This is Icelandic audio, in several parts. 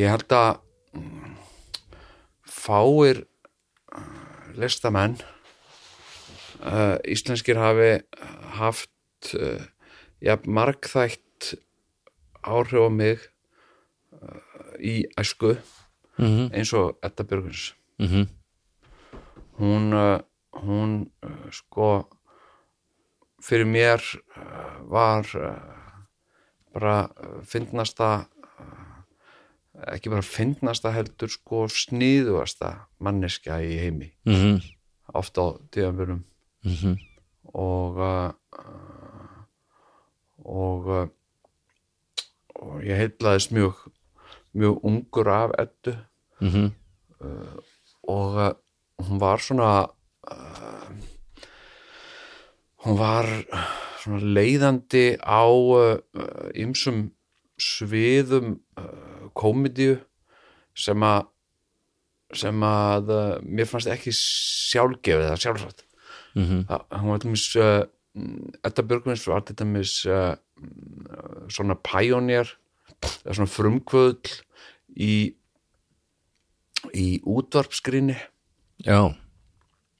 Ég held að mm, fáir uh, listamenn uh, íslenskir hafi haft uh, ja, margþætt áhrif á mig í æsku Mhm. eins og Edda Björgvins Mhm. hún uh, hún uh, sko fyrir mér uh, var uh, bara uh, fyndnasta uh, ekki bara fyndnasta heldur sko sniðugasta manneskja í heimi Mhm. oft á tíðanbjörnum Mhm. og uh, uh, og uh, og ég heitlaðist mjög mjög ungur af Eddu Mhm. og uh, hún var svona uh, hún var svona leiðandi á ymsum sviðum komedíu sem að sem að uh, mér fannst ekki sjálfgefið eða sjálfsagt Mhm. það, hún var til dæmis uh, Edda Björgvins var til dæmis uh, mm, svona pioneer eða svona frumkvöðl í í útvarpskrinni Já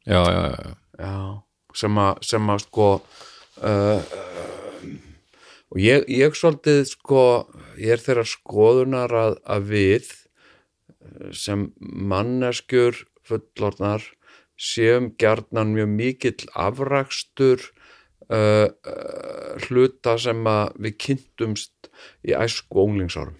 Já, já, já, já. sem að sem að sko uh, og ég, ég svolítið sko ég er þeirra skoðunar að, að við uh, sem manneskjur fullorðnar séum gjarnan mjög mikill afrakstur uh, uh, hluta sem að við kynntumst í æsku og unglingsárum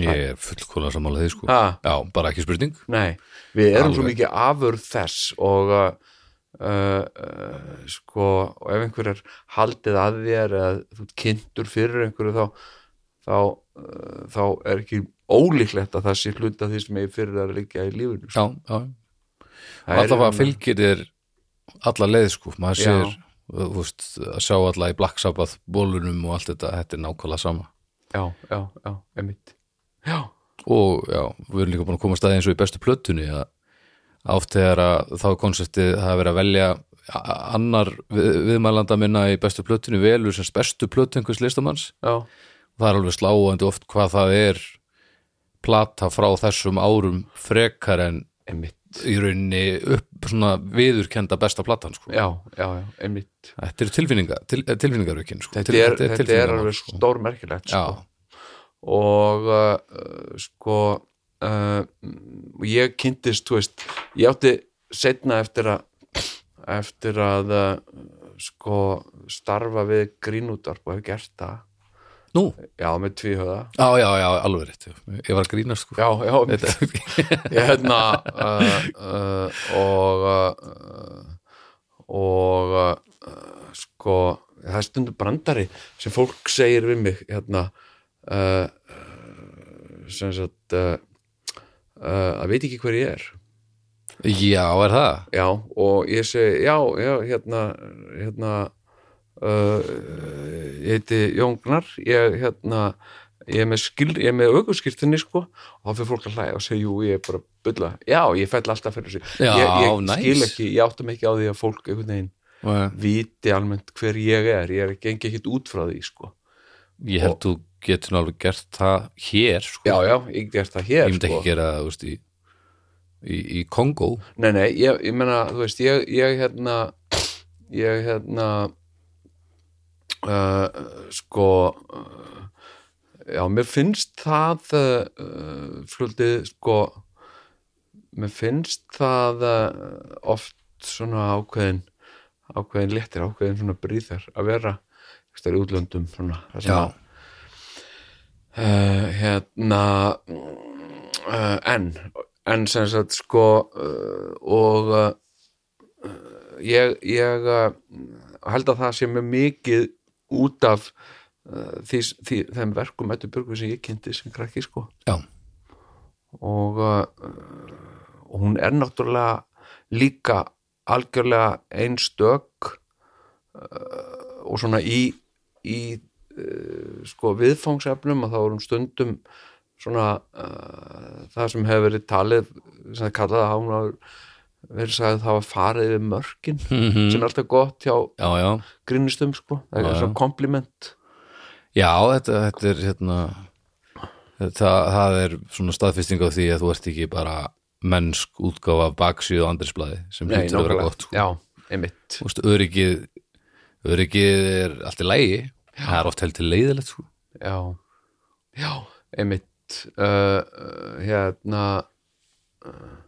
Ég er fullkóla sammála því sko. Ha, Já, bara ekki spurning. Nei, við erum svo Alveg. mikið afurð þess og uh, uh, uh, sko, og ef einhver er haldið að þér eða þú kynntur fyrir einhverju þá þá, uh, þá er ekki ólíklegt að það sé hluta því sem ég fyrir að liggja í lífinu Já, já. Það er Alltaf að fylgir þér alla leið sko. Maður Já. sér, veist, að sjá alla í Black Sabbath bólunum og allt þetta Þetta er nákvæmlega sama. Já, já, já, emitt Já, og já, við erum líka búin að koma að staði eins og í bestu plötunni að átt þegar að þá konceptið að vera að velja annar við, viðmælanda minna í bestu plötunni velur sem bestu plötu einhvers listamanns og það er alveg sláandi oft hvað það er plata frá þessum árum frekar en emitt í rauninni upp svona viðurkenda besta platan sko. Já, já, já, emitt þetta er tilfinninga, til, tilfinningaraukin sko. Þetta er, þetta er alveg sko. stórmerkilegt sko. og uh, sko uh, ég kynntist veist, ég átti setna eftir að eftir að uh, sko starfa við grínútvarp og hef gert það. Nú, já, með tvíhöða. Já, já, já, alveg rétt. Ég var grína sko. Já, já, ég hérna uh, uh, og uh, og uh, sko það er stundum brandari sem fólk segir við mig hérna sem sagt að veit ekki hver ég er. Já, er það? já, og ég segi, já, já, hérna hérna uh, ég heiti Jón Gnar ég, hérna ég er með, með aukurskirtinni sko og þá fyrir fólk að hlæja og segja, jú, ég er bara bulla, já, ég fell alltaf fyrir þessu. Já, ég, ég nice. skil ekki, ég áttum ekki á því að fólk einhvern veginn viti almennt hver ég er, ég er ekki ekkert út frá því, sko Ég held þú getur alveg gert það hér sko. já, já, ég gert það hér, Ég myndi sko. ekki gera það þú veist, í, í, í Kongo Nei, nei, ég, ég meina, þú veist, ég, ég hérna, ég hérna, uh, sko, uh, já, mér finnst það uh, svolítið sko mér finnst það uh, oft svona ákveðin ákveðin léttir, ákveðin svona bríðar að vera í útlöndum svona, sem að uh, hérna uh, en en sem sagt sko uh, og ég, ég held að það sé mjög mikið út af því, því, þeim verkum Ættu Björgu sem ég kynnti sem krakki sko. Já, og, og hún er náttúrulega líka algjörlega einstök og svona í, í uh, sko viðfangsefnum að þá hún stundum svona uh, það sem hefur verið talið sem það kallaði að hafa verið sagði að það var farið við mörkin Mhm. sem er alltaf gott hjá já, já. grínistum sko, það er svona kompliment. Já, þetta, þetta er hérna þetta, það er svona staðfesting á því að þú ert ekki bara mennsk útgáfa af baksíðu og andrisblæði sem hlýtur að vera gott sko. já, einmitt. Þú veist, öryggið öryggið er allt í lægi það er oft heldur leiðilegt sko. já, já, einmitt. Uh, uh, hérna uh,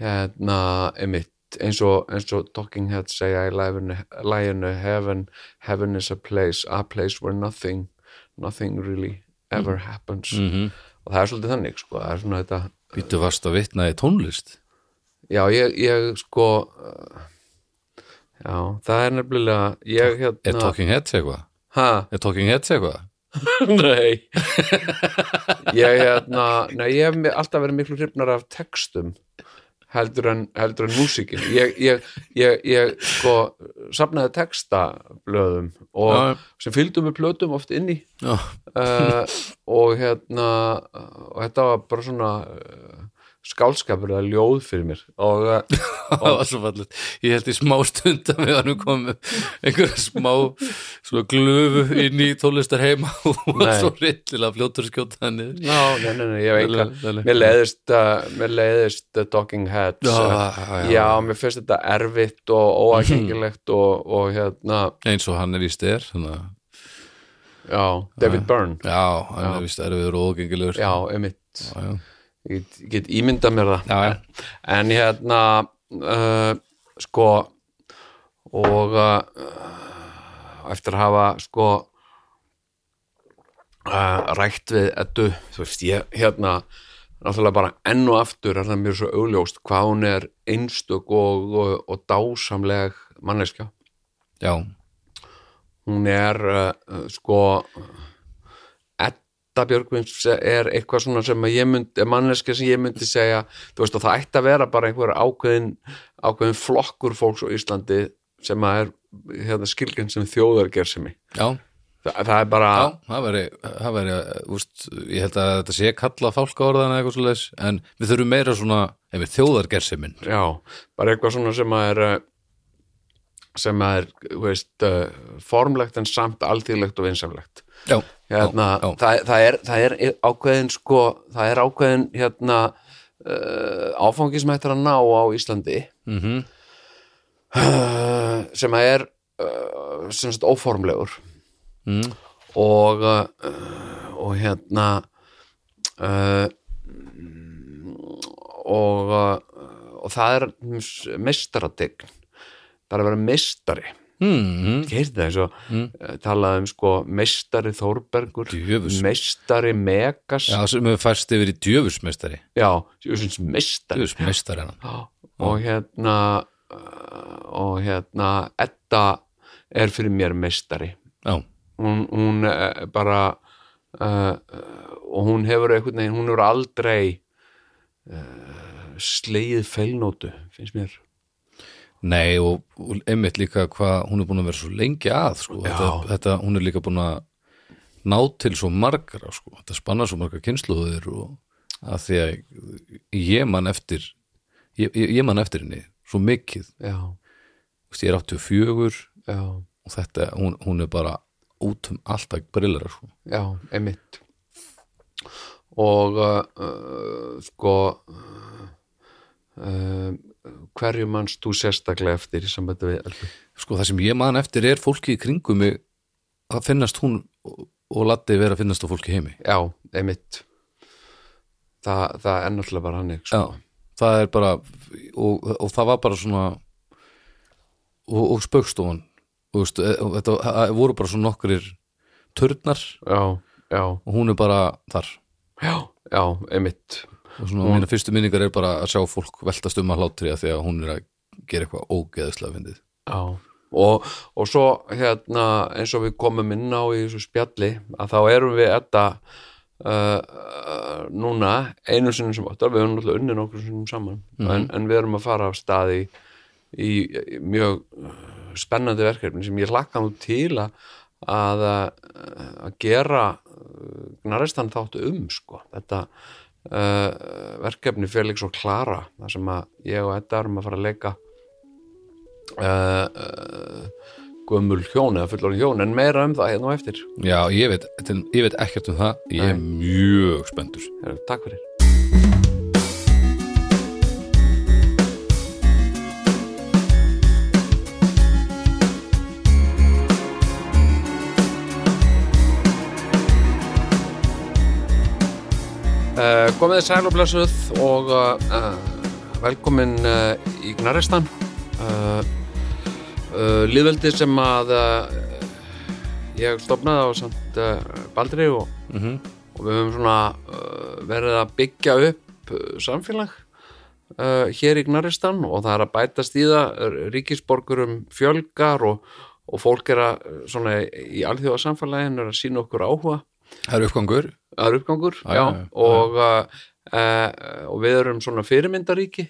hérna einmitt. Eins og, eins og Talking Heads segja í læginu, heaven, heaven is a place a place where nothing nothing really ever happens. Mm og það er svolítið þannig sko, það er svona þetta Býtu vast að vitna í tónlist? Já, ég, ég sko uh, já, það er nefnilega ég Er hérna Talking Heads eitthvað? ha, Er Talking Heads eitthvað? Nei. Ég hérna Nei, ég hef alltaf verið miklu hrifnar af textum heldur en, heldur en músíkin. Ég, ég, ég, ég sko safnaði textablöðum og Já, sem fylgdu með plötum oft inn í Já, uh, og hérna og þetta var bara svona uh, skálskapur eða ljóð fyrir mér. Og uh, það var svo fallið Ég held í smá stund að við varum komið einhverja smá svona glöfu inn í tónlistar heima og Nei. svo rillilega fljótur að skjóta það niður. Ná, nei, nei, nei, ég veit ekki mér leiðist uh, mér leiðist uh, Talking Heads Já, já, mér finnst þetta erfitt og óaðgengilegt og, og hérna, eins og hann er þannig að já, David Byrne. Já, hann er vist erfiður og ógengilegur. Já, einmitt. Já, já. Ég get, ég get ímyndað mér það. Já, já. en hérna uh, sko og uh, eftir að hafa sko uh, rætt við ettu, þú veist, ég hérna náttúrulega bara enn og aftur er það mér svo augljóst hvað hún er einstök og, og, og dásamleg manneskja. Já, hún er uh, sko Edda Björgvins er eitthvað svona sem myndi, manneski sem ég myndi segja þú veist það ætti að vera bara einhver ákveðin, ákveðin flokkur fólks á Íslandi sem að er hérna, skilginn sem þjóðargersemi. Já, Þa, það er bara já það veri, það veri úst, ég held að þetta sé kalla fálka orðan eitthvað svo leis, en við þurfum meira svona einhver þjóðargerseminn. Já, bara eitthvað svona sem að er sem að er veist, uh, formlegt en samt alþýðlegt og vinsamlegt Já, hérna, já. Það, það, er, það er ákveðin sko, það er ákveðin hérna uh, áfangi sem hættir að ná á Íslandi. Mm uh, sem að er uh, sem sagt óformlegur. Mm. og uh, og hérna uh, og uh, og það er mestarategn það er að vera mestari Mm. og mm. talaði um sko meistari Þórbergur Djöfus. meistari Megas. Já, sem hefur færst yfir í djöfusmeistari já Djöfusmeistari Já, og hérna uh, og hérna Edda er fyrir mér meistari. Já, hún, hún uh, bara uh, og hún hefur einhvern veginn, hún hefur aldrei uh, slegið feilnótu, finnst mér nei og, og einmitt líka hvað hún er búin að vera svo lengi að sko. þetta, þetta, hún er líka búin að ná til svo margra sko. þetta spanna svo marga kynsluður og að því að ég man eftir ég, ég, man eftir henni svo mikið veist, ég er 84 já, og þetta, hún, hún er bara út um alltaf brillara sko. já, einmitt og uh, uh, sko uh, hverju mannst þú sérstaklega eftir í sambandi við Eddu? sko það sem ég man eftir er fólki í kringum að finnast hún og Latti vera að finnast á fólki heimi. Já, einmitt. Það, það er náttúrulega bara hannig sko. Já, það er bara og, og það var bara svona og, og veist, e- og þetta það voru bara svona nokkurir törnar já, já, og hún er bara þar. Já, já, einmitt og mína fyrstu minningar er bara að sjá fólk veltast um að hlátri að því að hún er að gera eitthvað ógeðislega fyndið. Já, og, og svo hérna eins og við komum inn á í þessu spjalli að þá erum við þetta uh, uh, núna einu sinni sem áttar, við erum náttúrulega unnið nokkur sinnum saman, en, en við erum að fara af staði í, í mjög uh, spennandi verkefni sem ég hlakka nú til að að, uh, að gera gnarristan þáttu um sko, þetta uh, verkefni Felix og Klara þar sem að ég og Edda erum að fara að leika uh, uh, gömul hjón eða fullorinn hjón en meira um það hérna á eftir. Já, ég veit, ég veit ekkert um það. Ég er mjög Heru, Takk fyrir Uh, komið þið sæl og blessuð og uh, velkomin uh, í Gnaristan. Uh, uh, liðveldi sem að ég stofnaði á samt uh, Baldri og, Mhm. og við höfum svona verið að byggja upp samfélag uh, hér í Gnaristan og það er að bætast í það. Ríkisborgurum fjölgar og, og fólk er að svona í alþjóða samfélagin er að sína okkur áhuga Það er uppgangur. Það er uppgangur, Já, já, já, já. og, uh, og við erum svona fyrirmyndaríki.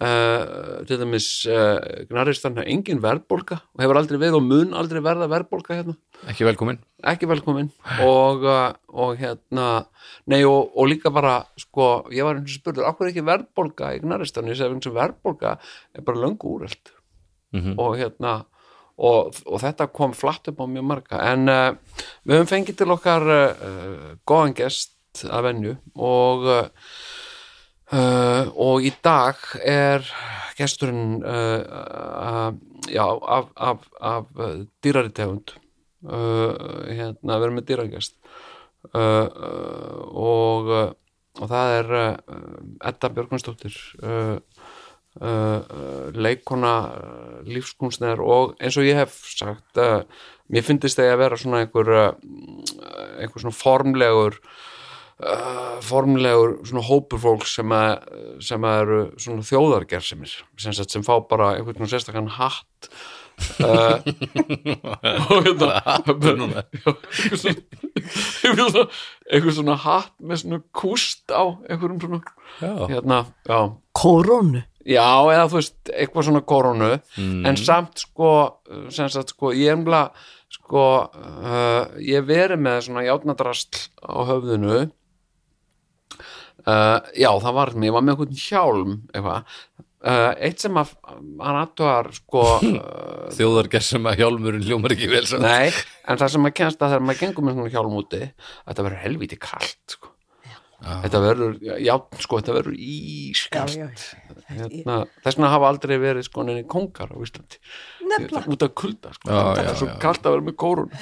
Uh, til dæmis uh, Gnaristan er engin verðbólka og hefur aldrei við og mun aldrei verða verðbólka hérna, ekki velkomin ekki velkomin og, uh, og hérna nei og, og líka bara sko, ég var eins og spurður, akkur er ekki verðbólka í Gnaristan, ég segi eins og verðbólka er bara löngu úrelt. Mhm. og hérna og, og þetta kom flatt upp á mjög marga. En uh, við höfum fengið til okkar uh, góðan gest að venju og uh, og í dag er gesturinn já, af, af, af dýrari tegund. Uh, hérna, við erum með dýragest uh, og og það er Edda Björgvinsdóttir uh, uh, leikona uh, lífskunstner og eins og ég hef sagt uh, mér finnst það að vera svona einhver uh, einhver svona formlegur uh, formlegur svona hópur fólk sem, að, sem að eru svona þjóðargersimir sem, sagt, sem fá bara einhvern svona sérstakann hatt uh, og hérna einhver svona, hatt með svona kúst á einhverjum svona hérna, já. Kórónu Já, eða þú veist, eitthvað svona koronu. En samt sko sem sagt sko, ég emla sko, uh, ég hef verið með svona játnadrasl á höfðinu. Uh, já, það var mér, ég var með einhvern hjálm eitthvað. Uh, eitt sem að hann aðtugar sko uh, þjóðarger sem að hjálmurinn hljómar ekki vel samt. nei, en það sem maður kennst að þegar maður gengur með svona hjálm úti þetta verður helvíti kalt sko. þetta verður, já, sko, þetta verður ískalt. Já, já, hérna, þess vegna hafa aldrei verið sko neini kongar á Íslandi Nefnilega. út af kulda sko. Já, það já, er svo já. kalt að vera með kórun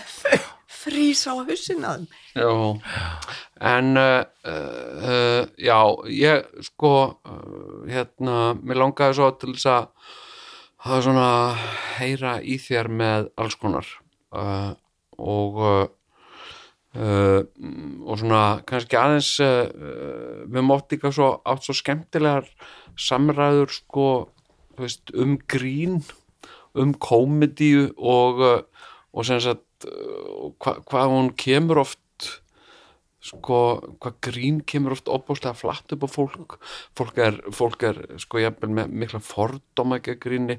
Frís á hausin að þeim já. en uh, uh, já, ég sko uh, hérna, mér langaði svo til þess að hafa svona heyra í þér með alls konar uh, og uh, og svona kannski aðeins uh, uh, við mótt líka svo átt svo skemmtilegar samræður sko veist, um grín um komedíu og uh, og sagt hva, hvað hún kemur oft sko, hvað grín kemur oft opbúslega flatt upp á fólk. Fólk er, fólk er sko jafnvel með mikla fordóma ekki gríni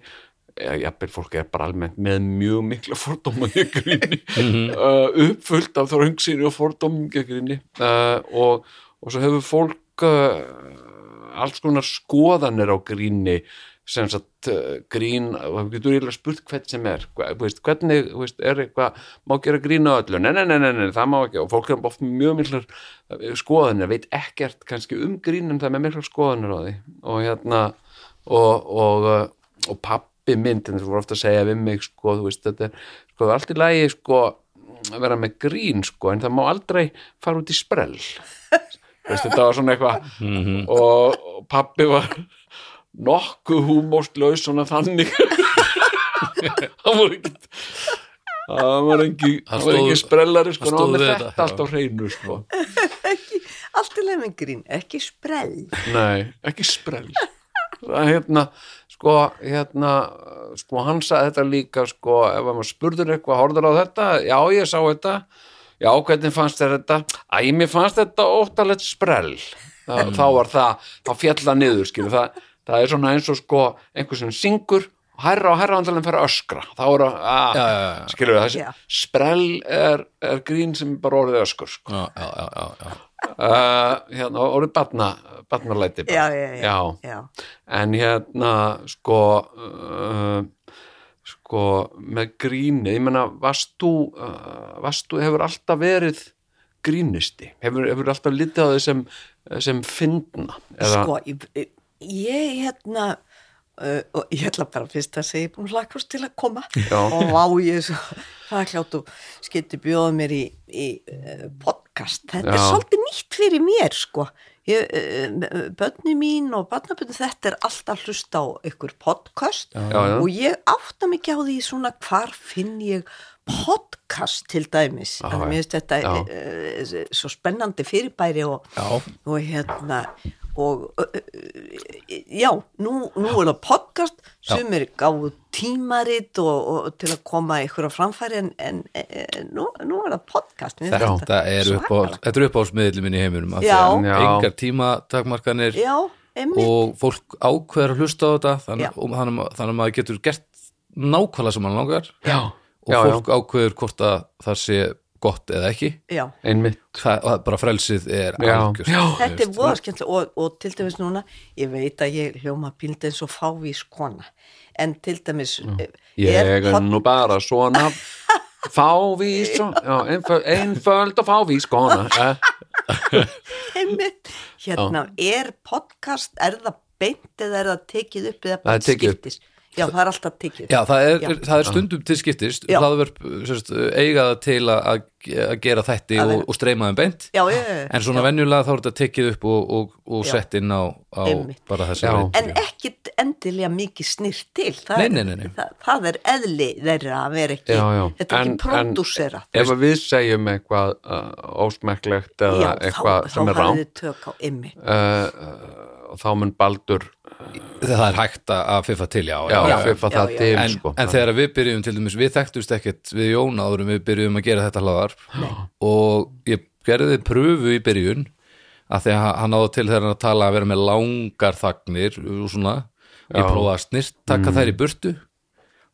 eða jafnvel fólk er bara almennt með mjög mikla fordóma gríni. Uh, uppfullt af þröngsýni og fordóma gríni. Uh, og, og svo hefur fólk uh, alls konar skoðanir á gríni sem sagt grín, og við getur spurt hvern sem er, þú veist, hvernig þú veist, er eitthvað, má gera grín á öllu? Nei, nei, nei, nei, nei, það má ekki. Og fólk er oft með mjög miklar skoðanir veit ekkert kannski um grín en það er með miklar skoðanir á því. Og hérna og, og, og pappi mynd en þú voru ofta að segja við mig sko, þú veist, þetta er sko, allt í lagi sko vera með grín sko, en það má aldrei fara út í sprell. Veist, þetta var svona eitthvað og, og pappi var nokkuð húmóstlaus svona þannig. Hann var ekki hann var ekki, Hann hann var ekki sprellari sko, hann var þetta, þetta, allt á hreinu sko. Allt í leið með grín, ekki sprell. nei, ekki sprell. það hérna sko, hérna sko, hann sagði þetta líka sko, ef maður spurður eitthvað, horfður á þetta já, ég sá þetta já, hvernig fannst þér þetta? Æ, mér fannst þetta óttalegt sprell Þa, þá var það, þá fjalla niður skilur, það, það er svona eins og sko einhver sem syngur og hærra og hærra andalinn fyrir að öskra þá er að, að Já, já, já. skilur þessi, Já. sprell er, er grín sem bara orðið öskur sko. já, já, já, já, já. Uh, hérna, orðið batna batnalæti bara. Já, já, já. já. en hérna sko uh, sko með gríni, ég meina varst þú, uh, hefur alltaf verið grínisti hefur, hefur alltaf litið á þau sem sem fyndna eða, Sko, ég, ég hérna, uh, og ég ætla bara fyrst að segja, ég er búin hlakast til að koma Já. og vá, ég er svo hlaklátt og skilti bjóða mér í, í uh, podcast. Þetta er Já. svolítið nýtt fyrir mér, sko. Ég, uh, bönni mín og barnabönni, þetta er alltaf hlust á ykkur podcast Já, og ég átta ekki á því svona hvar finn ég podcast til dæmis. Að já. mér finnst þetta Já. uh, svo spennandi fyrirbæri og, og hérna og já, nú, nú er það podcast sem er gáðu tímarit og, og til að koma ykkur á framfæri en, en e, nú, nú er það podcast. Mér Þetta er upp þetta er upp á smiðlum minn í heiminum engar tímatakmarkanir og fólk ákveður að hlusta á þetta þannig, að- þannig að maður getur gert nákvæmlega sem hann langar. Já, og já, fólk ákveður hvort að það sé gott eða ekki Já, einmitt það, og bara frelsið er Já. algjört Já. þetta er voða skemmtilega og, og til dæmis núna, ég veit að ég hljóma píld eins og fávís kona en til dæmis eh, ég er nú bara svona fávís já, einföld, og fávís kona eh? einmitt, hérna, er podcast, er það beint eða er það tekið upp eða Það er tekið upp. skiptis? Já, það er alltaf tekið upp. Já, það er, Já. það er stundum til skiptist Já. hlaðvörp sérst, eiga það til að, að að gera þætti og, og streyma þeim beint Já, já, en svona já. venjulega þá er þetta tekið upp og, og, og sett inn á, á bara þessi En ekkit endilega mikið snýrt til. Það, Nei, er- nei, nei, nei. Það, það er eðli þeirra að vera ekki, Já, já. þetta er En- ekki pródúsera. ef að við segjum eitthvað uh, ósmekklegt eða Já, eitthvað þá, sem þá er rám hafið þið tök á ymmi. uh, uh, og þá mun Baldur það er hægt að fiffa til, já, já, Já. fiffa það Já, já. til En, sko. en þegar við byrjum til dæmis, við þekktust ekkert við Jón áður en við byrjum að gera þetta hlaðar og ég gerði pröfu í byrjun að því að hann áður til þegar hann að tala að vera með langar þagnir og svona, ég Já. Mm. prófaði að snirst taka þær í burtu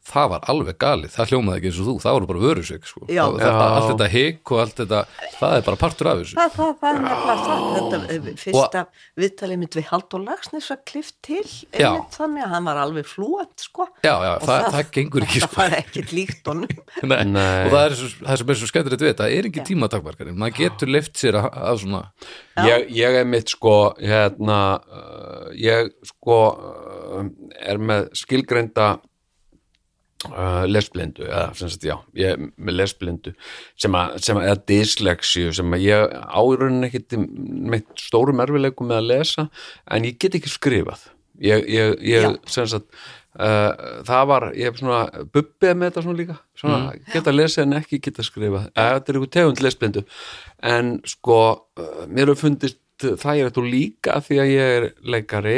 það var alveg galið, það hljómaði ekki eins og þú það voru bara vörusik sko. Það, þetta, Já. allt þetta hik og allt þetta það er bara partur af þessu Það, það, það er nefnilega það. Þetta eh, fyrsta viðtalið mitt við Haldur Lagsnes var klift til einmitt þannig að hann var alveg flúant, sko. já, já, Og það, það, gengur ekki Það sko. var ekkert líkt honum. Nei. Nei. og það er svo, það sem er svo skemmtilegt við það er ekki tímatakmarkarinn, maður getur leift sér að, að svona ég, ég er mitt sko hérna uh, ég sko uh, er með skilgreinda uh, lesblindu eða sem sagt já, ég er með lesblindu sem að, sem að eða dyslexíu sem að ég árunni ekkit með stórum erfileikum með að lesa en ég get ekki skrifað. Ég, ég, ég sem sagt Uh, það var, ég hef svona bubbið með þetta svona líka, svona geta lesið en ekki geta skrifað, uh, þetta er ykkur tegund lesblindu, en sko uh, mér hefur fundist þægilegt og líka af því að ég er leikari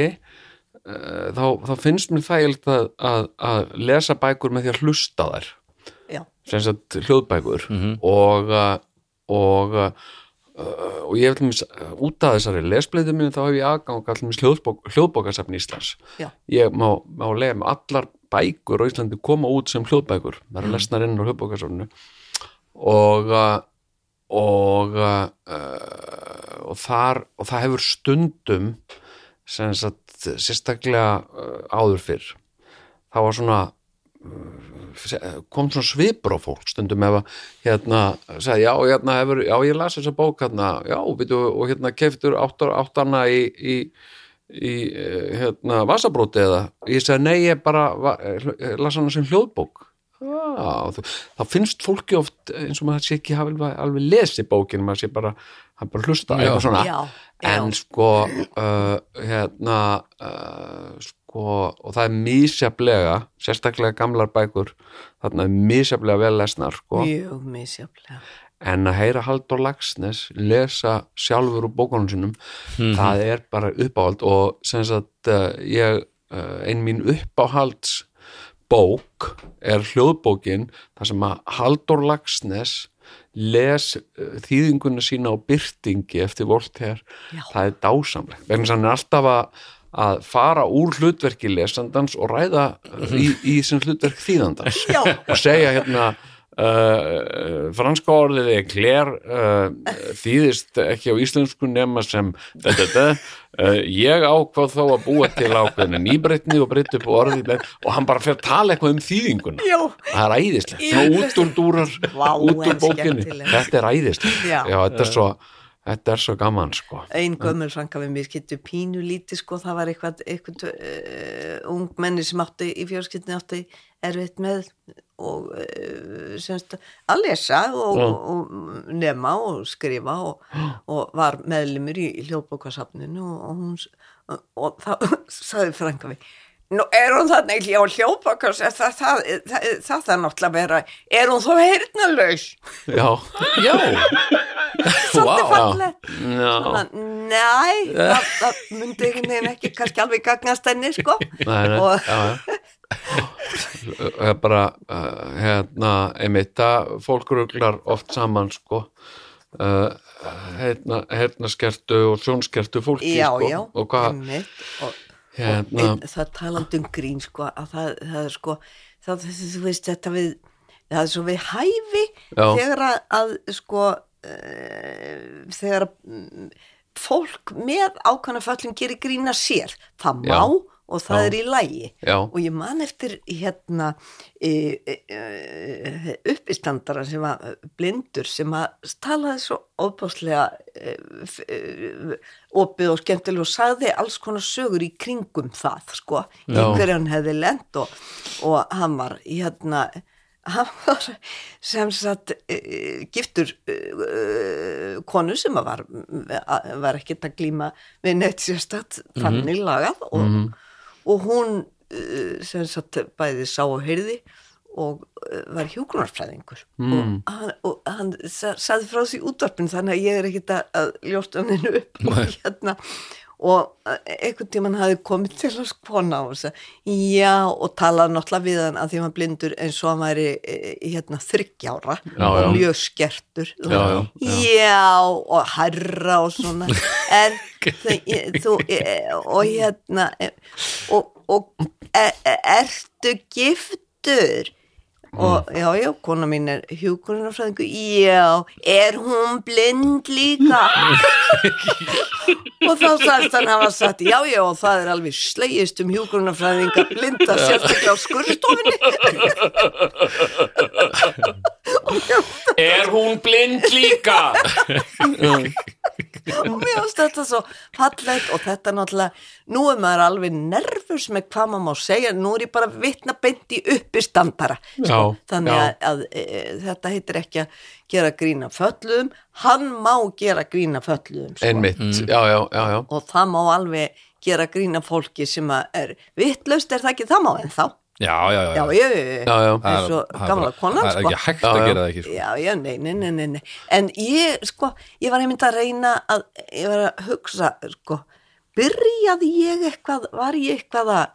þá, þá finnst mér þægilegt að, að, að lesa bækur með því að hlusta á þær. Já, sem sagt hljóðbækur. Og uh, og uh, og ég til mér út af þessari lesblindu mínu þá hef ég aðgang allir hljóðbók, hljóðbókasafni Íslands. Já, ég má, má lega með allar bækur á Íslandi koma út sem hljóðbækur. Það eru lesnar inn á hljóðbókasafninu. Og og uh, og þar og það hefur stundum sem sagt sérstaklega uh, áður fyrr. Það var svona uh, kom svona svipur á fólk stundum ef að hérna sagði, já, hérna hefur, já, ég las þessa bók hérna, já, býtu, og hérna keftur áttar, áttarna í, í í eh, hérna vasabróti eða? Ég segi nei ég bara las hana sem hljóðbók. Já, þú- þá finnst fólki oft eins og maður sé ekki hafa alveg, alveg lesið bókinu, maður sé bara, bara hlusta Já. eitthvað svona, já. En sko uh, hérna uh, sko, og það er misjaflega sérstaklega gamlar bækur þarna er misjaflega vel lesnar sko, mjög misjaflega en að heyra Halldór Lagsnes lesa sjálfur úr bókunum sinum það er bara uppáhald. Og sem sagt uh, ég, uh, ein mín uppáhalds bók er hljóðbókin þar sem að Halldór Lagsnes les uh, þýðinguna sína á byrtingi eftir Voltaire Já. það er dásamlegt vegna þess að hann er alltaf að, að fara úr hlutverki lesandans og ræða í, í sem hlutverk þýðandans Já. og segja hérna uh, franska orðið er klér uh, þýðist ekki á íslensku nema sem þetta, þetta, uh, ég ákvað þó að búa til ákveðinu nýbreytni og breytta upp orðið og hann bara fer að tala eitthvað um þýðinguna. Já. það er æðislegt, svona út úr dúrar út úr skemmtilegt. þetta er æðislegt. Já. þetta er svo þetta er svo gaman sko. Ein gömul frænka við mér skittu pínu lítið sko, það var eitthvað, eitthvað uh, ungmenni sem átti í fjölskyldinu átti erfitt með og uh, semst að lesa og, og, og nema og skrifa og, og var meðlimur í, hljóðbókasafninu og, hún og, þá sagði frænka við Nú er hún þannig? Á hljóðbókas það, það, það, það, það þarf náttúrulega að vera er hún þó heyrnalaus já, Já, svolítið fallegt. Já, Svona, Nei, það, það myndi einhvern veginn ekki kannski alveg gagnast henni, sko. Nei, nei, Og- já, já. Það er bara uh, hérna, einmitt að fólk ruglar oft saman sko. Uh, hérna, hérna skertu og sjónskertu fólki Já, sko. já, og hvað einmitt. Og, hérna, og það talandi um grín, sko, að það, það er sko, það, þú veist, þetta við, það er svo við hæfi Já. þegar að, að sko, uh, þegar að mm, fólk með ákvæmna föllum gerir grína sér. Það má Já. Og það Já. er í lægi. já, og ég man eftir hérna e, e, e, uppistandara sem var blindur sem að talaði svo óbáslega e, e, opið og skemmtilega og sagði alls konar sögur í kringum það sko, hann hefði lent og, og hann var hérna hann var sem sagt e, giftur e, e, konu sem að var, var ekkert að glíma við neitt sérstætt þannig lagað og, og hún uh, sem sagt bæði sá og heyrði og uh, var hjúgrunarfræðingur og hann, og hann sa- sagði frá því útvarpin þannig að ég er ekkert að, að ljósta hann hennu upp og hérna. Og uh, einhvern tímann hafði komið til að skona og sagði já og talaði náttúrulega við hann að því hann blindur eins og hann væri eh, hérna þryggjára Já, og já. mjög skertur. Já, já, já, og herra og svona ég- þú og hérna og, og er, ertu giftur? Og já, já, kona mín er hjúkurunarfræðingu já, er hún blind líka? Og þá sagðist hann hafa sagt já, já, og það er alveg slegist um hjúkurunarfræðinga blinda sérstaklega á skurðstofinni er hún blind líka og mér finnst þetta svo fallegt og þetta náttúrulega, nú er maður alveg nervus með hvað maður má segja. Nú er ég bara að vitna beint í uppistandara. Já, sko. þannig já. að, að e, þetta heitir ekki að gera grína föllum hann má gera grína föllum sko. einmitt, já, já, já, já. Og það má alveg gera grína fólki sem að er vittlaust er það ekki, það má en þá já, já, já, já, já, já, já. Það er- gamla bara- konan Það er sko ekki hægt Já, að já. gera það ekki sko. Já, já, nei, nei, nei, nei, nei. En ég, sko, ég var einmitt að reyna að, ég var að hugsa, sko, byrjaði ég eitthvað, var ég eitthvað að,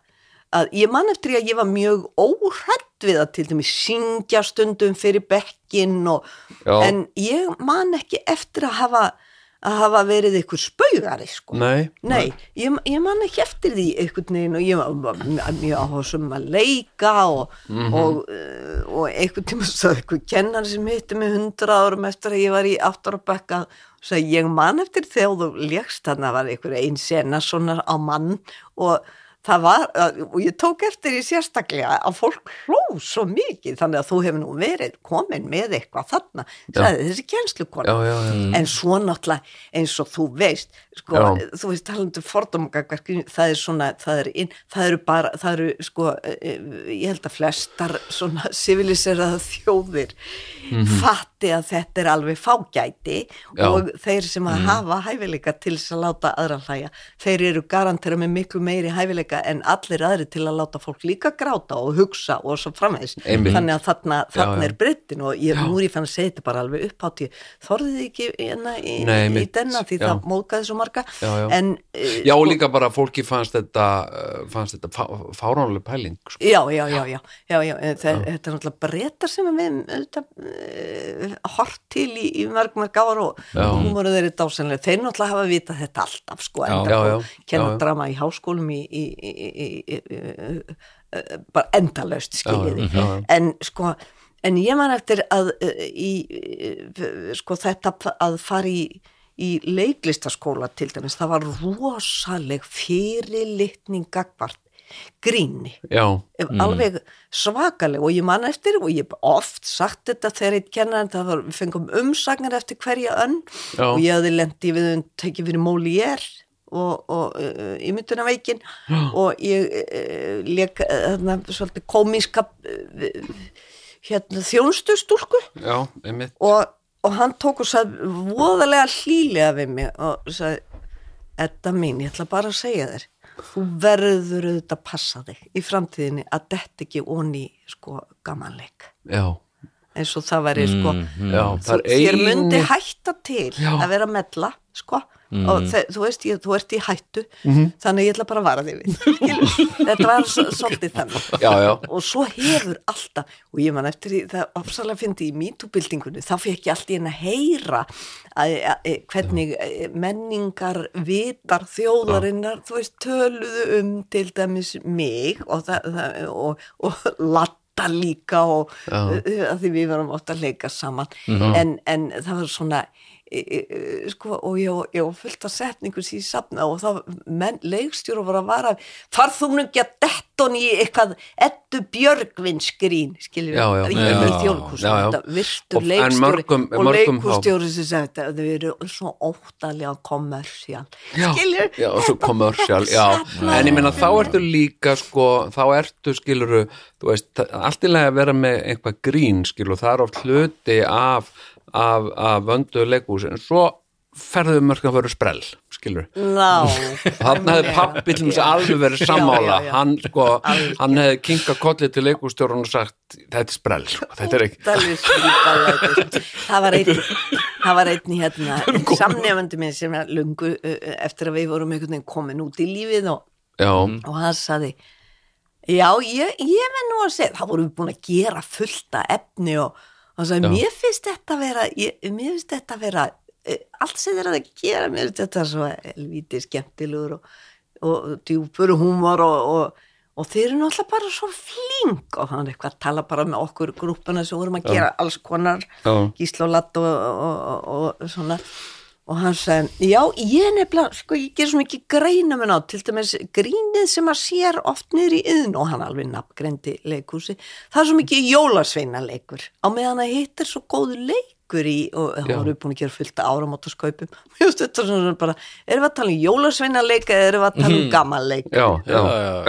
að ég man eftir að ég var mjög óhrætt við að til dæmis syngja stundum fyrir bekkin og, Já. en ég man ekki eftir að hafa, að hafa verið eitthvað spaugari, sko. Nei, Nei, ég, ég man ekki eftir því einhvern veginn og ég var mjög áhersum að leika og, og, uh, og einhvern tíma svo eitthvað kennar sem hitti mig hundra árum eftir að ég var í áttar og sagði ég man eftir þegar þú lékst. Þannig að var einhver ein sena svona á mann og það var, og ég tók eftir í sérstaklega að fólk hló svo mikið þannig að þú hefur nú verið komin með eitthvað þarna, sagði þessi kjenslukona en svo náttúrulega eins og þú veist sko, þú veist talandi fordómagagverk það er svona, það er eru bara, það eru sko eh, eh, ég held að flestar svona civiliseraða þjóðir fatti að þetta er alveg fágæti. Já. Og þeir sem að hafa hæfileika til þess að láta aðra hlæja, þeir eru garantera með miklu meiri hæfileika en allir aðri til að láta fólk líka gráta og hugsa og svo framvegis, Einmitt. þannig að þarna, þarna já. er breyttin og ég, ég fann að segja þetta bara alveg upp á tíu þorðið ekki hérna í, Nei, í denna því já. það móðgæði svo marga en uh, Já, og líka bara fólki fannst þetta uh, fannst þetta fá, fáránlega pæling sko. Já, já, já, já, já, já, eh, það, þetta er náttúrulega breytar sem við uh, hort til í, í mörg mörg ár og nú voru þeir dásanlega, þeir náttúrulega hafa vitað þetta alltaf sko, kenna drama í háskólum í, í, bara endalaust skiljiði, en sko en ég man eftir að í, uh, sko þetta að fara í í leiklistaskóla til dæmis, það var rosaleg fyrirlitning gagvart gríni. Já, alveg svakaleg og ég man eftir og ég hef oft sagt þetta þegar eitt kennar það var, við fengum umsagnir eftir hverja önn Já. og ég hafði lendi við um tekið fyrir Molière og, og uh, í myndunaveikin og ég uh, leik uh, þarna svolítið komíska uh, hérna þjónustustúlku. Já, einmitt. Og, og hann tók og sagði voðalega hlýlega við mig og sagði Edda mín, ég ætla bara að segja þér þú verður auðvitað að passa þig í framtíðinni að detta ekki onni sko gamanleik Já, eins og það væri sko já, þú, það er þér eini myndi hætta til Já. að vera mella sko og þe þú veist, ég, þú ert í hættu Mhm. þannig ég ætla bara að vara þig við þetta var svolítið þannig. Já, já, og svo hefur alltaf og ég man eftir því, það afsalega fyndi í mítúbildingunni, þá fekk ég alltaf inn að heyra að, að, að, hvernig eh, menningar vitar þjóðarinnar, þú veist, töluðu um til dæmis mig og, það, og, og latta líka og uh, að því við varum oft að leika saman. En, en það var svona sko, og ég, var- fullt af setningu síðan safna og það menn, leikstjóra var að vara farð þú nú ekki að detton í eitthvað ettu já. þetta virtur Og- en leikstjóri. mörgum- og leikústjóri sem sagði þetta þau eru svo óttalega kommersjál svo commercial, já, en ég meina þá ertu líka sko, þá ertu skiluru, þú veist, það- allt í lagi að vera með einhvað grín, skilur, það er oft hluti af, af, af vöndu leikúsi, en svo ferðu mörgum að vera sprell, skilur Þannig hefði pappi til þess að alveg verið sammála. Já, já, já. hann sko, hann hefði kinkað kollið til leikústjórun og sagt þetta er sprell, sko, þetta er ekki. Óttalega skrípalæti. það var einn það var einn í hérna samnefandi minn sem er lungu uh, eftir að við vorum einhvern veginn komin út í lífið og, Já, og hann saði já, ég, ég menn nú að segja þá vorum við búin að gera fullta efni og sagði, Já. mér finnst þetta að vera ég, mér finnst þetta að vera eh, allt sem þeir að gera, mér finnst þetta svo helvítið skemmtilegur og, og djúpur húmor og, og og þeir eru náttúrulega bara svo flink og hann eitthvað að tala bara með okkur grúpuna sem vorum að gera alls konar og og, og, og, og svona og hann sagði, já, ég nefnilega sko, ég ger svo mikið greina með ná til dæmis grínið sem að sér oft niður í yðn og hann alveg nafngreindi leikhúsi, það er svo mikið jólasveinaleikur. Á meðan að hitt er svo góður leikur í og það Já. voru búin að gera fullt skaupum just þetta er svona bara, erum við að tala um jólasveinaleik eða erum við að tala um Já, já,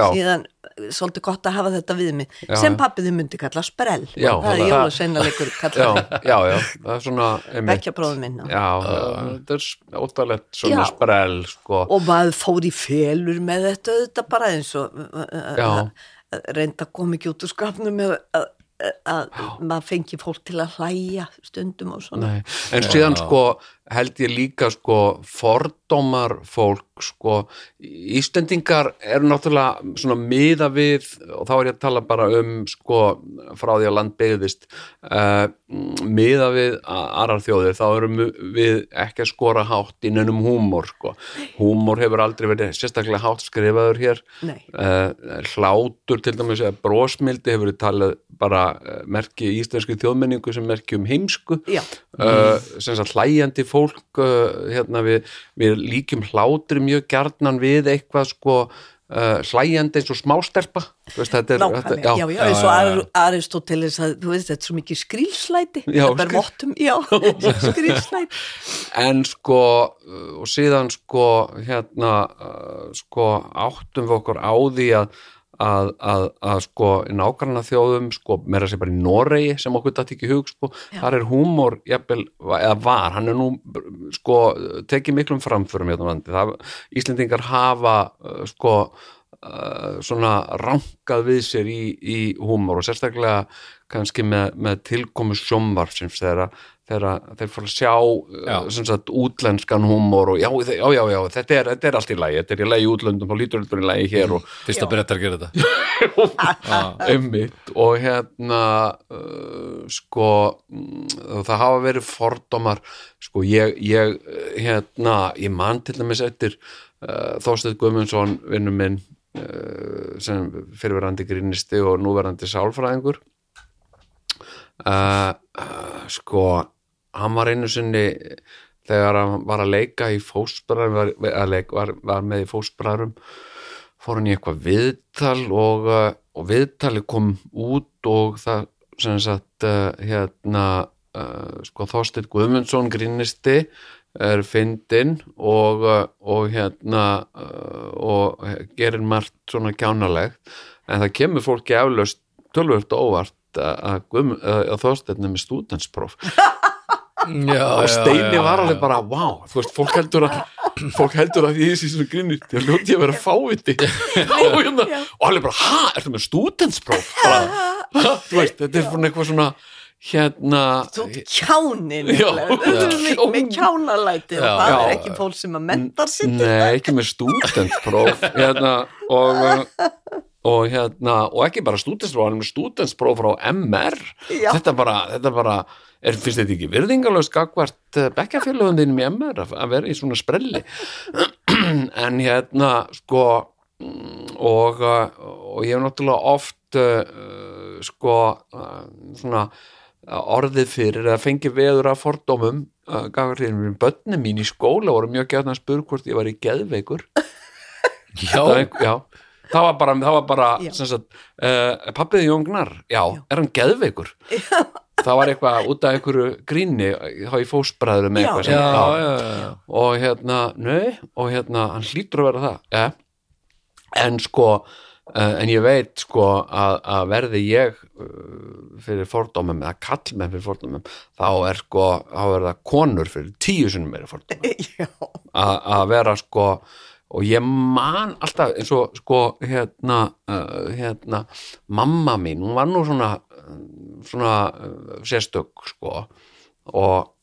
já, síðan svolítið gott að hafa þetta við mig Já, sem pappið þið myndi kalla sprell. Já, það er það- jólasveinaleikur já, kalla já, já, það er svona einmitt. bekkjabróður minna Já, þetta er óttalegt svona sprell, sko. Og maður fór í felur með þetta auðvitað bara eins og Já. reynda að koma ekki út úr skapnum með að, að maður fengi fólk til að hlæja stundum og svona. Nei. En síðan sko held ég líka sko fordómar fólk sko. Íslendingar eru náttúrulega svona miða við og þá er ég að tala bara um sko frá því að land byggðist uh, miða við aðrar þjóðir þá erum við ekki að skora hátt í nennum húmor sko. Húmor hefur aldrei verið sérstaklega hátt skrifaður hér. Uh, hlátur til dæmis eða brósmildi hefur verið talið bara uh, merki íslensku þjóðmenningu sem merki um heimsku. Uh, sem sagt hlæjandi fólk uh, hérna við, við líkjum hlátri mjög gjarnan við eitthvað sko uh, hlæjandi eins og smástelpa. Veist, þetta er, þetta, já, já, eins og Ar- Aristoteles að, þú veist, þetta er svo mikið skrýlslæti Já, það ber skríl- vottum, já, skrýlslæti en sko uh, og síðan sko hérna sko áttum við okkur á því að að, að, að sko í nágranna þjóðum sko meira sér bara í Noregi sem okkur datt ekki í hug sko, þar er húmor jafnvel, eða var, hann er nú sko tekið miklum framförum hérna á landi, það, Íslendingar hafa uh, sko uh, svona rankað við sér í, í húmor og sérstaklega kannski með, með tilkomu sjómvarfsins þegar að- þegar þeir fór að sjá Já. uh, sem sagt, útlenskan húmor og já, já, já, já, þetta er, þetta er allt í lagi þetta er í lagi í útlöndum og lítur þetta í lagi hér og fyrsta brettar gera þetta. Einmitt og hérna uh, sko mm, það hafa verið fordómar sko ég, ég uh, hérna, ég man til dæmis eftir uh, Þorsteinn Guðmundsson vinnu minn uh, sem fyrirverandi grínisti og núverandi sálfræðingur. Uh, uh, sko hann var einu sinni þegar hann var að leika í fósbræðum var, var, var með í fósbræðum fór hann í eitthvað viðtal og, uh, og viðtali kom út og það sem sagt uh, hérna uh, sko Þorsteinn Guðmundsson grínisti er fyndinn og, og hérna og gerir margt svona kjánalegt. En það kemur fólki eflaust tölvöld óvart að, að, að, Þorsteinn er með stúdenspróf já, og Steini var alveg bara, wow, þú veist, fólk heldur að fólk heldur að ég sé svona grinnir þegar ljóti að vera fáviti. Og, hérna, og alveg bara, ha, ertu með stúdenspróf bara, þú veist, þetta er svona eitthvað svona hérna Þú kjánin Já. með, með kjánalæti og Já. það Já. er ekki fólk sem að mentar sig Nei, ekki með stúdentspróf hérna, og, uh, og hérna, og ekki bara stúdentspróf hann er með stúdentspróf frá MR Já. þetta bara, þetta bara er, finnst þetta ekki virðingalöst gagvart bekkjafélögundinum í MR að, að vera í svona sprelli? En hérna sko mm, og, uh, og ég hef náttúrulega oft uh, sko uh, svona orðið fyrir að fengi veður af fordómum uh, gagvartíðum börnum mín í skóla voru mjög gætna að spura hvort ég var í geðveikur. Já, já, það var bara, það var bara Já. sagt, uh, pappiði Jóngnar já, er hann geðveikur það var eitthvað út af einhverju gríni þá í fósbræður með Já. eitthvað já, sem- já, já, já. og hérna, nei og hérna, hann hlýtur að vera það ja. en sko uh, en ég veit sko að, að verði ég uh, fyrir fordómum eða kall með fyrir fordómum þá er sko, þá er það konur fyrir tíu sinnum meira fordómum Já, að að vera sko og ég man alltaf eins og sko hérna, uh, hérna mamma mín, hún var nú svona svona uh, sérstök sko og,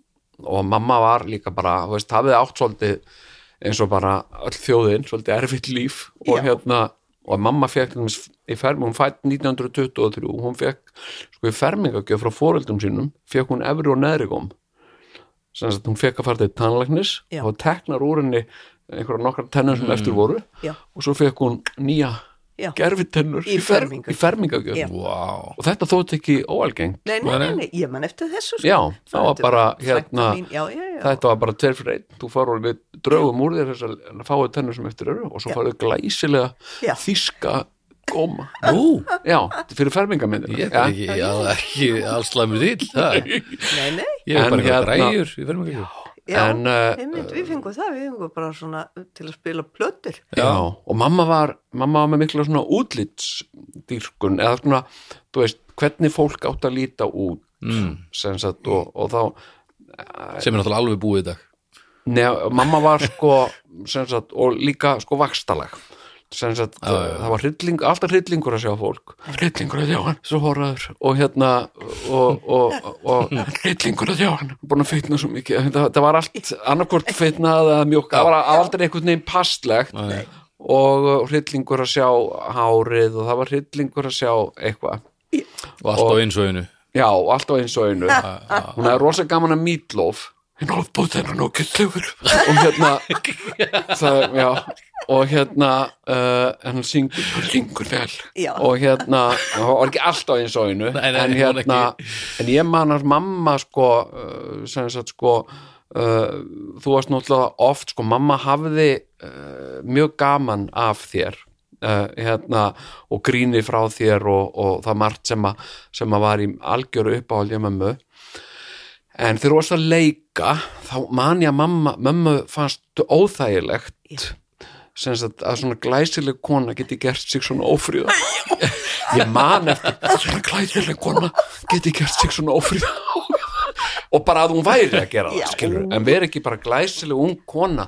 og mamma var líka bara, þú veist, hafið átt svolítið eins og bara öll þjóðin svolítið erfitt líf og Já. hérna og mamma fekk í ferm, hún fætt 1923, hún fekk sko í fermingagjöf frá foreldrum sínum fekk hún efri og neðri góm sem sagt hún fekk að fara til tannlæknis Já. og teknar úr henni einhverja nokkar tennur sem eftir voru Já. og svo fekk hún nýja. Gerfitennur Í fer- fermingu. í fermingagjöf. Vá. og þetta þótt ekki óalgengt nei, nei, nei, nei, ég man eftir þessu sko. Já, það var bara, hérna, mín, já, já, já. þetta var bara tveir fyrir einn, þú fara og við draugum úr þér þessar fáið tennur sem eftir eru og svo farið glæsilega Já. þíska góma Nú, já, fyrir fermingamindina ég er ekki, ekki allslæmur til. Nei, nei, Ég er bara hérna- græjur í fermingu já, En, uh, einmitt, við fengum það, við fengum bara svona til að spila plötur. Já, og mamma var, mamma var með mikla svona útlitsdýrkun eða svona, þú veist, hvernig fólk átt að líta út mm. sem sagt, og, og þá sem er náttúrulega alveg búið í dag neða, mamma var sko sem sagt, og líka sko vakstalag sagt, Já, já, já. það var hrylling, alltaf hryllingur að sjá fólk. Hryllingur að sjá hann, svo horraður og hérna og, og, og, hryllingur að sjá hann. Búin að fitna svo mikið, þetta, þetta var allt annarkvort fitnað eða mjólk, það var aldrei einhvern veginn passlegt Nei. og hryllingur að sjá hárið og það var hryllingur að sjá eitthvað. Og allt á eins og einu. Já, og alltaf eins og einu. Hún er rosa gaman að meatloaf en ofbúð þennan og gillefur og hérna það, já, og hérna uh, en hann syngur, syngur vel. Já. og hérna, það var ekki alltaf eins og einu Nei, nei, en hérna en ég man að mamma sko uh, sem sagt sko uh, þú varst náttúrulega oft sko, mamma hafði uh, mjög gaman af þér uh, hérna, og gríni frá þér og, og það margt sem, að, sem að var í algjöru uppáhaldi mömmu en þegar þú varst að leika þá man ég að mamma, mömmu fannst óþægilegt sem sagt að svona glæsileg kona geti gert sig svona ófríða. Ég man eftir svona glæsileg kona geti gert sig svona ófríða. Og bara að hún væri að gera það skilur, en veri ekki bara glæsileg ung kona.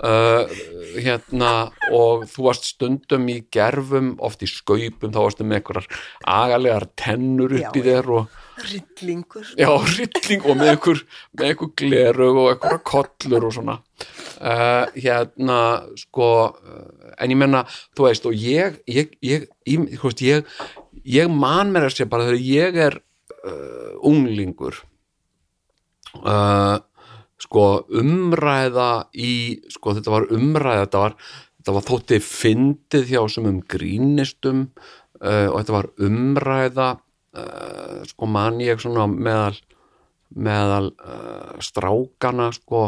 Uh, hérna og þú varst stundum í gerfum oft í skaupum, þá varstu með einhverjar agalegar tennur upp Já, í þér og rillingur já, rilling og með einhver með einhver glerug og einhverja kollur og svona. Uh, hérna, sko uh, en ég menna, þú veist og ég, ég, ég, ég, ég man mér að segja bara þegar ég er uh, unglingur. Uh, sko umræða í, sko þetta var umræða þetta var, þetta var þótti fyndið hjá sem um grínistum og þetta var umræða uh, sko man ég svona meðal meðal uh, strákana sko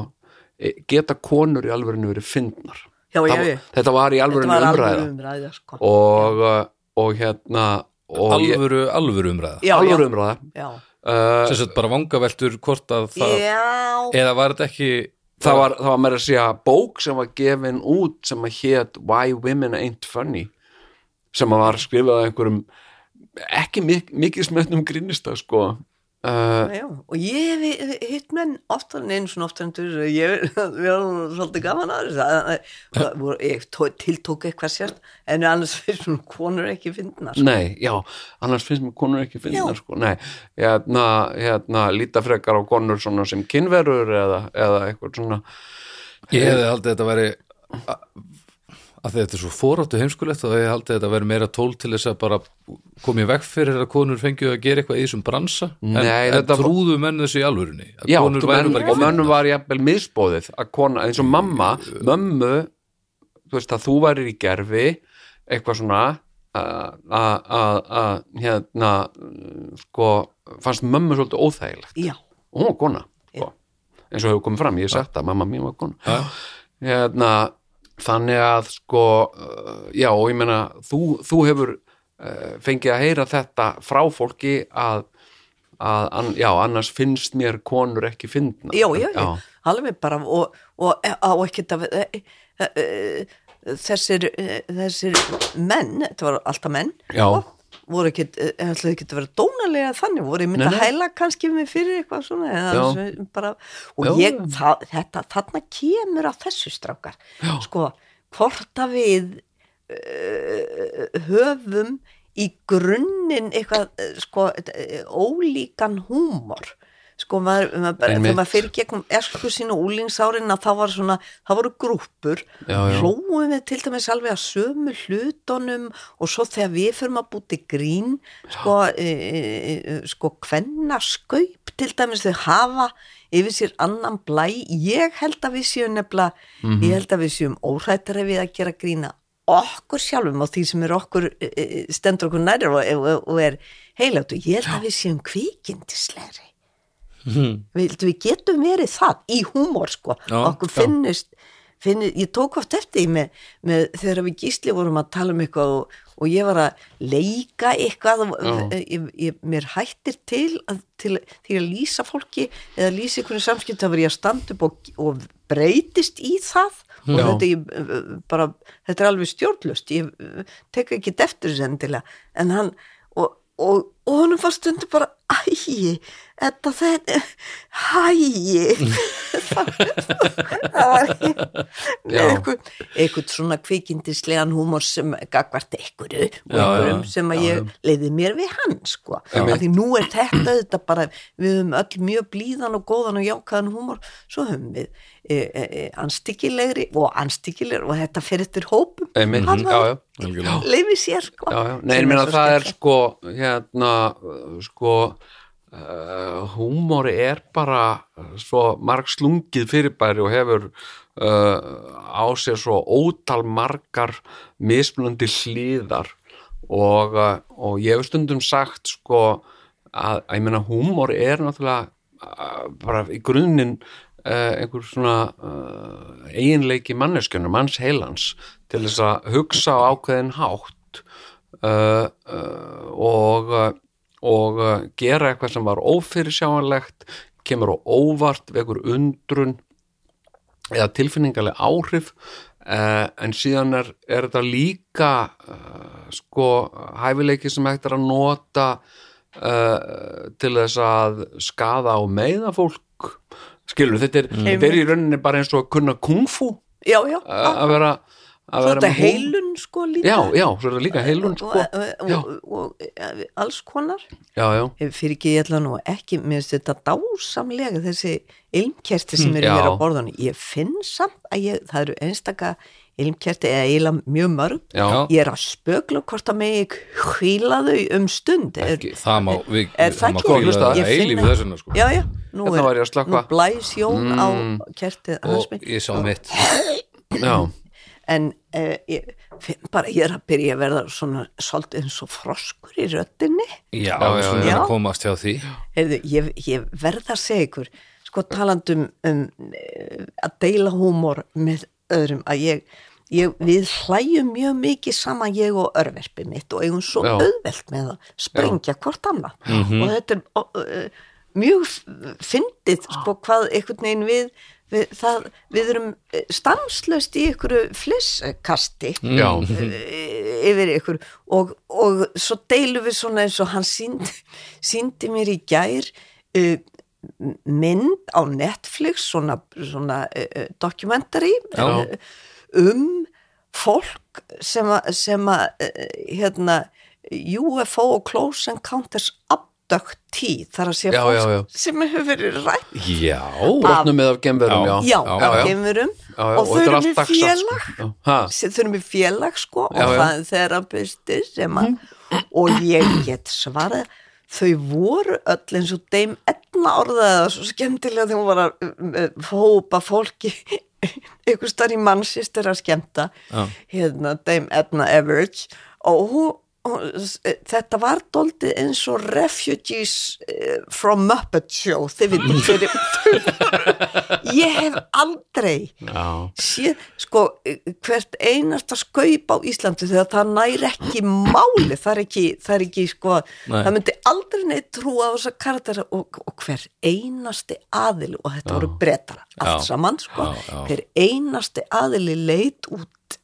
e- geta konur í alvörinu verið fyndnar? Þetta var í var umræða. umræða sko. og, uh, og hérna og ég, alvöru, alvöru umræða. Já, alvöru já, umræða uh, sem sagt bara vangaveltur hvort að það já, eða var þetta ekki það var, það var meira að segja bók sem var gefin út sem að hét Why Women Ain't Funny sem að var skrifað af einhverjum ekki mik mikið smötnum grinnista sko. Uh, já, og ég hef hitt menn oftar en einu svona oftar en þú ég erum svolítið gaman að þessu. Ég tó- tiltók eitthvað sért en annars finnst svona konur ekki fyndnar sko. nei, já, annars finnst mér konur ekki finna sko, nei, hérna, hérna líta frekar á konur svona sem kynverur eða, eða eitthvað svona. Ég hefði haldið að þetta væri að að þetta er svo fóráttu heimskulegt og ég haldið að þetta væri meira tól til þess að bara komið veg fyrir að konur fengju að gera eitthvað í þessum bransa. En, Nei, en trúðu menn þessu í alvörunni? Að Já, menn, og fyndnar. var jafnvel misbóðið að kona, eins og mamma, mömmu þú veist að þú værir í gerfi eitthvað svona að- að að- að, hérna sko, fannst mömmu svolítið óþægilegt. Já, og hún var kona sko. eins og hefur komið fram, ég hef sagt að mamma mín var kona. Hérna, þannig að sko, uh, já og ég meina þú, þú hefur uh, fengið að heyra þetta frá fólki að, að já, annars finnst mér konur ekki fyndna já, já, já. alveg bara og, og á ekkert að e, e, e, þessir þessir menn, þetta var alltaf menn Já. og voru ekkert, e, ætlaðu ekkert að vera dónalega þannig, voru ég myndi Nei, að hæla kannski mig fyrir eitthvað svona eða bara, og Já. ég, það, þetta, þarna kemur á þessu strákar Já. sko, hvort að við uh, höfum í grunninn eitthvað eh, sko, eh, ólíkan húmor sko maður, maður bara, þegar maður fyrir gegnum esku sínu úlingsárin að það var svona, það voru já. hlóum við til dæmis alveg að sömu hlutunum og svo þegar við fyrir að búti grín sko, e, e, e, sko kvenna skaup til dæmis þau hafa yfir sér annan blæ. Ég held að við séum nefnilega Mhm. ég held að við séum óhrættari við að gera grína okkur sjálfum og því sem er okkur e, e, stendur okkur nærri og, og, og er heilátt og ég held að við séum kvikindislegri við, við getum verið það í húmor sko, Já, okkur finnist, finnist ég tók oft eftir með, með þegar við gísli vorum að tala um eitthvað og, og ég var að leika eitthvað ég, ég, mér hættir til að, til, til að lýsa fólki eða lýsa einhverju samskipt að vera ég að standa upp og, og breytist í það. Og Já. þetta, ég, bara, þetta er alveg stjórnlust ég tek ekki eftir þessu endilega. En hann og, og, og hann var stundu bara ægi, þetta þetta hægi það var Já. eitthvað, svona kvikindislegan húmor sem gagvart einhverju Já, já, sem að ég leiði mér við hann sko, Já. af því nú er þetta þetta bara, við höfum öll mjög blíðan og góðan og jákaðan húmor svo höfum við e, e, e, anstíkilegri og anstíkilegri og þetta fyrir eftir hópum já, já. Leiði sér sko já, já. Nei, ég meina það er sko hérna, sko uh, húmóri er bara svo marg slungið fyrirbæri og hefur uh, á sér svo ótal margar mismunandi hlýðar og, uh, og ég hef stundum sagt sko að, að ég meina húmóri er náttúrulega bara í grunninn einhver svona eiginleiki manneskjönum, manns heilans til þess að hugsa á ákveðin hátt. Og uh, og uh, gera eitthvað sem var ófyrirsjáanlegt kemur á óvart, vekur undrun eða tilfinningaleg áhrif uh, en síðan er, er þetta líka uh, sko hæfileiki sem hægt er að nota uh, til þess að skaða og meiða fólk. Skilur, þetta er, þetta er í rauninni bara eins og að kunna kungfu já, já, að vera að hú- heilun sko líka. Já, já, svo er það líka heilun sko. Og, og, og, og, og alls konar. Já, já, fyrir ekki ég ætla nú ekki mér finnst þetta dásamlega þessi ilmkerti sem eru Já. hér á borðunni ég finn samt að ég, það eru einstaka ilmkerti eða eiginlega mjög mörg. Já, ég er að spögla hvort að mig hvíla þau um stund. Er, Ekki, það má, við, er það má Hlusta, það Ég að- þessuna sko. já, já, nú Hérna er, var ég að slökkva. nú blæs jón á Mm. kertið og minn. ég sá mitt. Já, en uh, ég bara ég er að byrja að verða svona svolítið eins og froskur í röddinni. Já, Já, já, já. komast hjá því. Heyrðu, ég, ég verð að segja ykkur sko talandum um eh, að deila húmor með öðrum að ég, ég við hlæjum mjög mikið saman ég og örverfi mitt og eigum svo Já. auðvelt með að sprengja hvort annað. Og þetta er uh, mjög fyndið sko hvað einhvern veginn við við, það, við erum stanslöst í ykkur flisskasti já, Eh, yfir ykkur. Og, og svo deilum við svona eins og hann síndi, síndi mér í gær uh, mynd á Netflix svona, svona uh, dokumentari uh, um fólk sem að, hérna UFO og Close Encounters abductee þar að sé Já, fólk já, já. sem hefur verið rætt já, brotnum með af gemverum, já, já, já, Já, já, og þau er eru með sko. félag Já. Ha? sem þau eru með félag sko Já, og já. það er þerapisti sem að og ég get svarað þau voru öll eins og deim etna orðaði það svo skemmtilega þegar hún var að uh, hópa fólki ykkur starf í mannsistir að skemmta Já. hérna deim etna Everage og hún þetta var doldið eins og refugees uh, from Muppet Show þið veitum fyrir ég hef aldrei já, sé, sko, hvert einasta skaup á Íslandi þegar það næri ekki máli, það er ekki, það er ekki sko, Nei. það myndi aldrei neitt trúa á þessa karaktera og, og hver einasti aðili og þetta voru bretara, allt Já. saman sko, hver einasti aðili leit út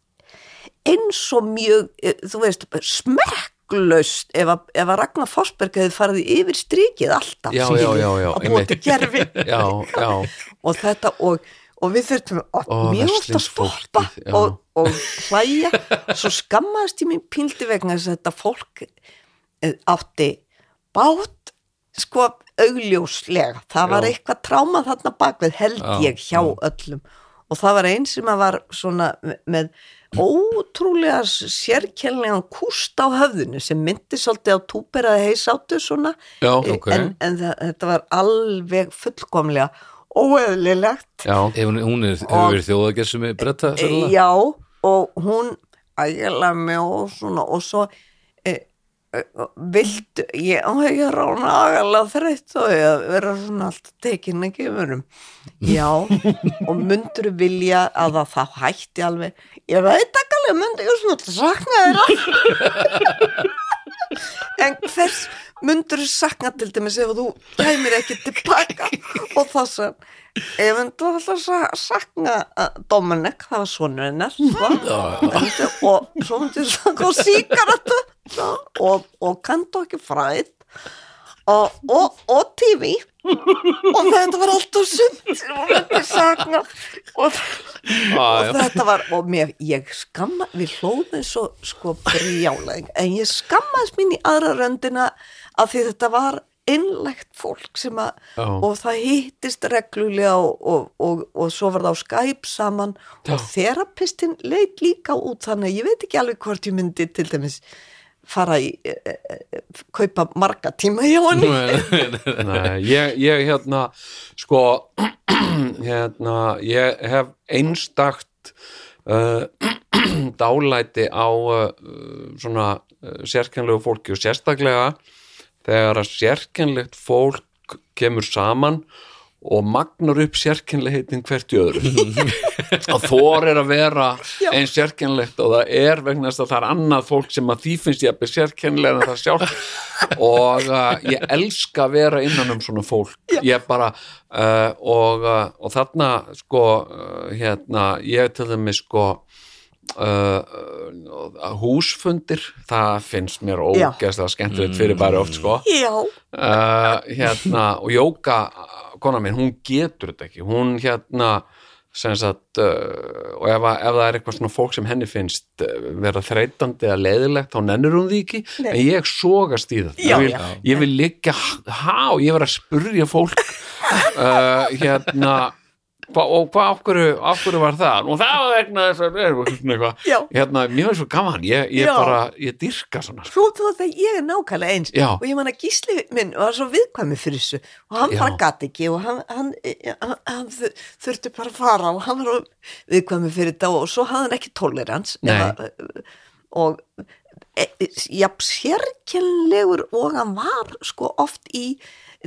eins og mjög, eh, þú veist, smekklaust ef að, ef að Ragnar Fossberg hefði farið yfir strikið alltaf Já, já, já, að einmitt. gerfi já, já, og þetta og, og við þurftum mjög oft að stoppa og, og hlæja. Svo skammaðist ég mín píldi vegna þess að þetta fólk eh, átti bát sko augljóslega. Það var eitthvað tráma þarna bakvið held ég hjá öllum. Og það var einn sem að var svona með ótrúlega sérkjærlegan kúst á höfðinu sem myndi svolítið á túperaði heisáttu svona. Já, Eh, ok. en, en það, þetta var alveg fullkomlega óeðlilegt. Ef hún, hún er, hefur verið þjóðagerð sem er bretta sérlega? Já og hún ægilega með og svona og svo vildu ég, ég er rána agalega þreytt og ég að vera svona alltaf tekin að gefurum já og mundur vilja að það, það hætti alveg? Ég veit ekki alveg mundi ég svona sakna þeirra en hvers mundur sakna til dæmis ef þú kæmir ekki tilbaka og það sem ég myndi alltaf sa- sakna uh, Dominic, það var. Myndi- og svo myndi ég sakna síkaratu og, og kanto ekki fræð og, og, og TV og þetta var allt og sem hún myndi sakna og, og þetta var og mér, ég skamma, við hlóðum svo sko brjálega en ég skammaðist mín í aðra röndina að því þetta var innlegt fólk sem að Já. og það hittist reglulega og, og, og, og svo var það á Skype saman. Og þerapistin leit líka út þannig ég veit ekki alveg hvort ég myndi til dæmis fara í e, e, e, kaupa marga tíma hjá henni. Nei, ég, ég hérna sko hérna, ég hef einstakt uh, dálæti á uh, svona uh, sérkennlegu fólki og sérstaklega þegar að sérkennlegt fólk kemur saman og magnar upp sérkynleitin hvert í öðru. Og þor er að vera eins sérkynlegt og það er vegna þess að það er annað fólk sem að því finnst ég að byrja sérkynlega en það sjálf og uh, ég elska að vera innan um svona fólk. Ég bara uh, og, uh, og þarna sko uh, hérna, ég til þeim sko Uh, uh, húsfundir það finnst mér Já. ógeðslega skemmtilegt fyrir bara oft sko. Uh, hérna, og Jóka kona mín, hún getur þetta ekki. Hún hérna sagt, uh, og ef, að- ef það er eitthvað svona fólk sem henni finnst uh, vera þreytandi eða leiðilegt, þá nennir hún því ekki. Nei. en ég sogast í það Já, ég vil, vil líka há, ég verð að spurja fólk uh, hérna hva, og hvað okkur, okkur var það og það var vegna þess að hérna, mér finnst svo gaman ég, ég bara, ég dyrka svona. Svo þú það ég er nákvæmlega eins Já. og ég man að gísli minn var svo viðkvæmi fyrir þessu og hann Já. bara gati ekki og hann, hann, hann, hann þur- þurfti bara að fara og hann var viðkvæmi fyrir þetta og svo hafði hann ekki tolerans eða, og e, e, jafn sérkennlegur og hann var sko oft í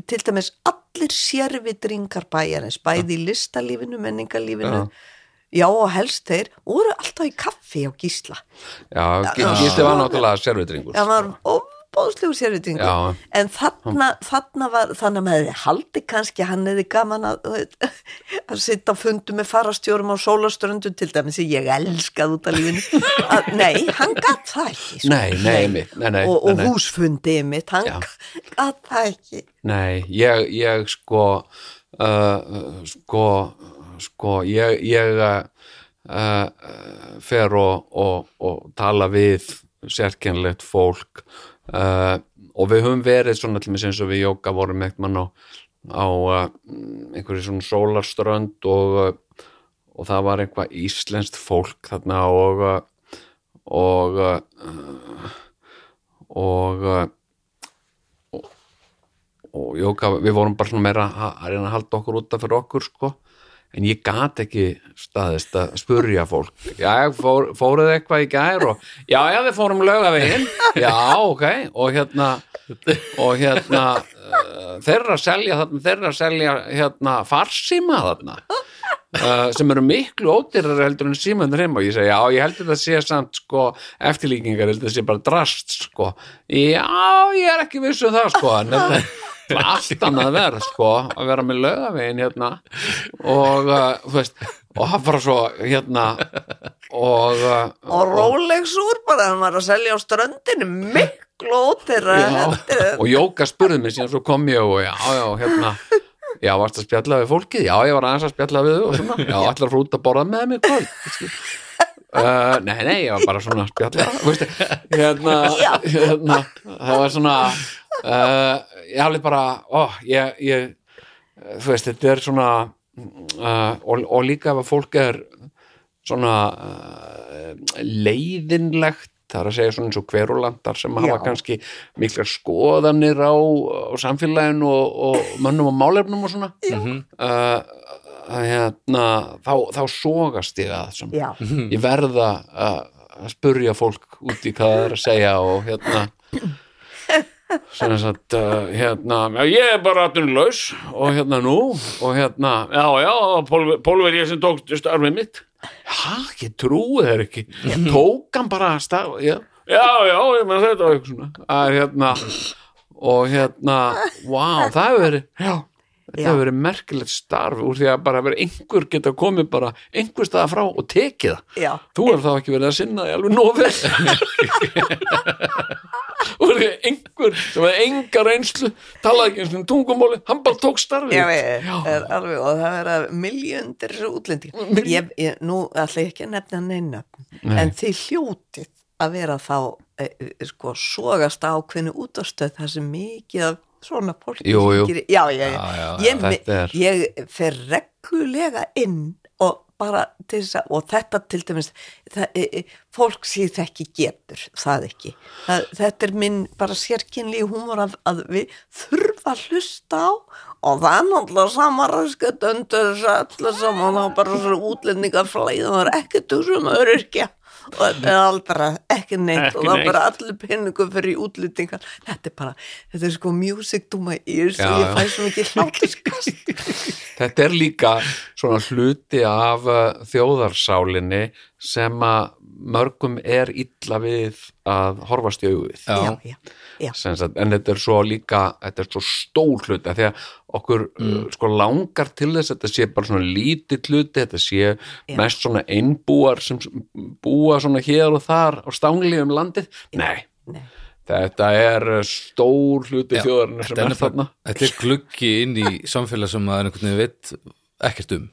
til dæmis allir sérvitringar bæjarins, bæði í listalífinu, menningarlífinu. Já, og helst þeir voru alltaf í kaffi á gísla. Já, Gísli var náttúrulega servitringur það var óbóðslegur sérvitingur Já. en þarna, þarna var þannig að maður hefði haldi kannski að hann hefði gaman að, að sitta á fundu með farastjórum á sólaströndu til dæmis ég elskað út af lífinu. Að, nei, hann gatt það ekki sko. Nei, nei, einmitt, nei, nei, og, og nei, nei. húsfundi mitt, hann gatt það ekki. Nei, ég, ég sko uh, sko sko, ég, ég uh, uh, fer og, og, og tala við sérkennlegt fólk uh, og við höfum verið svona mig eins og við jóka vorum ekkert mann á, á uh, einhverju svona sólarströnd og, uh, og það var eitthvað íslenskt fólk þarna og og og og jóka, við vorum bara svona meira að, reyna að halda okkur út af fyrir okkur sko, en ég gat ekki staðist að spurja fólk. Já, fór, fóruð eitthvað í gær og já, já, við fórum laugavegin já, ok, og hérna og hérna uh, þeirra selja þarna, þeirra selja hérna farsíma þarna uh, sem eru miklu ódýrar heldur en símandur heim og ég segi, já, ég heldur þetta sé samt sko, eftirlíkingar, heldur þetta sé bara drast sko, já, ég er ekki viss um það sko, en þetta allt annað verð sko, að vera með lögavegin hérna. Og uh, þú veist, og hann bara svo hérna og, uh, og Rolex úr bara, hann var að selja á ströndinu miklu ótera Já, og Jóka spurði mig síðan svo kom ég og já, já, hérna já, varst að spjalla við fólkið, já, ég var aðeins að spjalla við og svona, já, allar fara út að borða með í kvöld uh, nei, nei, ég var bara svona spjalla veist, hérna, hérna það var svona uh, ég hafði bara, ó, ég, ég þú veist, þetta er svona uh, og, og líka ef að fólk er svona uh, leiðinlegt það er að segja svona eins og hverulandar sem hafa Já. kannski miklar skoðanir á, á samfélaginu og, og mönnum og málefnum og svona. Uh, að hérna þá, þá sogast ég að sem, Já. ég verða að, að spurja fólk út í hvað það er að segja og hérna sem þess að uh, hérna, já, ég er bara atvinnulegs og hérna nú og hérna, já, já, Pólver ég sem tók starfið mitt. Já, ég trúi þeir ekki. Tók hann bara starf já, já, já, ég með þetta og eitthvað svona. Að hérna og hérna, wow, það hefur verið já, þetta hefur verið merkilegt starf úr því að bara verið einhver geta komið bara einhver staða frá og tekið það. Já. þú hefur þá ekki verið að sinna því alveg nófið og því að einhver sem hefði enga reynslu talaði ekki eins og tungumóli hann bara tók starfið Já, ég, er alveg, og það verða miljöndir útlendi ég, ég, nú ætla ég ekki að nefna neina en þið hljótið að vera þá e, e, sko, sogast ákveðinu útastöð það sem mikið af svona fólki Jú, jú. gerir- já, já, já, Já. Ég, er- ég fer reglulega inn og bara til þess að og þetta til dæmis það, e, e, fólk síð þekki getur það ekki það, þetta er minn bara sérkynli húmor að, að við þurfa að hlusta á og það er náttúrulega samarösku döndur þess að allir saman þá bara svona útlendingar flæð og það er ekkert úr sem öryrkja og þetta er bara ekki neitt. Ekki og það er bara allir penningum fyrir útlýtingar þetta er bara, þetta er sko music to my ears Já, og ég fæ svo mikið hlátuskast Þetta er líka svona hluti af uh, þjóðarsálinni sem að mörgum er illa við að horfast í Sagt, en þetta er svo líka, þetta er svo stór hluti af því að okkur uh, sko langar til þess að þetta sé bara svona lítið hluti, þetta sé mest svona einbúar sem búa svona hér og þar á stangli um landið. Nei, nei, þetta er uh, stór hluti Já, þjóðarinnar sem þetta er þarna. þetta er gluggi inn í samfélag sem maður einhvern veginn veit ekkert um.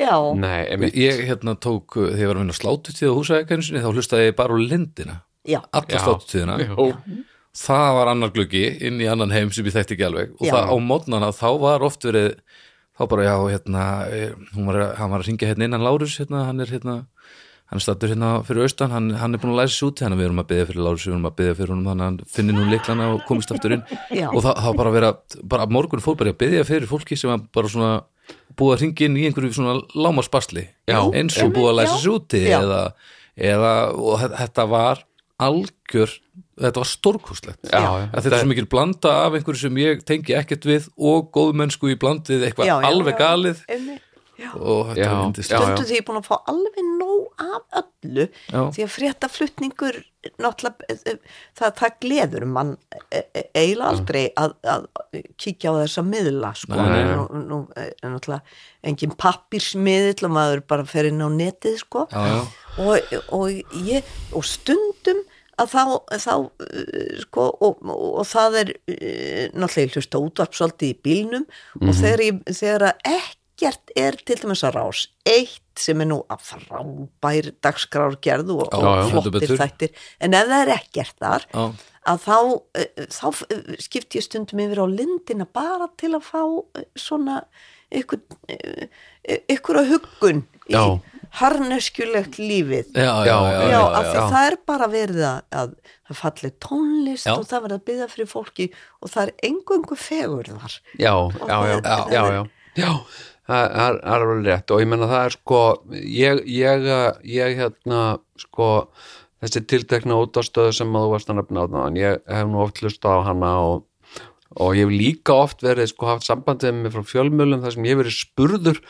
Já, Nei, ég hérna tók, uh, þegar ég var að vinna slátutíð á húsækjarninsinni, þá hlustaði ég bara úr lindina. Já, alla Já. slátutíðina Jó. Það var annar gluggi inn í annan heim sem ég þekkti ekki alveg og Já. það á mótnana þá var oft verið þá bara já, hérna eh, hún var, að- hann var að ringja hérna innan Lárus hérna, hann er hérna hann er stattur hérna fyrir austan, hann, hann er búin að læsa sér út þannig að við erum að byggja fyrir Lárus, við erum að byggja fyrir honum þannig að hann finnir nú liklana og komist aftur inn Já. og það, það var bara að vera bara morgun fór bara að byggja fyrir fólki sem var bara svona búið að ringja inn í einhverju svona lámaspasli Já. eins og búið að læsa sér úti Já. eða, eða og þe- þetta var algjör þetta var að þetta er svo mikil blanda af einhverju sem ég tengi ekkert við og góðmennsku í blandið eitthvað Já, já, alveg galið. Já. og þetta yndislegt já. Stundum því ég er búin að fá alveg nóg af öllu Já. því að frétta flutningur náttúrulega eh, eh, það, það gleður mann eh, eiginlega aldrei að, að kíkja á þessa miðla sko. Nei, nú, nú er náttúrulega engin pappirsmiðl og maður bara fer inn á netið sko. Já, já. Og, og, ég, og stundum að þá, þá uh, sko, og, og, og það er uh, náttúrulega hlusta útvarp svolítið í bílnum Mhm. og þegar, ég, þegar ekkert er til dæmis að rás eitt sem er nú að frábær dagskrárgerð og, og flottir þættir en ef það er ekkert þar Já. að þá, uh, þá skipti ég stundum yfir á lindina bara til að fá svona ykkur, ykkur að huggun í Já. harneskjulegt lífið já, já, Já, já, Já, já, af því já. það er bara verið að, að það falli tónlist Já. og það verið að byggja fyrir fólki og það er engungu fegur þar. já, já, já, Já. já, já, já, það er, er alveg rétt og ég menna það er sko ég, ég, ég hérna sko þessi tiltekna útastöðu sem að þú varst að nefna á þann, ég hef nú oft hlust á hana og, og ég hef líka oft verið sko haft sambandið með frá fjölmjölum þar sem ég hef verið spurður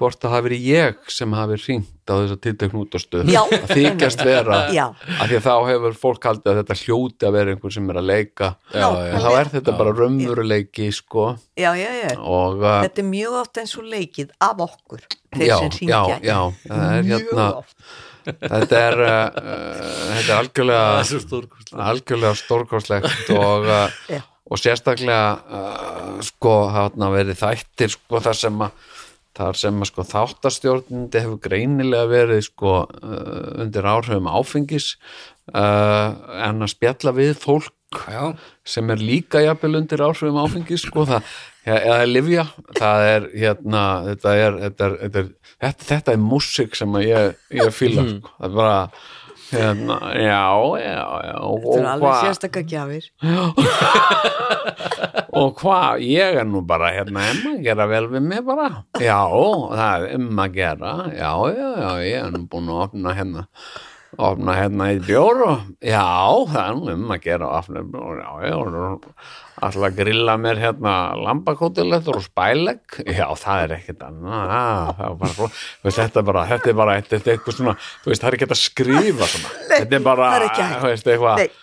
hvort það hafi verið ég sem hafi hringt á þessa tiltekna útastöðu Já. að þykjast vera Já. af því að þá hefur fólk haldið að þetta hljóti að vera einhver sem er að leika Já, já. þá er þetta bara raunveruleiki sko Já, já, já. og uh, Þetta er mjög oft eins og leikið af okkur, þeir já, sem já, já, það er Mjög hérna þetta er uh, uh, þetta er algjörlega algjörlega stórkostlegt og, uh, Já. Og sérstaklega uh, sko hafa verið þættir sko þar sem að þar sem að sko þáttastjórnindi hefur greinilega verið sko uh, undir áhrifum áfengis uh, en að spjalla við fólk já, sem er líka jafnvel undir áhrifum áfengis sko það, eða livja það er hérna þetta er, þetta er, þetta er, þetta, er músik sem að ég, ég fíla sko. það er bara hérna, já, já, já Þetta er alveg sérstakka gjafir. og hvað, ég er nú bara hérna um að gera vel við mig bara. Já, það er um að gera. Já, já, já, ég er nú búin að opna hérna opna hérna í bjór og já, það er nú um að gera opna já, já og alltaf að grilla mér hérna lambakótilettur og spælegg? Já, það er ekkert annað. Ah, þetta er bara, þetta er bara eitthvað svona, þú veist, það er ekki að skrifa svona, þetta er bara, veist,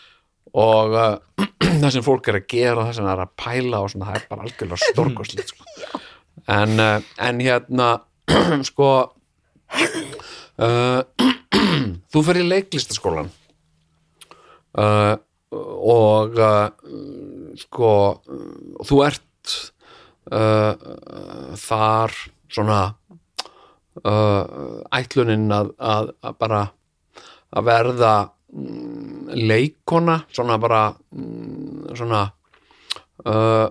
og uh, það sem fólk er að gera það sem það er að pæla og svona, það er bara algjörlega stórkoslegt sko. en, uh, en hérna sko uh, þú fer í leiklistaskólan og uh, sko þú ert uh, þar svona uh, ætlunin að, að, að bara að verða mm, leikona svona bara mm, svona uh,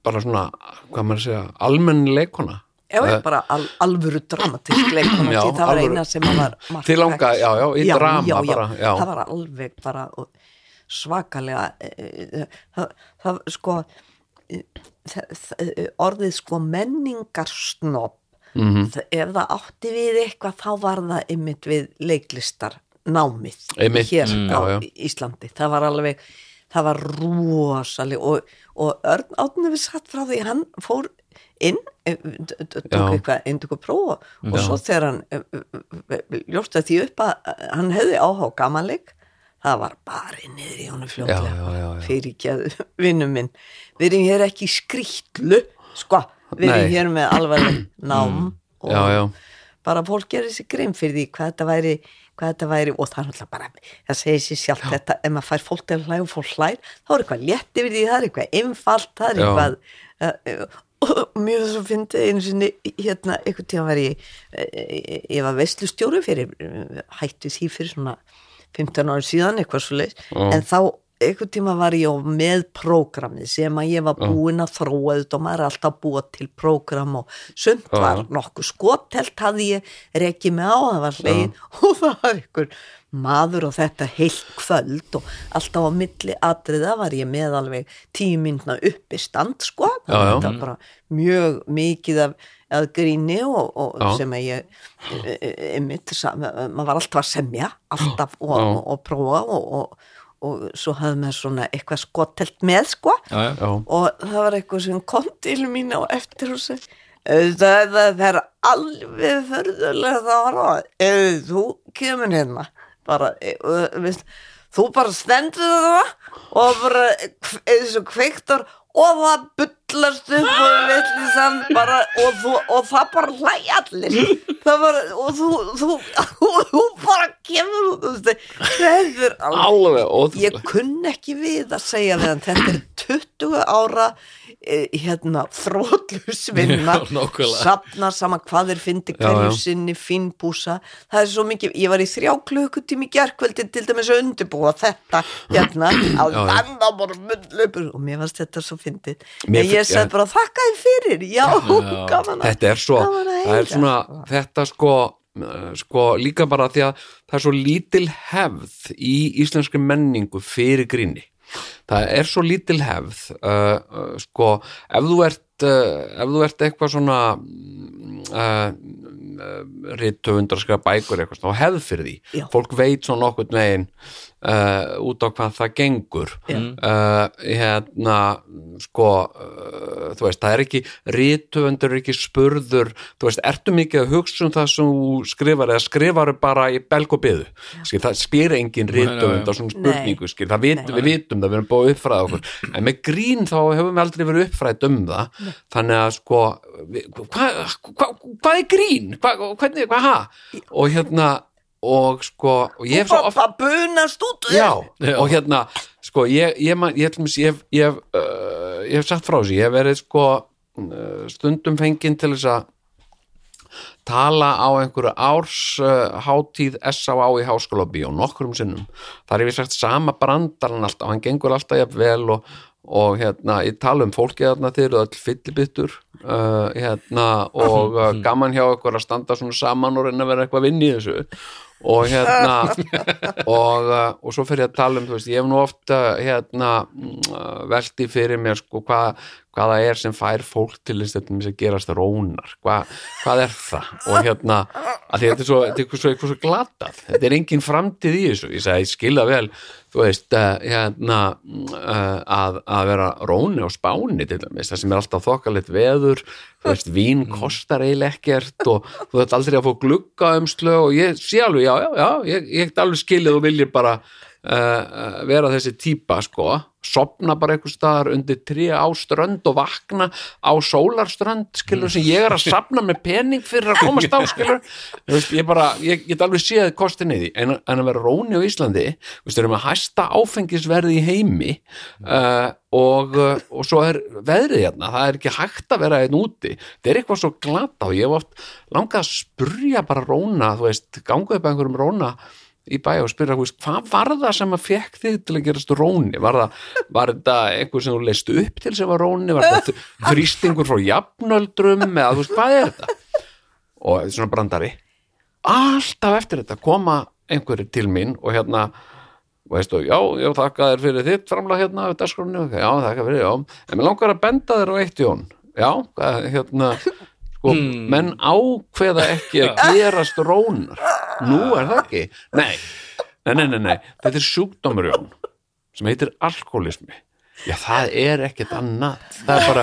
bara svona hvað maður að segja, almenn leikona Já, Eh, bara al, alvöru dramatísk leikona, Já, það var alvöru. eina sem var margt já, já, í drama já, bara, já. það var alveg bara og svakalega eh, það, það sko eh, það, það, orðið sko menningarsnopp Mhm. það, ef það átti við eitthvað þá var það einmitt við leiklistar námið Einmitt, hér mm, á já, já. Íslandi það var alveg, það var rosaleg og, og Örn Átni við satt frá því hann fór inn eh, tók Já. eitthvað eintöku prófa og svo þegar hann eh, ljósta því upp að eh, hann hefði áhá gamanleik það var bara niður í honum Já, já, já, já. fyrir ekki að vinnum minn. Við erum hér ekki skrýtlu sko, við erum Nei. hér með alveg nám og Já, já, bara fólk gerir sér grimm fyrir því hvað þetta væri, hvað þetta væri. Og það er náttúrulega bara, það segir sér sjálf þetta, ef maður fær fólk til að hlæða og fólk hlær þá er eitthvað létt yfir því, það er eitthvað einfalt, það er Já. eitthvað uh, og mjög þess að fyndi einu sinni hérna, einhvern tíma var ég eh, ég var veslustjóri fyrir eh, hætti því fyrir svona 15 ári síðan, eitthvað svo leis en þá einhvern tíma var ég á með prógramið sem að ég var búin að þróa auðvitað og maður er alltaf búið til prógram og sumt var nokkuð skotelt hafði ég rekið mig á, það var hlegin og það var einhver maður og þetta heilt kvöld og alltaf á milli atriða var ég með alveg tíu myndna uppi stand sko, þetta var bara mjög mikið af að gríni og, og sem að ég e- e- einmitt, maður var alltaf að semja alltaf og, og, og prófa og, og, svo hafði maður svona eitthvað skotelt með sko. Já, já. og það var eitthvað sem kom til mín á eftir og segi það, það, það er alveg förðulega það var það. Ef þú kemur hérna. Bara, e, veist, þú bara stendur það og bara eins og kveiktar og það bullast upp og vitlisann bara og, þú, og það bara hlæja allir. Það bara, og þú, þú, og þú bara kemur út þú veist, þetta er alveg og ég kunn ekki við að segja hann þetta er 20 ára hérna þrótlusvinna Já, nákvæmlega. safna sama hvað þeir fyndi Já, hverju já. sinni fínbúsa það er svo mikið, ég var í þrjá klukkutími í gerkvöldi til dæmis að undirbúa þetta hérna að Já, já. að bara munnleipur og mér varst þetta svo fyndið. En ég sagði bara þakka þið fyrir. Já, gaman að þetta er svo það er svona, þetta sko sko líka bara því að það er svo lítil hefð í íslenski menningu fyrir gríni það er svo lítil hefð uh, uh, sko, ef þú ert uh, ef þú ert eitthvað svona uh, rítöfundar skræða bækur eitthvað, þá hefð fyrir því Já. fólk veit svo nokkurn veginn uh, út á hvað það gengur. Já. uh, hérna sko uh, þú veist, það er ekki rítöfundur er ekki spurður. Þú veist, ertu mikið að hugsa um það sem skrifar eða skrifar bara í belg og byðu skil, það spyr engin rítöfund á svona spurningu, skil, það vit, við vitum það við erum búið að uppfræða okkur. En með grín þá hefum við aldrei verið uppfræðt um það. Þannig að sko hvað hva, hva er grín? Hva, hvernig, hvað ha? og hérna og sko, og ég hef svo oft já, og hérna sko, ég, ég, man- ég, ég, ég, hef- ég, hef, ég hef sagt frá þessu, ég hef verið sko uh, stundum fenginn til þess að tala á einhverju árs uh, hátíð S.A.A. í háskóla og nokkrum sinnum. Þar hef ég sagt sama brandaran alltaf, hann gengur alltaf jafn vel og, og hérna, ég tala um fólki þarna þeir eru öll fyllibittur uh, hérna, og uh, gaman hjá ykkur að standa svona saman og reyna að vera eitthvað vinn í þessu og hérna og, uh, og svo fyrir ég að tala um þú veist, ég hef nú ofta hérna mm, uh, velti fyrir mér sko hvað hvað það er sem fær fólk til þess að gerast rónar, Hva, hvað er það? Og hérna, að þetta er svo, eitthvað svo, svo glatað, þetta er engin framtíð í þessu, ég sagði, ég skilða vel þú veist, uh, hérna uh, að, að vera róni og spáni til dæmis, það sem er alltaf þokkalegt veður, þú veist, vín kostar eiginlega ekkert og þú veist aldrei að fá glugga um slö og ég sé alveg, já, já, já, ég, ég get alveg skilið og viljið bara uh, vera þessi típa sko, sopna bara einhver staðar undir trí á strönd og vakna á sólarströnd skilur sem ég er að sapna með pening fyrir að komast á skilur veist, ég bara, ég get alveg séð kostinni í því. En, en að vera róni á Íslandi veist, erum að hæsta áfengisverði í heimi uh, og, og svo er veðrið hérna. Það er ekki hægt að vera einn úti. Það er eitthvað svo glata og ég hef oft langað að spurja bara róna þú veist, ganguð upp einhverjum róna í bæ og spyrja, þú veist, hvað var það sem að fekk þig til að gerast róni? Var, það, var þetta einhver sem þú leist upp til sem var róni? Var þetta þrýstingur frá jafnöldrum? Eða þú veist, hvað er þetta? Og svona brandari. Alltaf eftir þetta koma einhverju til mín og hérna og veistu, já, já, þakka þér fyrir þitt framlega hérna á dagskránu, já, þakka fyrir, já en mér langar að benda þér á eitt Jón já, hvað, hérna sko, menn ákveða ekki að gerast rónar. Nú er það ekki. Nei, nei, nei, nei, nei. þetta er sjúkdómur Jón sem heitir alkoholismi. Já, það er ekkert annað. Það er bara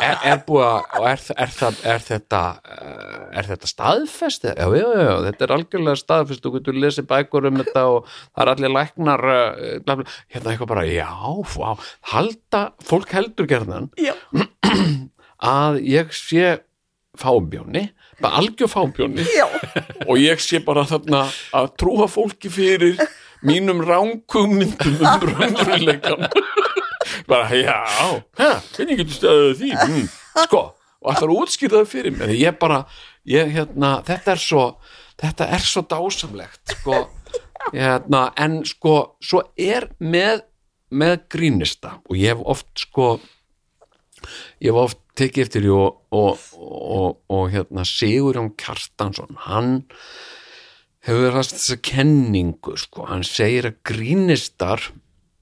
er, er búið að, er, er, er þetta eh, er þetta staðfest? Já, já, já, já, þetta er algjörlega staðfest. Þú getur lesið bækur um þetta og það er allir læknar eh, hérna eitthvað bara, já, vá. Halda, fólk heldur gerðan Já. að ég sé fábjóni, bara algjör fábjóni og ég sé bara þarna að trúa fólki fyrir mínum ránkugmyndum um raunveruleikan bara, já, hvernig getur stöðuð því? Mm, sko, og ætlar að útskýra það fyrir mér? Ég bara, ég, hérna, þetta er svo þetta er svo dásamlegt sko, hérna, en sko svo er með með grínista. Og ég hef oft sko ég hef oft tekið eftir því og, og, og, og hérna Sigurjón Kjartansson hann hefur rast þessa kenningu sko, hann segir að grínistar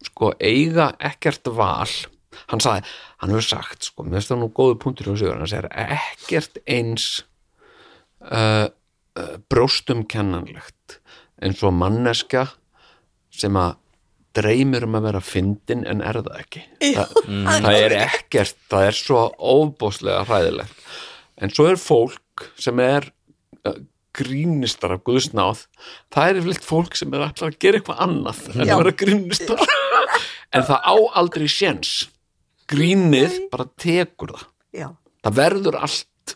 sko eiga ekkert val. Hann sagði, hann hefur sagt sko, mér finnst það nú góðu punktur hjá Sigur hann segir ekkert eins uh, uh, brjóstum kennanlegt eins og manneska sem að dreymir um að vera fyndin en er það ekki. Þa, það er ekkert, það er svo óbóðslega hræðilegt. En svo er fólk sem er uh, grínistar af guðsnáð það er yfirleitt fólk sem er alltaf að gera eitthvað annað en Já. að vera grínistar. En það á aldrei séns. Grínið bara tekur það. Já, það verður allt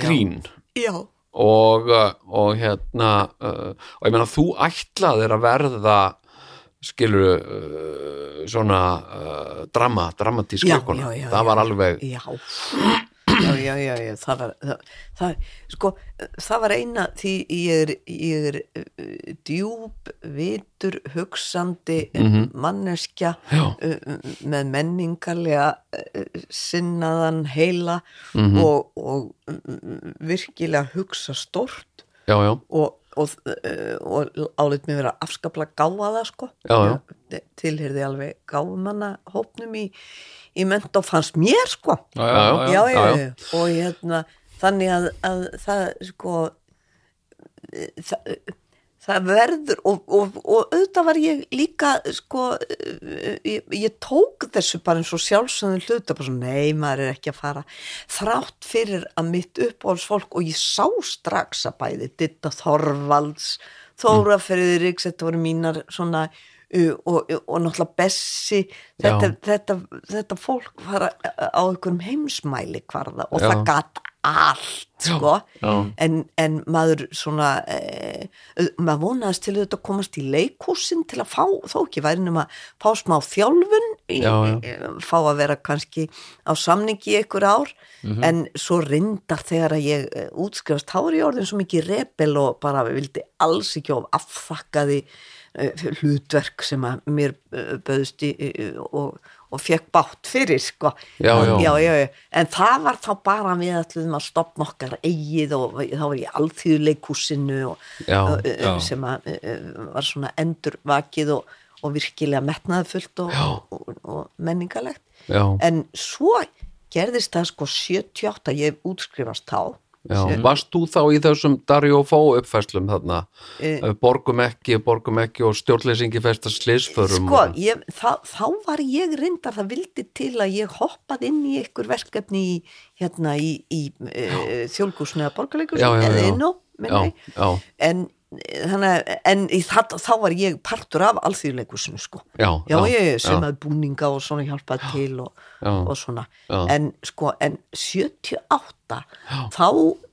grín. Já, og, og hérna uh, og ég meina þú ætlaðir að verða skilur uh, svona uh, drama, dramatísk já, já, já, það var alveg já, já, já, það var það, það, sko, það var eina því ég er, ég er uh, djúb, vitur hugsandi Mhm. manneskja Já. uh, með menningarlega uh, sinnaðan heila Mhm. og, og uh, virkilega hugsa stort já, já, og, og, uh, og álit mér vera afskaplega gáfaða sko Já, já. Ég tilheyrði alveg gáfumanna hópnum í, í ment og fannst mér sko já, já, já, já, já, já. já. og hérna þannig að, að það sko það, það verður og, og, og auðvitað var ég líka sko ég, ég tók þessu bara eins og sjálfsögðin hluta bara svo, nei, maður er ekki að fara. Þrátt fyrir að mitt uppáhaldsfólk og ég sá strax að bæði Ditta Þorvalds Þóra Friðriks, þetta voru mínar svona og, og náttúrulega Bessi þetta, þetta, þetta fólk var á einhverjum heimsmæli hvarða og Já. það gat allt sko. Já. en, en maður svona eh, maður vonaðist til þetta að komast í leikhúsin til að fá, þó ekki væri nema fá smá þjálfun í, eh, fá að vera kannski á samningi í einhver ár. En svo reyndar þegar að ég eh, útskrifast er ég orðin svo mikið rebel og bara vildi alls ekki of afþakkaði eh, hlutverk sem að mér eh, bauðst í eh, og, og fekk bátt fyrir sko Já, já. já, en það var þá bara við ætluðum að stopna okkar eigið og þá var ég uh, já. sem að, var svona endurvakið og, og virkilega metnaðfullt og, og, og menningalegt Já. en svo gerðist það sko 78 ég útskrifast þá Já, varst þú þá í þessum Dario Fó uppfæslum þarna? Eh. borgum ekki, borgum ekki og stjórnleysingi festa slisförum Sko, ég, þá, þá var ég reyndar, það vildi til að ég hoppað inn í ykkur verkefni í, hérna í, í þjólkúsinu eða borgarleikus Já, já, eða minni. Já, en, eh, þannig, en það, þá var ég partur af alþýðleikusinu sko. Já, já, já, ég sem að búninga og svona hjálpað til og, og svona. en sko, en 78 þá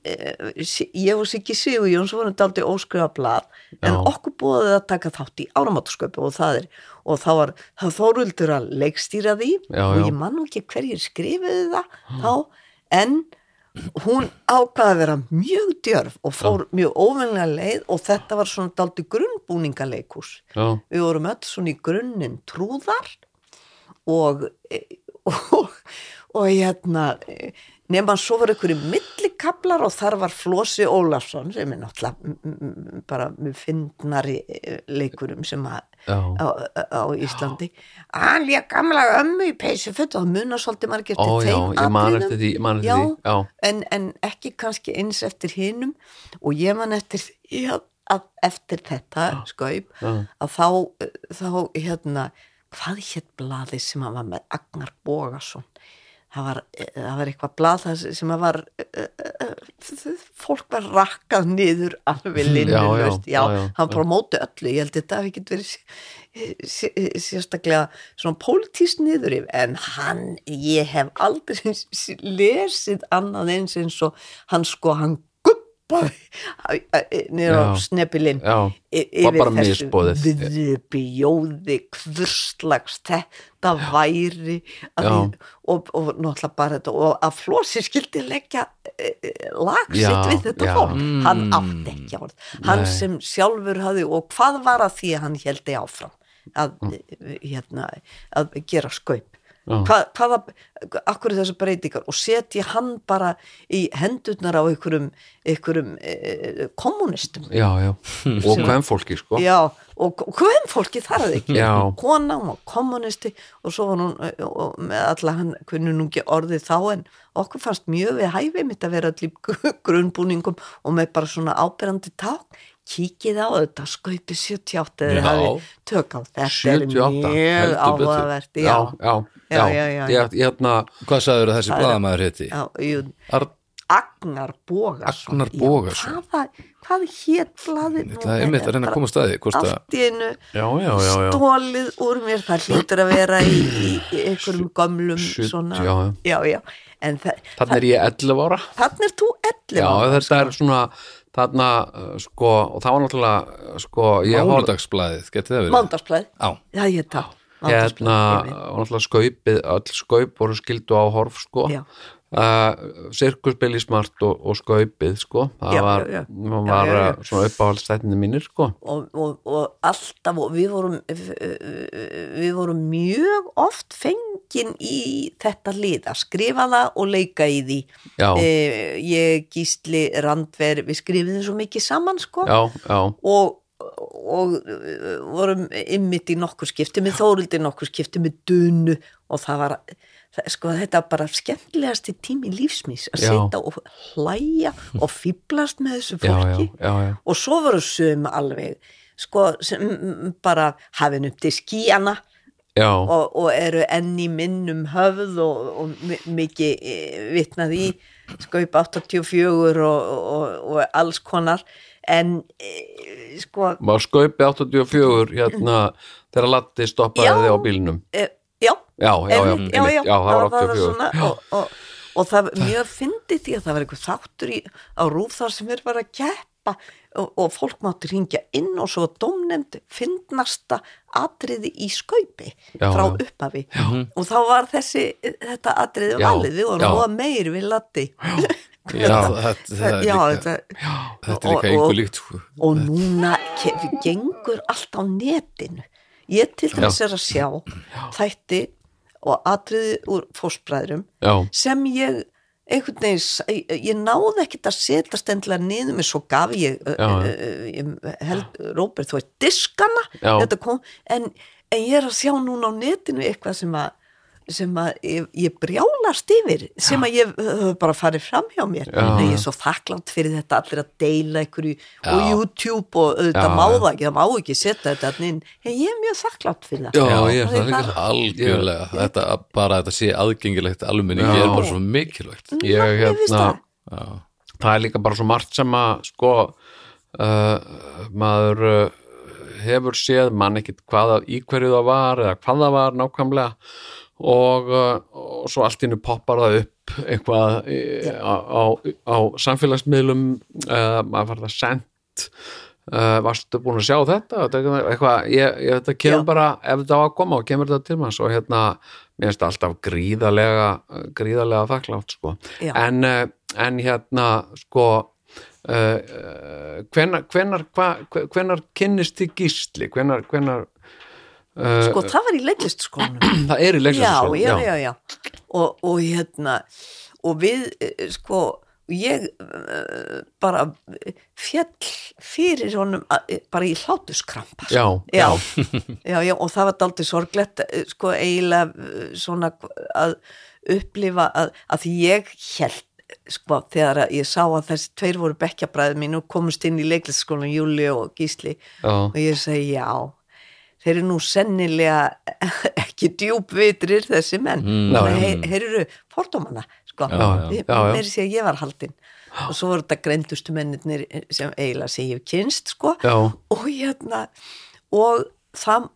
eh, ég og Siggi Sigur Jóns vorum daldi óskrifa blað en okkur búið að taka þátt í áramáttasköpu og það er og þá var það þóruldur að leikstýra því og ég man nú ekki hverjir skrifiði það þá en hún ákvaði að vera mjög djörf og fór mjög óvenlega leið og þetta var svona daldi grunnbúningaleikus já, við vorum öll svona í grunninn trúðar og og, og hérna nema svo var einhverju milli kaplar og þar var Flósi Ólafsson sem er náttúrulega bara með fyndnari eh, leikurum sem að Já. á, á Íslandi hann lék gamla ömmu í peysuföt og það munar svolítið margir já, þeim já, já. En, en ekki kannski eins eftir hinum og ég man eftir já, að eftir þetta skaup Já. að þá, þá hérna, hvað hétt blaði sem hann var með Agnar Bógason það var, það var eitthvað blað það sem að var uh, uh, fólk var rakkað niður alveg já, hann bara á móti öllu, ég held þetta hafi ekki verið sé- sé- sérstaklega svona pólitískt niður en hann ég hef aldrei lesið annað eins eins og hann sko, hann niður á snepilinn yfir þessu viðbjóði hvurslags þetta væri og, og náttúrulega bara þetta og að Flósi skildi leggja e, e, lag Já, sitt við þetta já. fólk. Hann átti ekki orð. Hann Nei. sem sjálfur hafði og hvað var að því að hann heldi áfram að, Mm. hérna, að gera skaup Já. Hvað, hvaða, akkur er þessu breytingar? Og setja hann bara í hendurnar á einhverjum, einhverjum e, kommunistum já, já. Og hvem fólki, sko. Já, og hvem fólki þar að ekki. Já. kona, var kommunisti og svo var hún eh, og með alla hann kunni nú ekki orðið þá en okkur fannst mjög við hæfi mitt að vera allir grunnbúningum og með bara svona ábyrrandi ták kíkið á þetta skaupi 78 eða tök á þetta 78, er mjög áhugavert já, já, já, já, Já, já, já, já. Ég, hérna, Hvað sagður þessi Það blaðamaður heiti? já, jú, Ar Agnar Bógason Agnar Já, Bogason. hvað, hvað hétt blaðið nú? Það er einmitt að reyna að koma að staði allt í já, já, já, já. stólið úr mér það hlýtur að vera í, í, í einhverjum gömlum Sjöt- svona já, já, já. en það, Þannig er ég 11 ára þannig er þú 11 Já, ára, þetta er svona þarna, uh, sko, og það var náttúrulega, uh, sko, Mánudagsblaðið, geti það verið? mándagsblæð Já, já, ég það hérna, náttúrulega skaupið, öll skaup voru skildu á horf, sko. Uh, sirkusbil í smart og, og skaupið, sko. Það Já, var, já, já. það var svona uppáhaldstættinni mínir, sko. Og, og, og alltaf og við vorum við vorum mjög oft fengin í þetta lið að skrifa það og leika í því. Eh, ég gísli randver við skrifiðum svo mikið saman sko. Og, og vorum ymmit í nokkur skipti með Þórildi nokkur skipti með Dunu og það var það, sko þetta bara skemmtilegasti tími lífsmís að Já. sitja og hlæja og fýblast með þessu já, já, fólki já, já. og svo voru sum alveg sko sem bara hafinn upp til skíana og, og eru enn í minnum höfð og, og mi- mikið eh, vitnað í skaup 84 og, og, og alls konar en e, sko maður skaupi 84 hérna, þegar Latti stoppaði þig á bílnum? e, já, Já, já, einmitt, já, já, já, það var 84 svona, og, og, og það mjög fyndi því að það var einhver þáttur í, á rúf þar sem er bara að keppa og, og fólk mátti ringja inn og svo domnemd fyndnasta atriði í skaupi frá upphafi. Og þá var þessi þetta atriði valið, já. vorum hóa meir við Latti. Já, það já, líka, þetta, þetta er og- líka einhver og- líkt sko. og núna gengur allt á netinu. Ég til þess er að sjá þætti og atriði úr fósbræðrum Já, sem ég einhvern veginn, ég, náði ekkert að setja stendilega niður með svo gaf ég, ég held Róbert, þú veist, diskana. Já. þetta kom, en, en ég er að sjá núna á netinu eitthvað sem að sem að ég, ég brjálast yfir sem að ég höf bara farið fram hjá mér en ég er svo þakklátt fyrir þetta allir að deila ykkur í Já. og YouTube og Já, má það ekki, það má ekki setja þetta inn, en ég er mjög þakklátt fyrir það Já, ég er það líka. algjörlega þetta, bara að þetta sé aðgengilegt almenningi Já. er bara svo mikilvægt. Ég, hérna, það. er líka bara svo margt sem að sko uh, maður uh, hefur séð mann ekkit hvað í hverju það var eða hvað það var nákvæmlega og, uh, og svo allt innu poppar það upp eitthvað í- á, á, á samfélagsmiðlum uh, maður var það sent. Uh, varstu búin að sjá þetta? Þetta eitthvað, ég, ég, þetta kemur Já. bara ef þetta á að koma og kemur þetta til manns. Og hérna, mér finnst það alltaf gríðarlega gríðarlega þakklátt sko. Já. en, uh, en hérna sko uh, uh, hvenar, hvenar, hva, hvenar kynnist þið gísli? Hvenar, hvenar sko það var í leiklistaskólanum það er í já, leiklistarskóla já, já, já. Og, og hérna og við eh, sko ég uh, bara fjall fyrir honum bara í hlátuskrampa. Já, já, já, já, og það var daldið sorglegt eh, sko eiginlega eh, svona að upplifa að, að ég held sko þegar ég sá að þessi tveir voru bekkjabræði mín og komust inn í leiklisskólan Júli og Gísli. Já. og ég segi já þeir eru nú sennilega ekki djúpvitrir þessi menn. Mm. Þeir þeir eru fordómana sko, meiri sé að ég var haldin og svo voru þetta greindustu mennir sem eiginlega sem ég kynst sko. Og hérna og það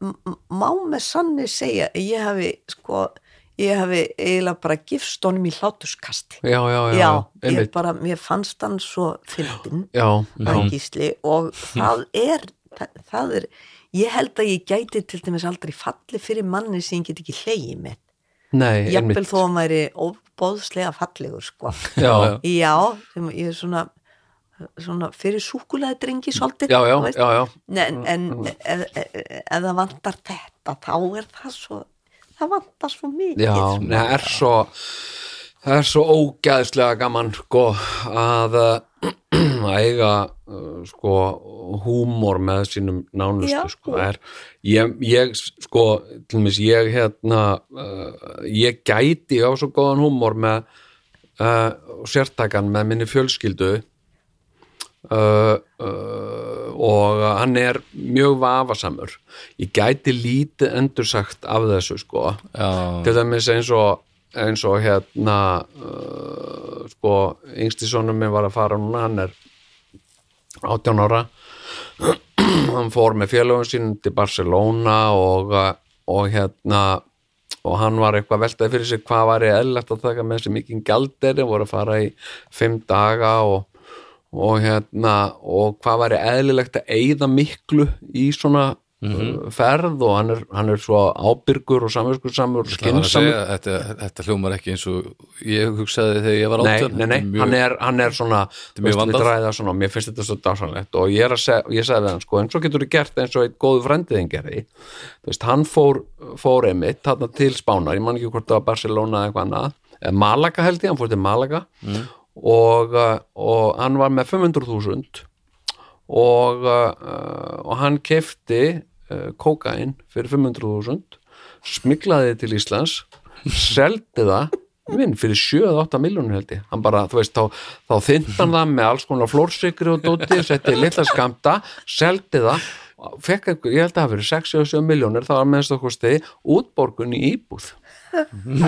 má með sanni segja að ég hafi sko ég hafi eiginlega bara gifst honum í hlátuskasti já, já, já, já, ég bara, mér fannst hann svo fyndin og það er það er, ég held að ég gæti til dæmis aldrei falli fyrir manni sem ég get ekki hleyið með. Jafnvel þó að hann væri óbóðslega fallegur sko. Já, já, sem ég er svona svona fyrir súkulega drengi svolítið já, já, þú veist. já, já. en, en ef, það vantar þetta þá er það svo það vantar svo mikið Já, nei, það er svo það er svo ógæðslega gaman sko að uh, að eiga uh, sko húmor með sínum nánustu Já, sko, er, ég, ég sko, til dæmis ég hérna uh, ég gæti á svo góðan húmor með uh, sértakan með minni fjölskyldu uh, uh, og hann er mjög vafasamur. Ég gæti lítið endursagt af þessu sko. Já, til dæmis eins og eins og hérna uh, sko, yngsti sonum minn var að fara núna, hann er 18 ára. Hann fór með félögum sínum til Barcelona og, og hérna og hann var eitthvað veltaði fyrir sig hvað var ég eðlilegt að taka með þessi mikið galderi voru að fara í fimm daga og, og hérna og hvað ég eðlilegt að eyða miklu í svona uh, ferð og hann er, hann er svo ábyrgur og samvinskursamur og Það skynnsamur þetta, þetta hljómar ekki eins og ég hugsaði þegar ég var Nei, átján. nei, nei, Mjög- hann er, hann er svona svona, mér finnst þetta svo dásanlegt og ég segja, ég sagði hann sko, en svo getur þú gert eins og eitt góðu frendiðin gerði? Veist, hann fór, fór þarna til Spánar, ég man ekki hvort það var Barcelona eða eitthvað annað, Malaga held ég hann fór til Malaga Mm. og, uh, og hann var með 500.000 og, uh, og hann kefti uh, kókain fyrir 500.000 smiklaði til Íslands seldi það minn fyrir 7-8 miljónur held ég. Hann bara, þú veist, þá, þá þynnti hann það með alls konar flórsikri og dóti setti litla skamta, seldi það fekk einhver, ég held að það verið 6-7 miljónur, það var meðst okkur stegi útborgun í íbúð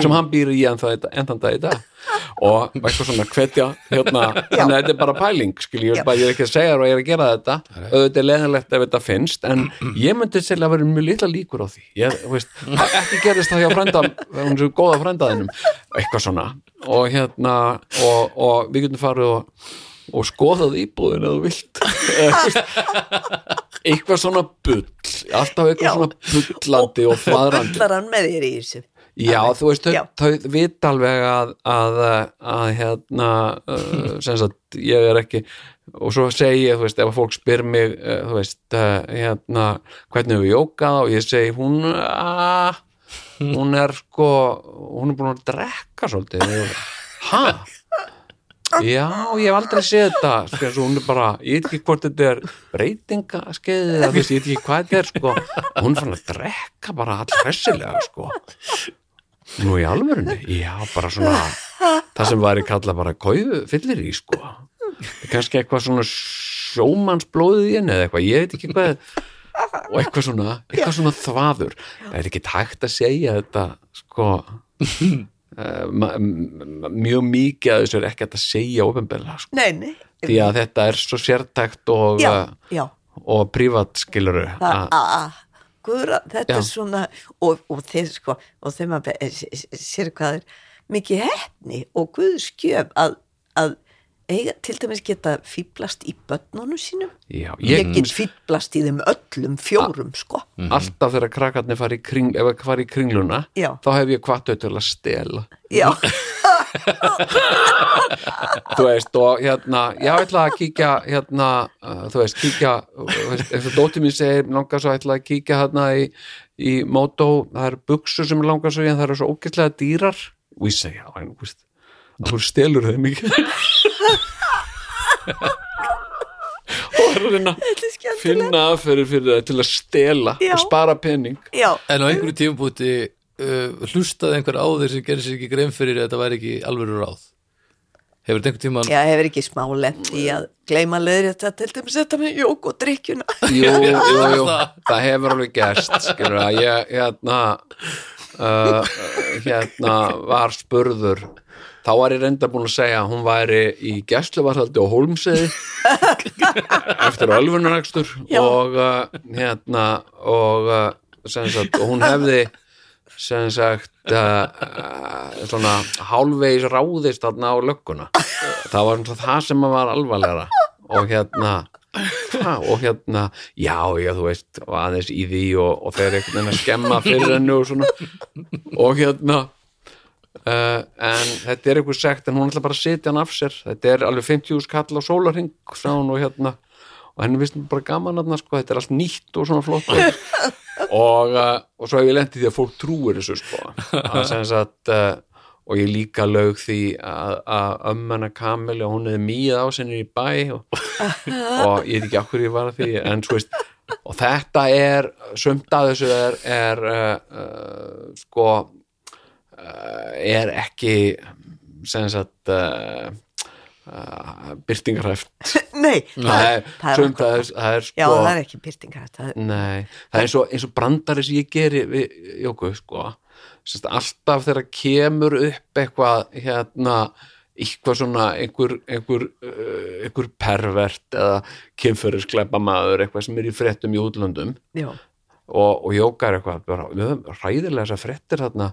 sem hann býr í enn þann dag í dag. Og eitthvað svona hvetja hérna, þannig að þetta er bara pæling skil, ég, bara, ég er ekki að segja og ég er að gera þetta. Auðvitað er leðanlegt ef þetta finnst en ég myndi til að vera mjög litla líkur á því. Ég, veist, ekki gerist það hjá frænda hún er svo góða frændaðinum eitthvað svona. Og hérna og, og við getum farið og, og skoðað íbúðin eða þú vilt eitthvað svona bull alltaf eitthvað Já. svona bullandi og þvaðrandi Bullar hann með þér í þessu Já, þú veist, þau, vita alveg að, að, að hérna, uh, sem sagt, ég er ekki, og svo segi ég, þú veist, ef að fólk spyr mig, uh, þú veist, uh, hérna, hvernig hefur jókað og ég segi, hún, að, hún er sko, hún er búin að drekka svolítið. Hæ? Já, ég hef aldrei séð þetta, sko, hún er bara, ég veit ekki hvort þetta er breytingaskeiðið, ég veit ekki hvað þetta er, sko, hún fann að drekka bara allhressilega, sko. Nú í alvörunni? Já, bara svona það sem væri kallað bara kóðu fyllir í sko. Kannski eitthvað svona sjómannsblóðið í henni eða eitthvað, ég veit ekki hvað og eitthvað svona, eitthvað svona þvaður. Það er ekki tægt að segja þetta sko. Eh, mjög mikið að þessu er ekki að segja ofinbella sko, Nei, nei. Því að þetta er svo sértækt og, Já, eh, já. og prívat skiluru að, guðra, þetta Já. er svona og, og þeir sko og þeir maður sér hvað er mikið hefni og guðskjöf að, að eiga til dæmis geta fýblast í börnunum sínum. Já, ég, ég, get fýblast í þeim öllum fjórum sko. Alltaf þegar krakkarnir fari í, kring, ef að fari í kringluna Já. þá hef ég kvartu til að stela. Já, þú veist og hérna ég ætla að kíkja hérna uh, þú veist kíkja veist, eins og dóttir mín segir langar svo ætla að kíkja hérna í, í mótó það eru buksur sem langar svo í en það eru svo ógeðslega dýrar. Og ég segja veist að þú stelur og er að finna aðferðir fyrir það til að stela Já. og spara pening. Já, En á einhverju tímabúti uh, hlustaði einhver á þeir sem gerir sér ekki grein fyrir að þetta væri ekki alveg ráð Hefur þetta einhver tíman já, hefur ekki smá lent í að gleyma leiðri þetta til dæmis þetta með jók og drikkjuna. jú, jú, jú, það hefur alveg gerst skilur að ég hérna uh, hérna var spurður þá var ég reynda búin að segja að hún væri í gæsluvarhaldi á Hólmsiði eftir ölfunarækstur Já. og uh, hérna og, uh, sem sagt, og hún hefði sem sagt uh, svona hálfvegis ráðist þarna á lögguna. Það var það sem var alvarlegra. Og hérna ha, og hérna, já, já, þú veist aðeins í því og, og þeir einhvern veginn að skemma fyrir hennu og svona. Og hérna uh, en þetta er eitthvað sekt en hún ætla bara að sitja hann af sér. Þetta er alveg 50 skall á sólarhing sá hún og hérna og henni finnst bara gaman að sko, þetta er allt nýtt og svona flott. Og, uh, og svo hef ég lent í því að fólk trúir þessu sko. Að uh, og ég líka lög því að, að ömmana Kamil og hún hefði mýð á sinni í bæ og, og ég veit ekki okkur ég var að því en svo veist og þetta er, sumt að þessu er, er uh, uh, sko uh, er ekki sem sagt uh, byrtingarhæft Nei, það er, það er sumt að þess- það er sko Já, það er ekki byrtingar það er, Nei, það er eins og, eins og brandari sem ég geri við Jóku, sko. Sest, alltaf þegar kemur upp eitthvað hérna eitthvað svona einhver, einhver, uh, einhver pervert eða kynfyrirskleipa maður eitthvað sem er í fréttum í útlöndum Já, og, og Jóka er eitthvað bara, ræðilega þessar fréttir þarna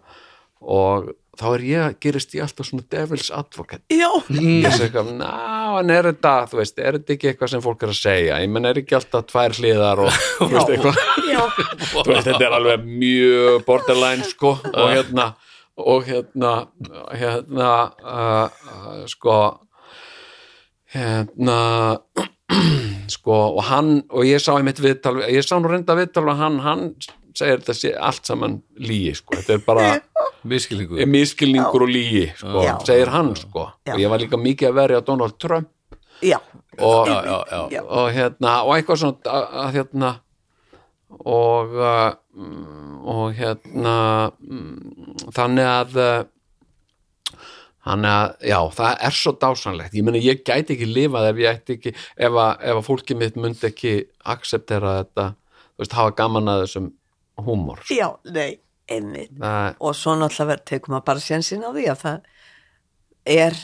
og þá er ég, gerist ég alltaf svona devils advocate. Já, ég segi eitthvað, ná, en er þetta þú veist, er þetta ekki eitthvað sem fólk er að segja? Ég menn er ekki alltaf tvær hliðar og þú veist eitthvað, þú veist, þetta er alveg mjög borderline sko. Og hérna og hérna hérna uh, uh, sko hérna sko og hann og ég sá einmitt viðtal ég sá nú reynda viðtal og hann hann segir þetta sé allt saman lígi sko. Þetta er bara miskilningu er miskilningur og lígi sko, segir hann sko. Já. og ég var líka mikið að verja Donald Trump. Já, og, Já, og hérna og eitthvað svona að, hérna og uh, mm, og hérna mm, þannig að uh, þannig að, já, það er svo dásanlegt. Ég meni, ég gæti ekki lifað ef ég ætti ekki, ef að, ef að fólki mitt myndi ekki acceptera þetta þú veist, hafa gaman að þessum húmor sko. já, nei, einmitt. Það, og svo náttúrulega tekum maður bara sjensin á því að það er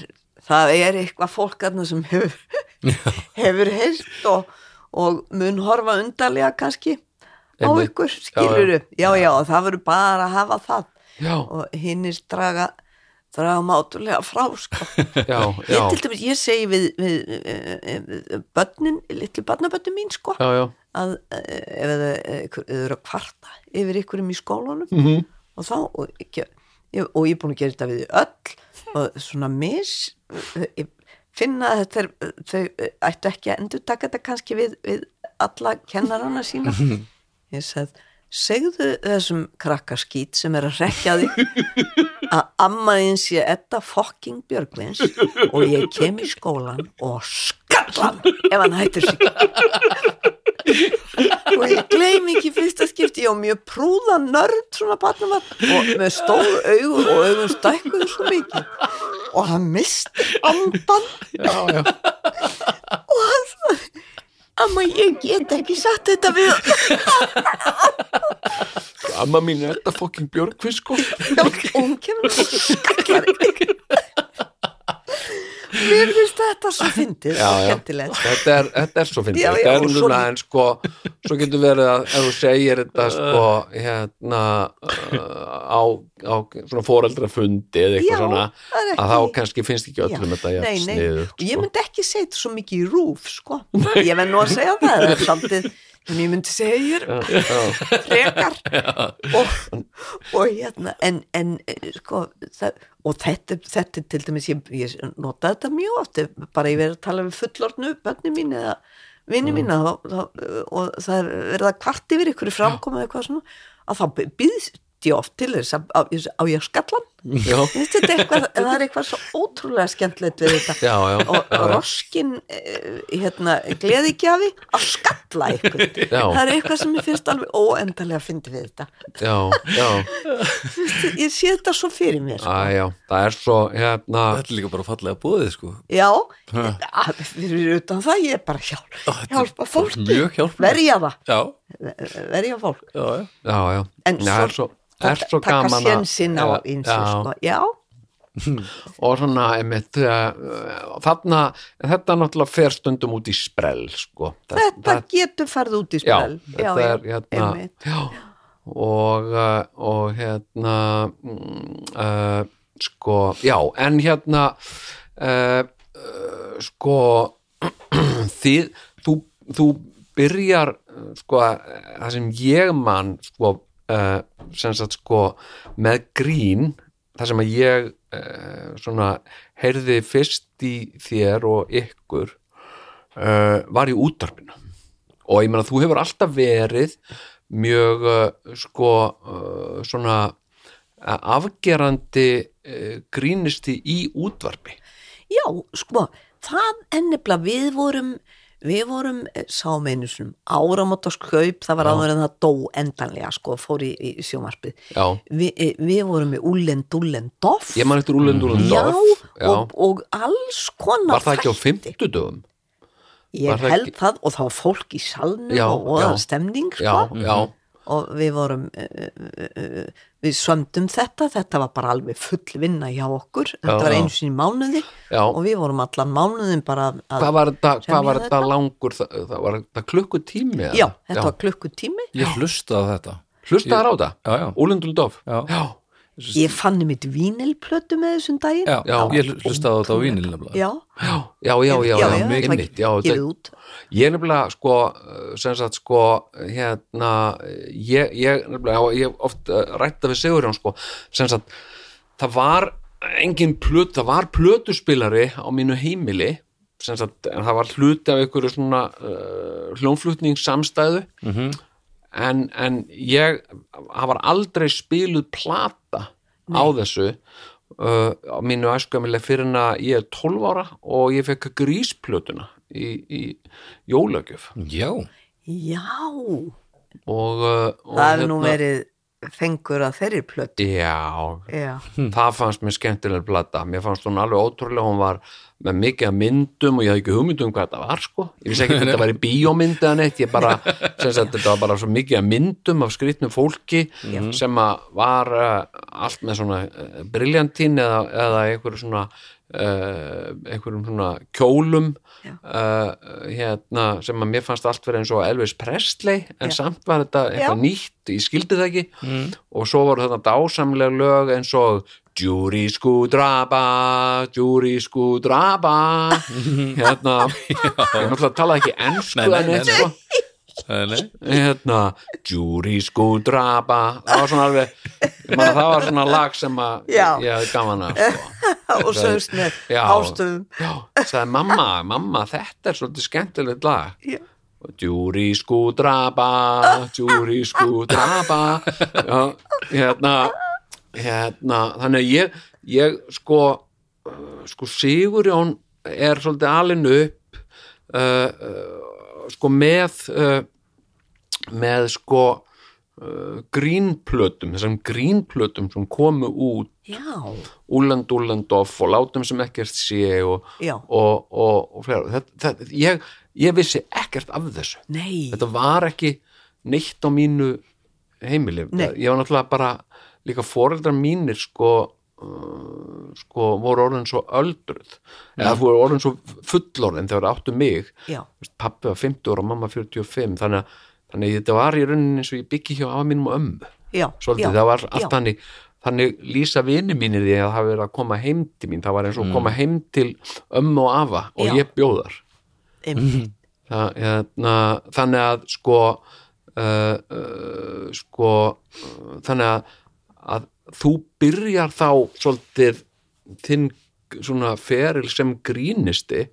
það er eitthvað fólk aðna sem hefur hefur heyrst og, og mun horfa undarlega kannski á Einmitt. ykkur, skilur Já, já, já, það verður bara að hafa það. Já, og hinnir draga draga mátulega frá sko. já, ég dæmis, ég segi við, við, við, við börnin, litlu barnabörnin mín sko, já, já, að eh, ef þau ef þau eru að kvarta yfir ykkurum í skólanum. Mhm. og þá og, ekki, ég, og ég er búin að gera þetta við öll og svona mis ég finna að þetta er þau ættu ekki að endur taka þetta kannski við, við alla kennarana sína. Ég sagði segðu þessum krakkaskít sem er að rekja þig að ammaðin sé þetta fucking Björgvins og ég kem í skólan og skallan ef hann hættir sig og ég gleym ekki fyrsta skipti. Ég á mjög prúða nörd svona barnum og með stór augu og augun stækkuðu svo mikið. Og hann misti andan já, já. og hann sagði amma ég get ekki sagt þetta við amma mín er þetta fokking björgvist sko. Og hún kemur og skallar mér finnst þetta svo fyndið Þetta, þetta er svo fyndið. Er og svo- núna en sko svo getur verið að ef þú segir þetta sko hérna uh, á, á svona foreldrafundi eða eitthvað Já, svona er að ekki- þá kannski finnst ekki öllum Já, þetta jafn nei, nei, sniðugt, og ég sko. myndi ekki segja þetta svo mikið í rúf sko, ég verð nú að segja það það er svolítið, en ég myndi segja hér frekar. Og, og hérna en, en eh, sko það, og þetta, þetta til dæmis ég, ég nota þetta mjög oft bara ég verið að tala við fullorðnu bönni mín eða vinni mín þá, þá, og það er verið að kvart yfir ykkur framkomið eitthvað svona að þá býðst ég oft til þess að á, ég að eitthvað, það er eitthvað svo ótrúlega skemmtilegt við þetta. Já, já, og já, já. roskin eh, hérna, gleðigjafi að skalla ykkur Já. það er eitthvað sem ég finnst alveg óendalega að fyndi við þetta. Já, já, ég sé þetta svo fyrir mér sko. Æ, já, það er svo, hérna, Þetta er líka bara fallega búið sko. Já, að, fyrir utan það ég er bara hjálp, hjálpa fólki. verja það, Já, verja fólk. Já, já. Já, já, en svo, er svo taka gaman að- sénsinn á Já, ýmsu já. sko. já, og svona, einmitt, uh, þarna, þetta náttúrulega fer stundum út í sprell, sko. Það- þetta það- getur farið út í Já, spil þetta er hérna já, og, uh, og hérna uh, sko, já, en hérna uh, sko þið, þú, þú byrjar sko, það sem ég man sko, uh, sem sagt sko með grín það sem að ég uh, svona heyrði fyrst í þér og ykkur uh, var í útarpinu og ég meina þú hefur alltaf verið mjög uh, sko uh, svona uh, afgerandi grínisti í útvarpi. Já, sko, það ennibla við vorum við vorum, eh, sáum einu svona áramótaskaup, það var áður en það dó endanlega, sko, fór í, í sjómarpið já, Vi, eh, við vorum með Ullen Dullen Doff ég man eftir Úlend Úlend já, Doff já. Og, og alls konar var það ekki á þætti. fimmtudöfum? Ég held ekki- það og það var fólk í salnum Já, og, og já. stemning, já, sko já, og við vorum uh, uh, uh, við sömdum þetta, þetta var bara alveg full vinna hjá okkur, þetta Já, var já. einu sinni í mánuði Já. og við vorum allan mánuðin bara að hvað var þetta, semja hvað var þetta þetta. langur það, það var þetta klukkutími eða? Já, þetta var klukkutími Ég hlusta á þetta hlustaðar á þetta? Já, já. Úlend Úlend Doff? Já. já, Ég fann mitt vínilplötu með þessum daginn Já, Já. ég hlusta á þetta á vínil nefnilega Já, já, já, já, já, já, já, einmitt, það já, var gefið þetta- út Ég er nefnilega sko, uh, sem sagt sko, hérna, ég, ég nefnilega, ég oft uh, rætta við Sigurjón sko, sem sagt, það var engin plöt, það var plötuspilari á mínu heimili, sem sagt, en það var hluti af einhverju svona uh, hljónflutningssamstæðu, Mhm. en, en ég, það var aldrei spiluð plata á þessu, uh, á mínu æskamili fyrir en að ég er 12 ára og ég fekk grísplötuna í, í jólagjöf. Já, Já, og, uh, og það hefur nú verið fengur að þeirri plötu. Já, Já, það fannst mér skemmtilega plata, mér fannst hún alveg ótrúlega hún var með mikið myndum og ég hafði ekki hugmynd um hvað þetta var sko. Ég vissi ekki að þetta var í bíómynd eða neitt. Ég bara, sem sagt, þetta var bara svo mikið myndum af skrýtnum fólki sem að var uh, allt með svona uh, briljantín eða, eða einhverju svona uh, einhverjum svona kjólum uh, hérna, sem að mér fannst allt verið eins og Elvis Presley en Já. samt var þetta eitthvað Já. nýtt ég skildi það ekki. Og svo voru þetta dásamlega lög eins og Júri skúdraba Júri skúdraba hérna ég náttúrulega talaði ekki ennsku Nei, nei, en nei, hérna Júri skúdraba það var svona alveg ég man að það var svona lag sem að ég hefði gaman að sko. og sögst með Já. ástöðum já, sagði mamma, mamma þetta er svolítið skemmtilegt lag. Já. Júri skúdraba Júri skúdraba já, hérna hérna, þannig að ég ég sko uh, sko Sigurjón er svolítið alinn upp uh, uh, sko með uh, með sko uh, grínplötum, þessum grínplötum sem komu út Úland Úland off og látum sem ekkert sé og, og, og, og fleira. Þetta, þetta, ég, ég vissi ekkert af þessu. Nei. Þetta var ekki neitt á mínu heimili. Nei. ég var náttúrulega bara líka foreldrar mínir sko uh, sko voru orðin svo öldruð. Eða voru orðin svo fullorðin þegar áttu mig Já, pappi var 50 ára og mamma 45 þannig að, þannig að þetta var í rauninni eins og ég byggi hjá afa mínum og ömmu svolítið, já, það var allt já. þannig lýsa vini mínir því að það verið að koma heim til mín, það var eins og koma heim til ömmu og afa og Já. ég bjóðar Einmitt. það, hérna, þannig að sko uh, uh, sko uh, þannig að, að þú byrjar þá svolítið þinn svona feril sem grínisti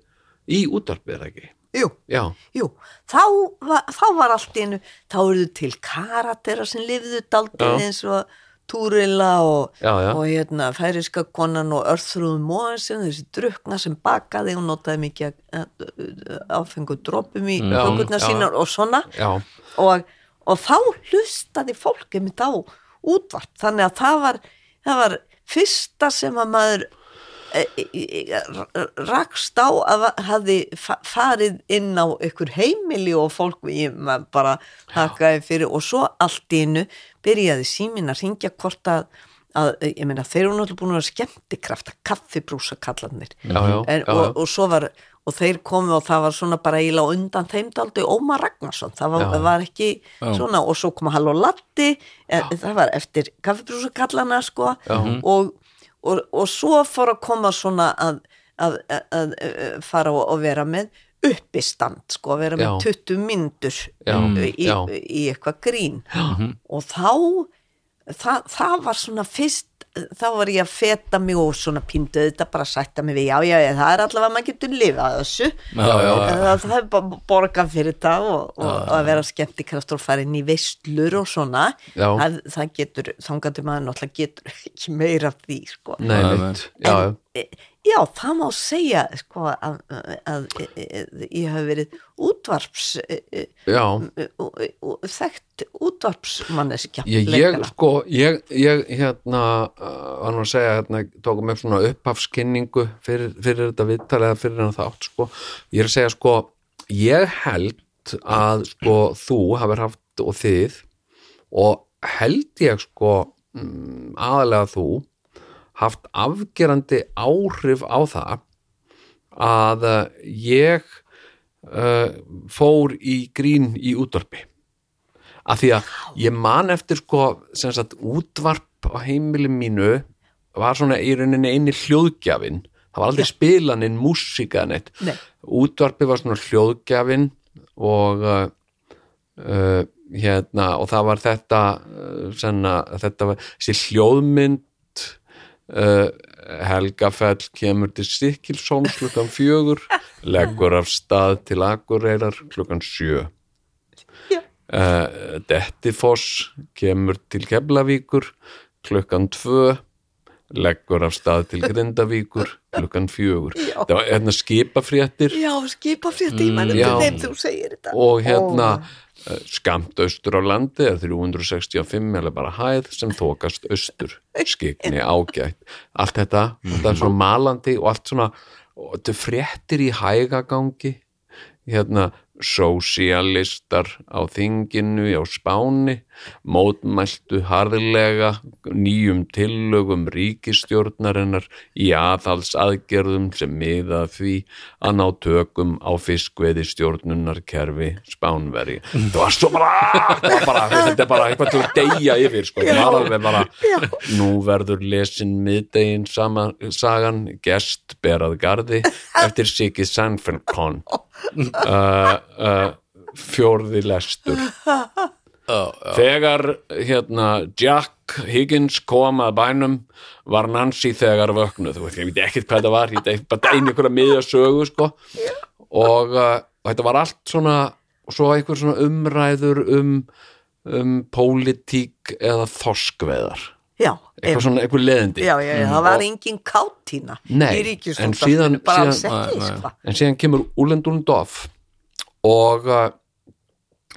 í útvarpið er það ekki? Jú, jú, þá var, þá var allt einu, þá eruðu til karatera sem lifðu daldið eins og Túrilla og, og hérna færiska konan og örþrúðum móðansinn, þessi drukna sem bakaði og notaði mikið áfengu dropum í Já, kökurnar já. sínar og svona. Og, og þá hlustaði fólk einmitt á útvart þannig að það var, það var fyrsta sem að maður rakst á að fa farið inn á ykkur heimili og fólk bara þakkaði fyrir og svo allt í innu byrjaði símin að ringja hvort að, að ég meina þeir eru náttúrulega búin að vera skemmtikrafta kaffibrúsa kallarnir Já, já, en, já, og, já. og svo var og þeir komu og það var svona bara eiginlega á undan þeim daldi Ómar Ragnarsson það var, Já. var ekki svona og svo kom Halló Latti e, það var eftir kaffibrúsa kallana sko og, og, og svo fór að koma svona að, að, að, að, að fara og, vera með uppistand sko, vera með Já. 20 myndur Já, í, já. í eitthvað grín og þá það, það var svona fyrst þá var ég að feta mig og svona píndu þetta bara að sætta mig við, já, já, já, það er allavega maður getur lifað þessu. Já, já, já. það, það er bara borgað fyrir það og, og, og að vera skemmtikraftur og fara inn í veistlur og svona það, það getur, þangatur maður náttúrulega getur ekki meira af því sko. nei, Já, mitt Já, það má segja sko, að, að, að, ég hef verið útvarps e, e, já þekkt útvarpsmanneskja Ég, ég sko, ég, ég hérna, uh, var nú að segja hérna, tókum upp svona upphafskinningu fyrir, fyrir þetta viðtal eða fyrir hann þátt sko, ég er að segja sko ég held að sko þú hafur haft og þið og held ég sko mm, aðalega þú haft afgerandi áhrif á það að uh, ég uh, fór í grín í útvarpi. Að því að ég man eftir sko sem sagt útvarp á heimili mínu var svona í rauninni eini hljóðgjafin það var aldrei spilaninn músíka neitt. Nei. útvarpi var svona hljóðgjafin og uh, uh, hérna og það var þetta senna, þetta var þessi hljóðmynd uh, Helgafell kemur til Sikilsson klukkan fjögur leggur af stað til Akureyrar klukkan sjö. Uh, Dettifoss kemur til Keflavíkur klukkan tvö leggur af stað til Grindavíkur klukkan fjögur. Það var hérna skipafréttir. Já, skipa fyrir tíma já. þeim þú segir þetta. Og hérna uh, skamt austur á landi er 365 eða bara hæð sem þokast austur. Skikni ágætt. Allt þetta, þetta er svona malandi og allt svona, og þetta er fréttir í hægagangi. Hérna sósialistar á þinginu á Spáni mótmæltu harðlega nýjum tillögum ríkistjórnarinnar í aðhalsaðgerðum sem miða því að ná tökum á fiskveiði stjórnunarkerfi Spánveri það var svo bara, bara þetta er bara eitthvað til að deyja yfir sko. alveg bara nú verður lesin miðdegin sama sagan gest berað gardi eftir Siggi Sanfelkon uh, uh, fjórði lestur. Þegar hérna Jack Higgins kom að bænum var Nancy þegar vöknuð. Þú veit ekkert hvað það var ég veit bara einu einhverja miðja sögu sko. og, uh, þetta var allt svona og svo einhver svona umræður um, um pólitík eða þorskveðar Já, eitthvað svona, einhver leðindi já, já, já, það var engin kátína Nei, í en ríkisútvarpinu, síðan- bara síðan- sko. en síðan kemur Úlendúlendorf og uh,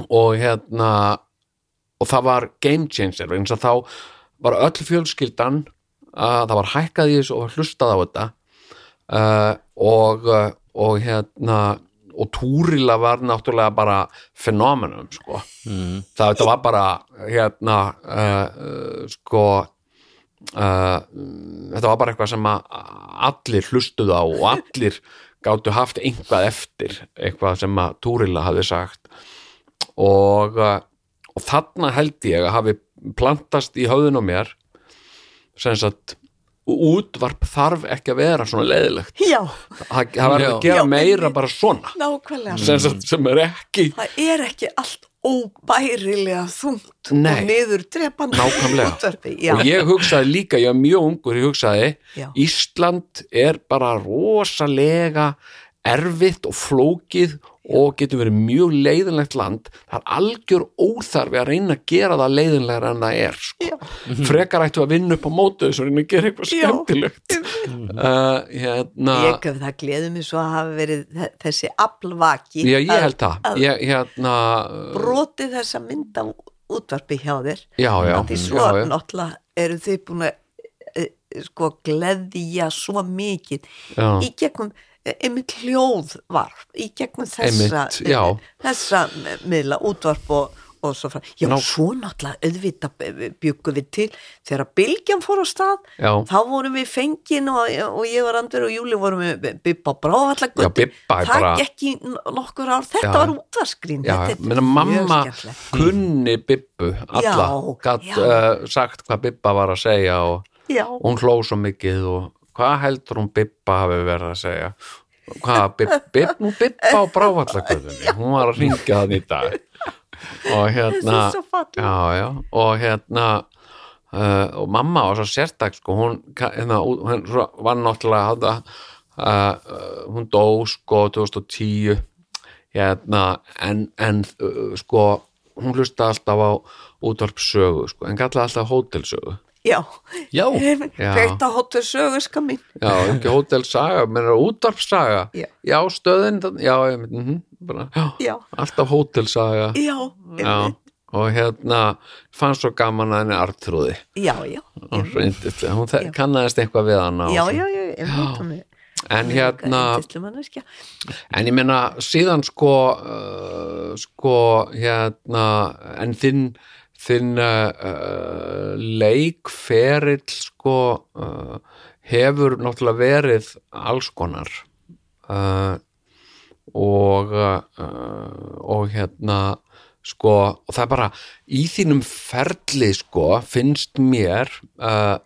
og hérna og það var game changer þess að þá var öll fjölskyldan að það var hækkað í þessu og hlustað á þetta uh, og uh, og hérna og Túrila var náttúrulega bara fenómenum sko mm. það var bara hérna uh, uh, sko uh, þetta var bara eitthvað sem allir hlustuðu á og allir gáttu haft einhvað eftir eitthvað sem að Túrila hafi sagt og, uh, og þarna held ég að hafi plantast í höfðun á mér sem sagt útvarp þarf ekki að vera svona leiðilegt Já, það, það var Já. að gera Já, meira einmitt. bara svona nákvæmlega sem, sem er ekki Það er ekki allt óbærilega þungt Nei. og niður. Já, og ég hugsaði líka, ég var mjög ungur ég hugsaði, Já. Ísland er bara rosalega erfitt og flókið og getur verið mjög leiðinlegt land það er algjör óþarfi að reyna að gera það leiðinlegra en það er sko. frekar ættu að vinna upp á mótu þess að reyna að gera eitthvað skemmtilegt. Uh, hérna Ég gef það gleði mig svo að hafa verið þe- þessi aflvaki já, ég að- held það. að hérna, brotið þessa mynd á útvarpi hjá þér. Já, já, því svo já, náttúrulega eru þið búin að e, sko gleðja svo mikið Já. í gegnum e, einmitt hljóðvarp í gegnum þessa Einmitt, já. þessa miðla útvarp og, og svo frá já, Ná- svo náttúrulega auðvitað byggum við til þegar bylgjan fór á stað Já. þá vorum við fengin og, og ég var andur og Júli vorum við Bibba er það bara- gekk í nokkur ár þetta Já. var útvarskrín mamma kunni Bibbu alla, Já, gatt já. uh, sagt hvað Bibba var að segja og hún hló svo mikið og hvað heldur hún Bibba hafi verið að segja? Hvað, Bib, Bib, nú Bibba á brávallakvöðunni hún var að ringja þann í dag. Og hérna já, já, og hérna uh, og mamma var svo sérstak sko, hún, hérna, hún var náttúrulega hafða, uh, uh, hún dó sko 2010 hérna, en, en uh, sko, hún hlusta alltaf á útvarpsögu, sko, en kallaði alltaf hótelsögu já. Já, Já. Kveikt á hóttu sögurska mín. Já, ekki hótelsaga, menn er útvarpsaga Já. stöðin, þann- já, mm -hmm, bara, já, Já, alltaf hótelsaga já, já, einmitt. og hérna fannst svo gaman að henni Artrúði já, já reyndist, hún Já. kannaðist eitthvað við hana og Já, já, já, einmitt en hérna en ég meina síðan sko uh, sko hérna en þinn þinn uh, uh, leikferill sko uh, hefur náttúrulega verið alls konar. Uh, og uh, og hérna sko, og það er bara í þínum ferli sko finnst mér uh,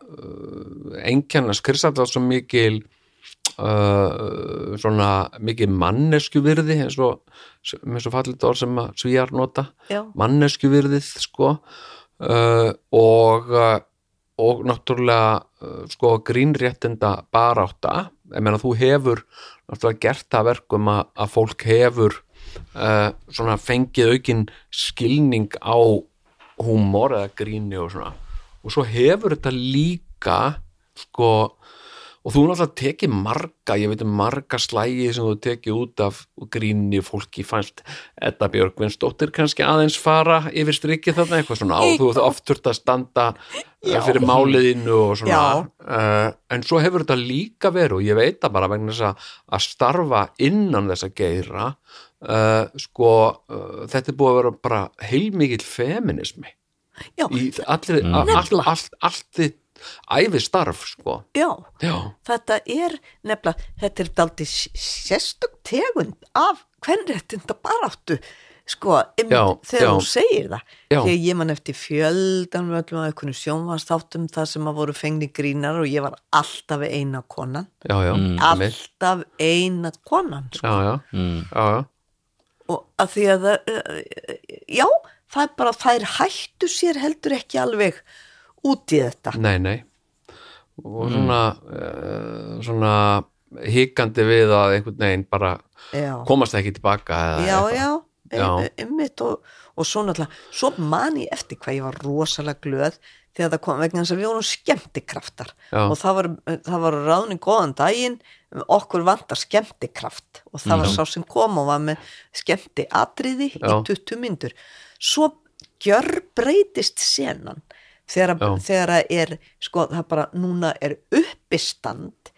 einkennast Kristall svo mikil uh, svona mikil manneskjuvirði eins og eins og fallit orð sem svíjar nota. Já. manneskjuvirðið sko. Uh, og uh, og náttúrulega uh, sko grínréttinda barátta. Ég meina þú hefur náttúrulega gert það verkum að, að fólk hefur uh, svona fengið aukin skilning á húmor eða gríni og svona. Og svo hefur þetta líka sko og þú náttúrulega tekið marga, ég veit um marga slægi sem þú tekið út af gríni fólki fannst Edda Björgvinsdóttir kannski aðeins fara yfir strikið þarna eitthvað svona á, þú hefur oft þurft að standa Já. uh, fyrir máliðinu og svona Já. uh, en svo hefur þetta líka verið og ég veit það bara vegna þess að, að starfa innan þessa geira uh, sko uh, þetta er búið að vera bara heilmikill feminismi Já, í allir, mm. allt, Nefnilega. allt, allt þitt æfi starf sko já, já, þetta er nefnilega, þetta er daldi sérstök tegund af hvernréttinda baráttu sko, einmitt, Já, þegar já. þú segir það Já. þegar ég man eftir fjöldan með öllum að einhvern sjónvastáttum það sem að voru fengni grínar og ég var alltaf eina konan já, já, Mm. alltaf eina konan sko. já, já, mm. já, já. og að því að það, eh, já, það er bara þær hættu sér heldur ekki alveg út í þetta nei, nei og svona uh, svona hikandi við að einhvern veginn bara já, komast ekki tilbaka já, já, Já. já. einmitt og, og svo náttúrulega, svo man ég eftir hvað ég var rosalega glöð þegar það kom vegna þess að við vorum skemmtikraftar Já. og það var, það var ráðning góðan daginn okkur vantar skemmtikraft og það var sá sem kom og var með skemmti atriði í Já. 20 myndur svo gjör breytist senan þegar, Já. þegar að er sko það bara núna er uppistand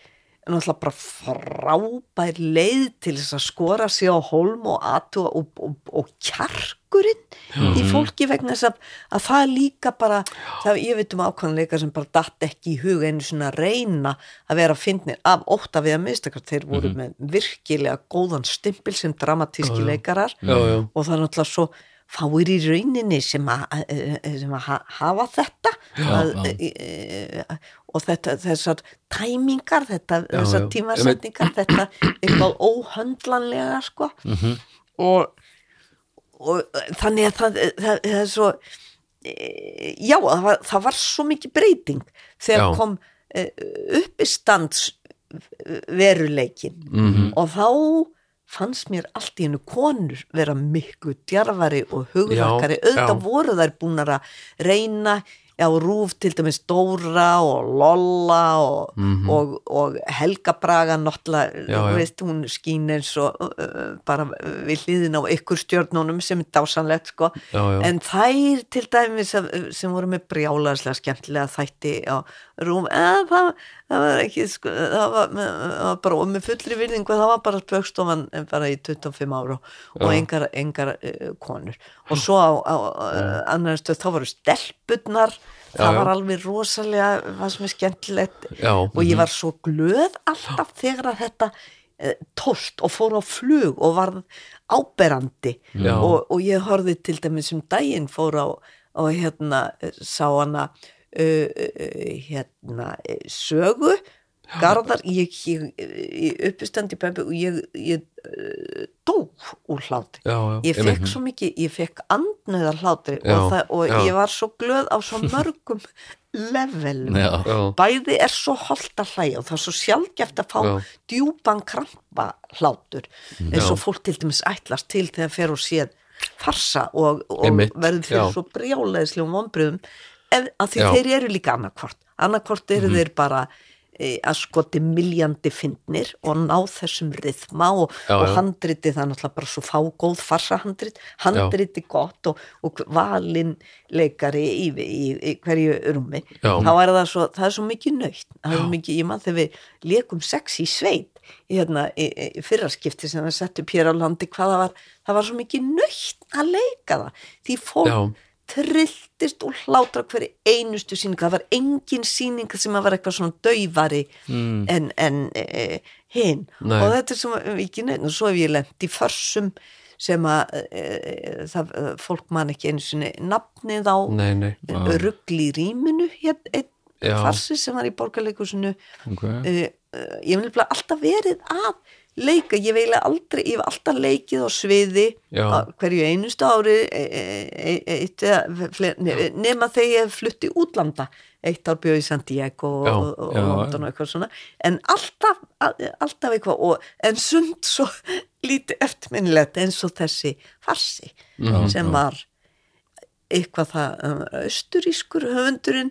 náttúrulega bara frábær leið til þess að skora sig á holm og atua og, og, og kjarkurinn í fólki vegna þess að, að það líka bara það, ég veit um ákvæmleika sem bara datt ekki í huga einu svona að reyna að vera fyndnir af ótta við að mistakast þeir voru með virkilega góðan stimpil sem dramatíski leikarar já. og það er náttúrulega svo fáir í rauninni sem að, sem að ha- hafa þetta að, já. e, og þetta, þessar tæmingar, þetta, Já, þessar já. tímasetningar þetta eitthvað óhöndlanlega sko Mhm. og, og þannig að það, það, það er svo e, já, það var, það var svo mikið breyting þegar Já. kom e, uppistands veruleikin Mhm. og þá fannst mér allt í hennu konur vera miklu djarfari og hugrakari. Auðvitað voru þær búnar að reyna á rúf til dæmis Dóra og Lolla og, og, og Helga Braga náttúrulega. Já, já. veist, hún skín eins og uh, uh, bara við hliðin á ykkur stjörnunum sem er dásanlegt sko, Já, já. en þær til dæmis sem, sem voru með brjálaðslega skemmtilega þætti á rúm eða það, það var ekki sko, það var, það var bara, og með fullri virðingu það var bara spöggstofan bara í 25 ára og, Já. engar, engar uh, konur og svo á, á uh, annar stöð þá voru stelpurnar það var alveg rosalega það sem er skemmtilegt og ég var svo glöð alltaf þegar að þetta uh, tóst og fór á flug og var áberandi. Og, og ég horfði til dæmis um daginn fór á, á hérna eh, sá hana uh, uh, hérna eh, sögu Garðar, ég, ég, ég uppistandi peppi og ég, ég uh, dó úr já, ég fekk svo mikið, ég fekk andnöðar hlátri Já, og, það, og já. ég var svo glöð á svo mörgum levelum Já. Já. bæði er svo holdt að hlæja og það er svo sjálfgeft að fá Já. djúpan krampa hlátur eins og fólk til dæmis ætlast til þegar fer og séð farsa og, og verður fyrir já. svo brjáleðislegum vonbröðum að því Já. Þeir eru líka annarkvort annarkvort eru þeir bara að skoti miljandi fyndnir og ná þessum rithma og, Já, og já. handriti það er náttúrulega bara svo fágóð farsa handrit handriti gott og, og valin leikari í, í, í hverju Já. þá er það svo, það er svo mikið nöytt það er mikið, ég mann þegar við lekum sex í sveit í, hérna, í, fyrraskipti sem við settum hér á landi hvað það var, það var svo mikið nöytt að leika það því fólk Já. Trilltist og hlátra hverju einustu síninga, það var engin síninga sem var eitthvað svona daufari Mm. en, en e, hinn Nei. og þetta er sem ekki neitt og svo hef ég lent í försum sem að e, það, fólk man ekki einu sinni nafnið á. Ruggli í rýminu hér, einn farsi sem var í borgarleikusinu Ok. uh, uh, ég hef nefnilega alltaf verið að leika, ég eiginlega aldrei ég hef alltaf leikið á sviði Já. hverju einustu ári e, e, e, nema þegar ég hef flutt í útlanda eitt ár bjóð í San Diego og, Já, og, og já, London og eitthvað svona en alltaf, al- alltaf eitthvað og, en sund svo lítið eftirminnilegt eins og þessi farsi Mhm. sem var eitthvað það um, austurískur höfundurinn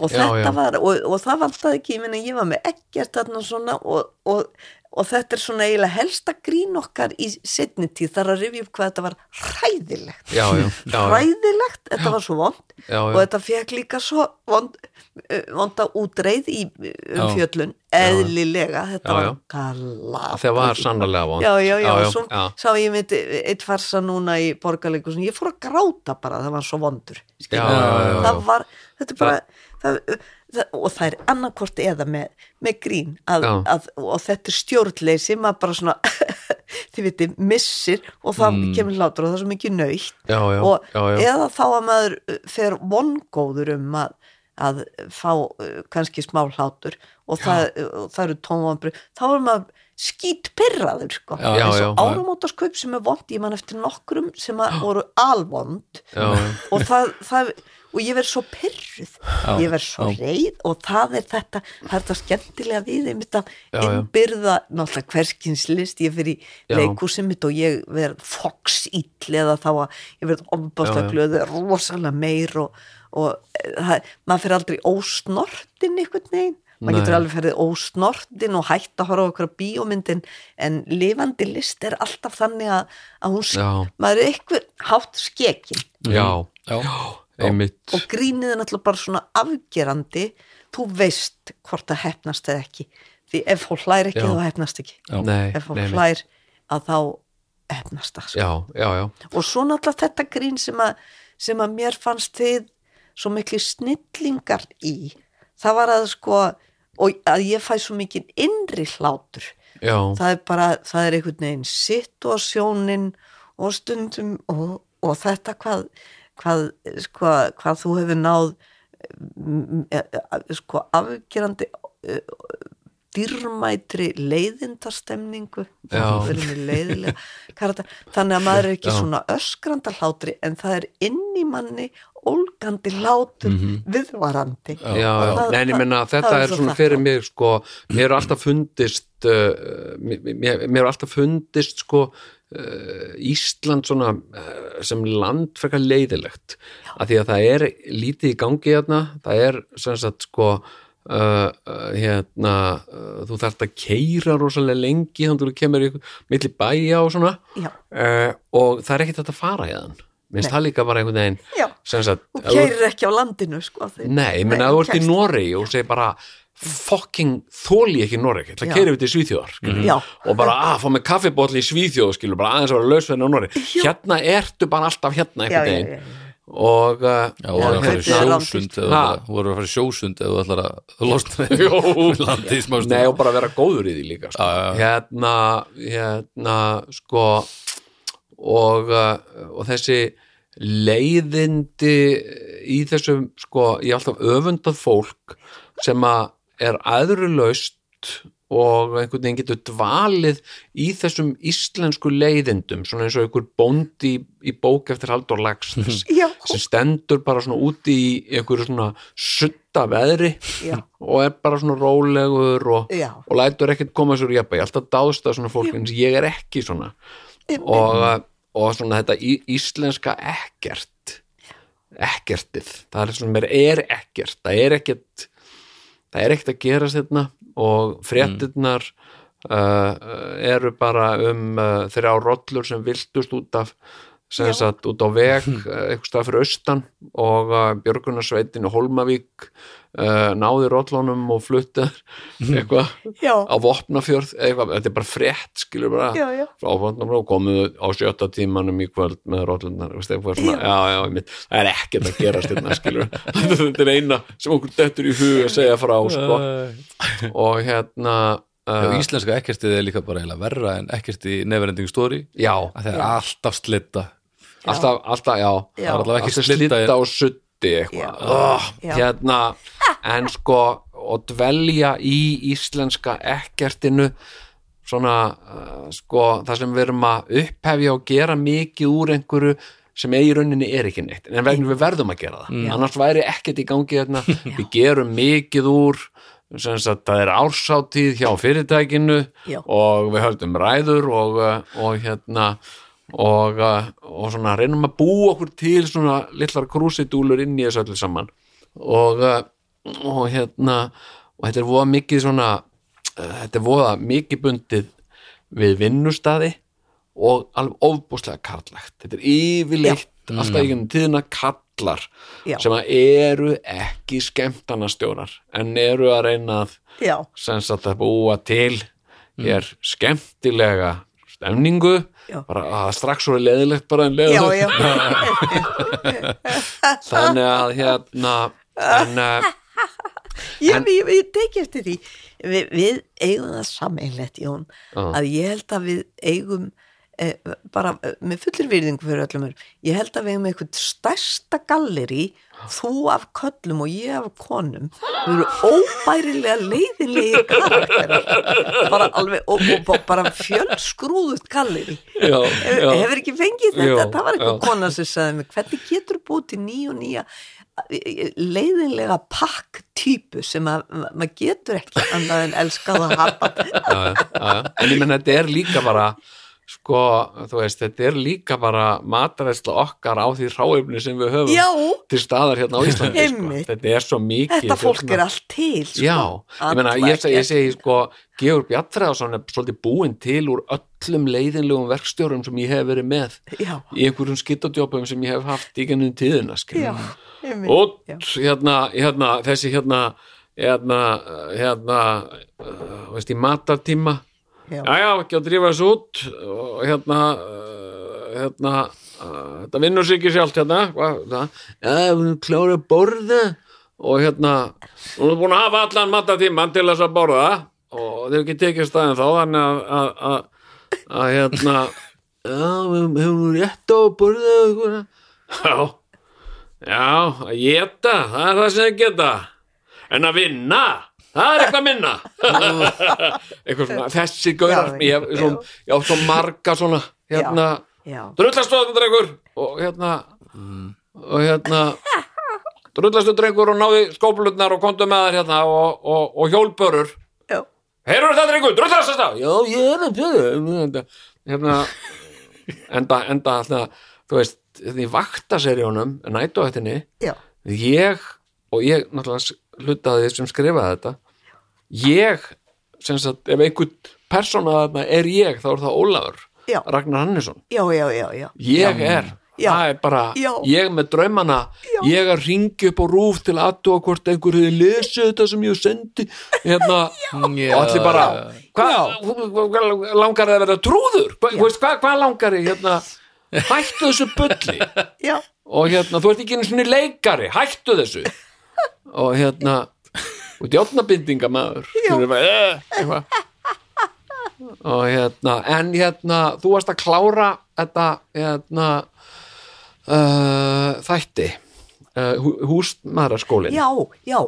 og Já, þetta já. var og, og það vantaði ekki, ég meina ég var með ekkert þarna svona og, og, þetta er svona eiginlega helsta grín okkar í setni tíð. Þar að rifja upp hvað þetta var hræðilegt. Já, já, já, hræðilegt, þetta var svo vond. Og þetta fekk líka svo vond, uh, vonda útreið í um Já. fjöllun. Eðlilega, þetta var gala það var sannarlega vond Já, já, já, já, og svo sá ég mitt eitt farsa núna í borgarleikus ég fór að gráta bara, það var svo vondur. Það var, þetta er bara það, það, og það er annarkvort eða með, með grín að, að, og þetta er stjórnleysi maður bara svona þið viti, missir og það kemur hlátur og það er svo mikið nöytt og já, já. eða þá að maður uh, fer vongóður um að að fá uh, kannski smá hlátur og það, það eru tónvambri þá er maður skýt pyrraður sko. Já. áramótaskaup sem er vond ég man eftir nokkrum sem voru alvond. Og það, það og ég verð svo pyrruð ég verð svo já. reið og það er þetta það er þetta skemmtilega við einmitt að Já, já. innbyrða náttúrulega hverskins list ég fyrir Já. leikúsið mitt og ég verð foxill eða þá að ég verð Já, ombásta já. glöðu rosalega meir og, og eh, það, maður fyrir aldrei ósnortin einhvern veginn maður Nei. getur alveg ferðið ósnortin og hætt að horfa á okkur bíómyndin en lifandi list er alltaf þannig að, að hún, Já. maður er eitthvað hátt skekin já, Já. Einmitt. og grínið er náttúrulega bara svona afgerandi. Þú veist hvort það hefnast eða ekki. Því ef fólk hlær ekki Já. þá hefnast ekki. Nei, ef nei. hlær að þá hefnast það sko. já, já, já, og svo náttúrulega þetta grín sem að, sem að mér fannst þið svo miklu snillingar í. Það var að sko og að ég fæ svo mikið innri hlátur. Já, það er bara, það er einhvern veginn situasjónin og stundum og, og þetta hvað hvað, sko, hvað þú hefur náð mm, eh, eh, sko afgerandi eh, dýrmætri leiðindastemningu þannig að maður er ekki Já. svona öskranda hlátri en það er inn í manni ólgandi hlátur viðvarandi já, já. Það- Nei, en ég menna þetta það er er svo svona þakklátt. fyrir mig sko, mér er alltaf fundist uh, mér, mér mér er alltaf fundist sko Ísland svona uh, sem land frekar leiðilegt af því að það er lítið í gangi hérna, það er sem sagt sko uh, hérna uh, þú þarft að keira rosalega lengi þannig að þú kemur í milli bæja og svona. Uh, og það er ekkert að fara í þann minnst það líka bara einhvern veginn Já. þú- keirir ekki á landinu sko, Nei, ég menna að þú ert í Noregi og segir bara fucking þóli ég ekki Noregi, það Já. keirir við til Svíþjóðar skilur. Já. og bara að fá með kaffibóll í Svíþjóð skilur, bara aðeins að vera lausvenn á Noregi hérna ertu bara alltaf hérna já, já. og uh, voru að fara sjósund eða Ha? þú voru að fara í sjósund eða þú ætlar að losna landið í smá stund. Nei, og bara vera góður í því líka sko. Já, já. hérna hérna sko og, uh, og þessi leiðindi í þessum sko, ég er alltaf öfundað fólk sem að er aðrulaust og einhvern veginn getur dvalið í þessum íslensku leiðindum svona eins og einhver bóndi í, í bók eftir Halldór Laxness Já. sem stendur bara svona úti í einhverju svona sutta veðri Já. og er bara svona rólegur og, og lætur ekkert koma sér ég er alltaf dáðst að svona fólk en ég er ekki svona. Og, og svona þetta í, íslenska ekkert ekkertið, það er svona mér er ekkert, það er ekkert það er ekkert að gerast hérna og fréttirnar uh, eru bara um uh, þrjá rollur sem viltust út af sem Já. sagt út á veg uh, eitthvað stað fyrir austan og uh, Björgunarsveitin og Holmavík uh, náði rollunum og fluttar eitthvað Já. á Vopnafjörð eitthvað, þetta er bara frétt skilur bara. Já, já. og komuðu á sjötta tímanum í kvöld með veist, eitthvað svona, já, já, einmitt, það er ekkert að gerast hérna skilur. Þetta er eina sem okkur dettur í hug að segja frá sko. og hérna Já, íslenska ekkertið er líka bara verra en ekkert í Neverending Story. Já, að það er alltaf slitta alltaf, alltaf, já. Já. það er allavega ekki alltaf slitta og sutti Já. eitthvað oh, Já. hérna en sko og dvelja í íslenska ekkertinu svona uh, sko það sem við erum að upphefja og gera mikið úr einhverju sem eigi í rauninni er ekki neitt en vegna við verðum að gera það. Annars væri ekkert í gangi hérna. Við gerum mikið úr það er ársáttíð hjá fyrirtækinu Já. og við höldum ræður og, uh, og hérna og, uh, og svona reynum að búa okkur til svona litlar krúsidúlur inn í þessu öllu saman. Og, uh, og hérna og þetta er voða mikið svona uh, þetta er voða mikið bundið við vinnustadi og alveg ofbúslega karlægt þetta er yfirleitt alltaf í gennum tíðina kallar Já. sem eru ekki skemmtanastjórar en eru að reyna að Já. sem sagt að búa til er skemmtilega stemningu Já. bara að strax svo er leðilegt bara en Já, leðilegt þannig að hérna en uh, Ég, En- ég, ég teki eftir því. Vi, við eigum það sameinlegt Jón að ég held að við eigum bara eh, með fullir virðingu fyrir öllum ég held að við eigum eitthvað stærsta galleri þú af köllum og ég af konum. Við erum óbærilega leiðinlegi karakterar. Bara alveg og, og, bara fjölskrúðut galleri já, já, hefur ekki fengið þetta, Jú, það var eitthvað já. kona sem sagði mig, hvernig getur búið til nýja og nýja eh, leiðinlega pakk-típu sem að ma- maður getur ekki annað en elskað að hafa já, já, já. en ég menn þetta er líka bara sko, þú veist, þetta er líka bara mataræsla okkar á því ráefni sem við höfum Já, til staðar hérna á Íslandi sko. Þetta er svo mikið þetta fólk hérna- er allt til sko. Já, ég meina, ég, ég segi sko, Georg Bjartræðarsson er svolítið búinn til úr öllum leiðinlegum verkstjórum sem ég hef verið með Já. í einhverjum skittadjópum sem ég hef haft í gennum tíðina, skiljum og hérna, hérna, þessi hérna hérna, hérna uh, veist, í matartíma Já. já, ekki að drífa þessu út og hérna uh, hérna, uh, þetta vinnur sig ekki sjálft hérna, hvað, það erum klára að borða og hérna, nú erum búin að hafa allan matartíman til þess að borða og þeir ekki tekið staðin þá þannig að, að, að, að hérna já, við hefum rétt á að borða eitthvað. já Já, að geta, það er það sem þeir geta. En að vinna, það er eitthvað minna. Eitthvað svona, þessi gaurar Já, ég, ég, svo, ég á svo marga svona hérna, já, drullastöðum drengur og hérna og hérna. Drullastöðum drengur og náði skóplutnar og kontu með þær hérna og, og, og hjólbörur. Heyrur það drengur, drullastöð já, ég er að bjöðu hérna enda, enda alltaf þú veist, því vaktaseríunum nætuættinni já, ég og ég náttúrulega hlutaði sem skrifaði þetta ég sem sagt, ef einhvern persóna þarna er ég, þá er það Ólafur Já. Ragnar Hannesson. Já, já, já, já. ég er, Já. það er bara Já. ég með draumana, ég að ringi upp á rúf til aðtúa hvort einhver hefði lesið þetta sem ég sendi. Hérna, og allir bara hvað langar það að vera trúður? Hvað hva, langar þið hérna, hættu þessu bulli. Já. og hérna, þú ert ekki einu svona leikari. Hættu þessu. Og hérna, og djóttnabindinga maður "Eh", og hérna en hérna, þú varst að klára þetta hérna uh, þætti uh, hú, húsmaðraskólin Já, já,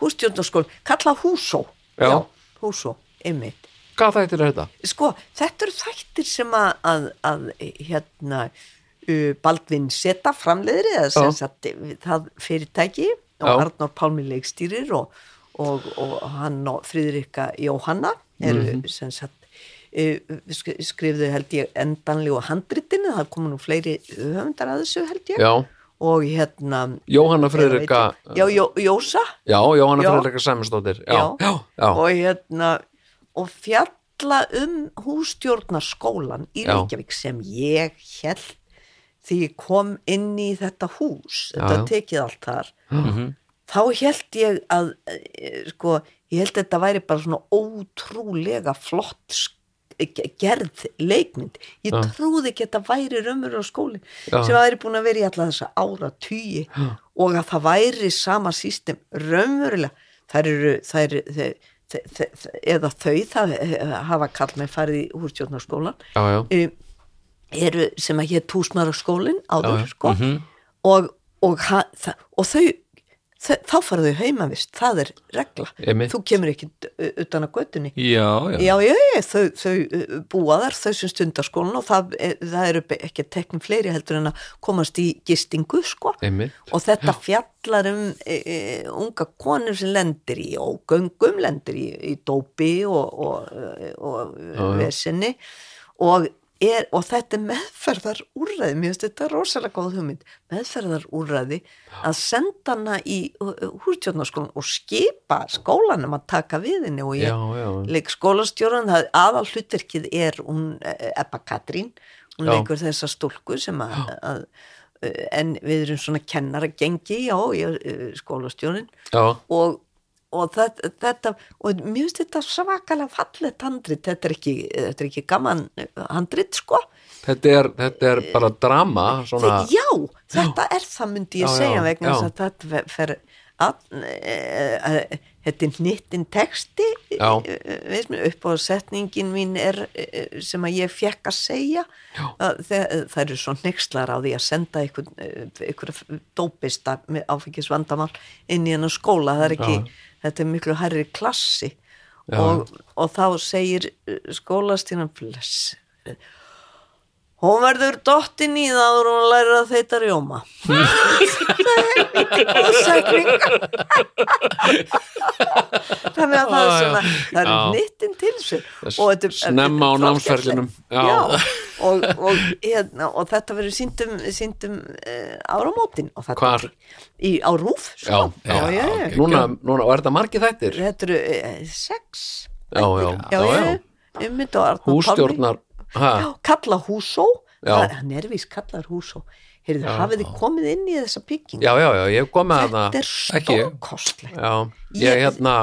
hústjórnarskóla, kalla húsó. Já. húsó, einmitt. hvað þættir er þetta? Sko, þetta eru þættir sem að, að, að hérna, uh, Baldvin Seta framleiðri, Já. það fyrirtæki og Já. Arnór Pálmi leikstýrir og, og, og hann og Friðrika Jóhanna eru Mhm. sem sagt sk- skrifðu held ég endanlegu handritinu, það komu nú fleiri höfundar að þessu held ég. Já, og hérna Jóhanna Friðrika Já, Jó, Jósa. Já, Jóhanna já, já, og hérna og fjalla um hússtjórnarskólan í. Reykjavík sem ég held því ég kom inn í þetta hús þetta já. tekið allt þar þá held ég að eh, sko, ég held að þetta væri bara svona ótrúlega flott gerð leikmynd ég Já. trúði ekki að þetta væri raumur á skóli Já. sem væri búin að vera í alla þessa ára tugi og að það væri sama sístem raunverulega þær eru þær, þær, þær, þær, eða þau það eh, hafa kall með farið í já. um, eru sem að hétt húsmaðarskólin áður Já, sko. Og, og, ha, þa, og þau þau, þá fara þau heimavist, það er regla. Einmitt. þú kemur ekki utan að göttunni Já, já, já, já, já, þau, þau uh, búa þar þau sem stundaskólan og það, er- það eru ekki teknin fleiri heldur en að komast í gistingu, sko. Einmitt. og þetta fjallar um e, e, unga konur sem lendir í og göngum, lendir í, í dópi og, og, og, og vesinni. Og, er, og þetta er meðferðar úrræði, mér finnst þetta rosalega góð hugmynd, meðferðar úrræði að senda hana í hústjórnarskólan og skipa skólanum að taka við henni. Og ég leik skólastjóran, það aðal hlutverkið er hún eh, Ebba Katrín. Hún Já. leikur þessa stúlku sem að, að eh, en við erum svona kennara gengi, skólastjórin já. og, og þetta, þetta og mér finnst þetta svakalega fallet handrit, þetta er ekki, þetta er ekki gaman handrit, sko Þetta, er, þetta er bara drama svona, Þe- já, þetta er það myndi ég Já, segja já, vegna þess já. að þetta fer- fer að, e, e, þetta er hnittin texti. Mér, upp á setningin mín er e, sem að ég fekk að segja. Að það, það eru svo nexlar á því að senda ykkur, ykkur dópista með áfengis vandamál inn í hennar skóla, það er ekki þetta er miklu hærri klassi. Og, og þá segir skólastínan bless Hún verður dottin í það og hún lærir að þeita rjóma. Þannig að það er svona, það er Já. nýttin til sér. Þetta snemma á þetta er. Já, og, og, hérna, og þetta verður síndum, síndum uh, áramótin. og þetta Hvar? Í, á rúf, sko. Já, já, já, já. ok. Núna, núna, og er þetta margir þættir? Þetta eru uh, sex. Já, já, Já, já, já. Já, kalla húsó. Já. Það- hann er vís kallar húsó. Heyrðu, hafið þið komið inn í þessa bygging já, já, já, ég hef komið að þetta er stórkostlegt Já, ég hérna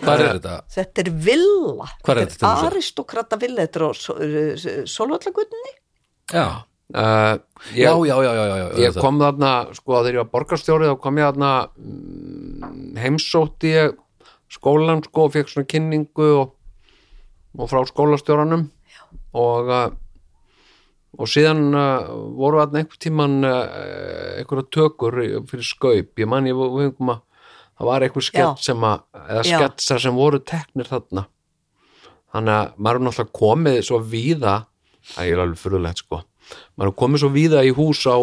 Hvað er þetta? þetta er villa. Er þetta dæmis? aristokrata villa þetta er á solvallagutinni uh, Já, já, ég, já, já, já, já, ég kom þarna sko þegar ég var borgarstjóri þá kom ég þarna mm, heimsótti ég skólan sko og fekk svona kynningu og, og frá skólastjóranum og uh, og síðan uh, voru þarna einhver tíman uh, einhverja tökur fyrir skaup. Ég man ég við fengum að það var eitthvað skett Já. sem að eða Já. sketsar sem voru teknir þarna. Þannig að maður er náttúrulega komið svo víða það er alveg fyrirlegt sko. Maður er komið svo víða í hús á,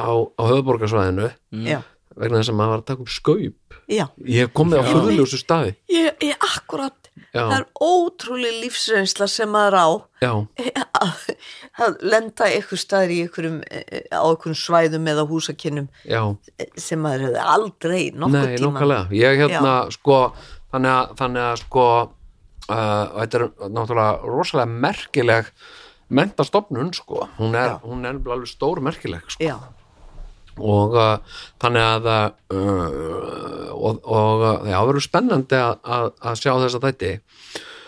á, á höfuborgarsvæðinu já, vegna þess að maður var að taka upp skaup. Já. Ég hef komið á fyrðuljósu staði. Ég, ég akkurat, Já. það er ótrúlega lífsreynsla sem maður á. Já, að, lenda ykkur staðir í ykkurum, eh, á ykkurum svæðum eða húsakinnum já, sem maður hefði aldrei nokkuð nei, tíma nokkulega ég hérna sko þannig að, þannig að sko uh, þetta er náttúrulega rosalega merkileg mentastofnun sko. Hún er, Já. hún er alveg stór merkileg sko. já, og uh, þannig að uh, og, og uh, það verður spennandi að, að, að sjá þess að þetta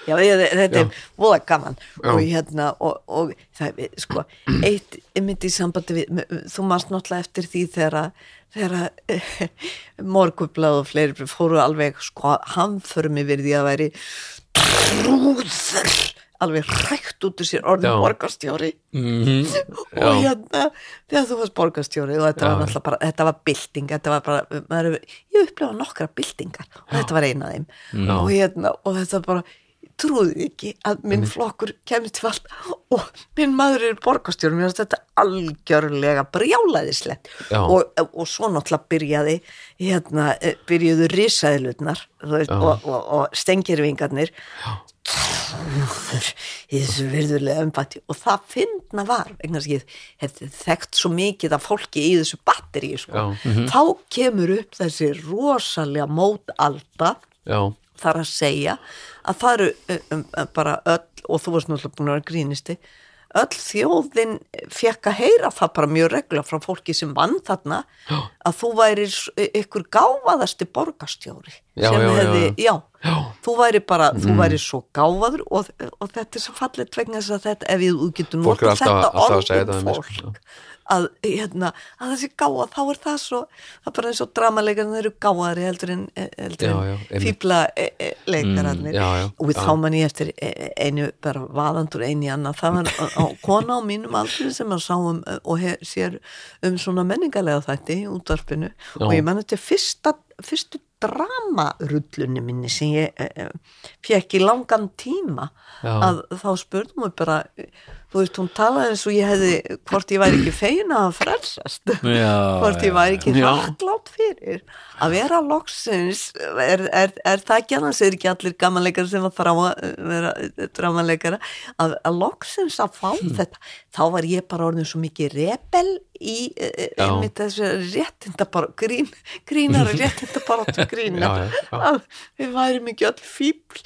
já þetta er voða gaman. Já. og hérna og, og það sko eitt einmitt í sambandi við, þú mást náttúrulega eftir því þegar að þegar að morgublað og fleiri fóru alveg sko hamförum yfir því að væri trúður alveg rækt út úr sér orðin Já. borgarstjóri og Já. hérna þegar þú varst borgarstjóri og þetta Já. var náttúrulega bara, þetta var bylting þetta var bara, maður, ég upplefa nokkra byltingar og þetta var eina af þeim og hérna, og þetta bara trúði ekki að minn flokkur kemur til vald og minn maður er borgarstjóri, mér finnst þetta algjörlega brjálæðislegt Já. og, og svo náttúrulega byrjaði hérna, eh, byrjuðu risaðilutnar veist, Já. og, og, og stengirvingarnir trúður í þessu virðulega umbætti og það finna var vegna þess að ég hef þekkt svo mikið af fólki í þessu batteri sko. Já. þá kemur upp þessi rosalega mótalda já, þar að segja að það eru um, um, bara öll og þú varst náttúrulega búin að vera grínisti öll þjóðin fekk að heyra það bara mjög regla frá fólki sem vann þarna Já. að þú værir ykkur gáfaðasti borgarstjóri Já, sem hefði, já. já, þú væri bara þú væri svo gáfaður og, og þetta er svo fallet vegna þess að þetta ef er notað alltaf- þetta alltaf að orð segja um þetta við mig, sko. fólk að, hérna, að þessi gáða þá er það svo, það er bara eins og dramalegarnir eru gáðari heldur en, Já, en já, einmitt. fíbla e, e, Mm, já, já, og við já. þá man ég eftir e- einu bara vaðandur einu í annað það var á, kona á mínum aldrei sem að sá um og he, sér um svona menningarlega þætti í útvarpinu og ég man þetta fyrsta, fyrstu dramarullunni minni sem ég e, e, fekk í langan tíma Já. að þá spurðum við bara þú veist, hún talaði eins og ég hefði hvort ég væri ekki feina að frelsast Já, hvort ég væri ekki þakklátt fyrir að vera loksins er, er, er það ekki annars er ekki allir gamanleikar sem að þrá að vera dramalegara að, að loksins að fá Hmm. þetta þá var ég bara orðin svo mikið rebel í e, Já. einmitt þessu réttinda bara grín, grínar réttinda bara til grína Já, já, já. að við værum ekki öll fíbl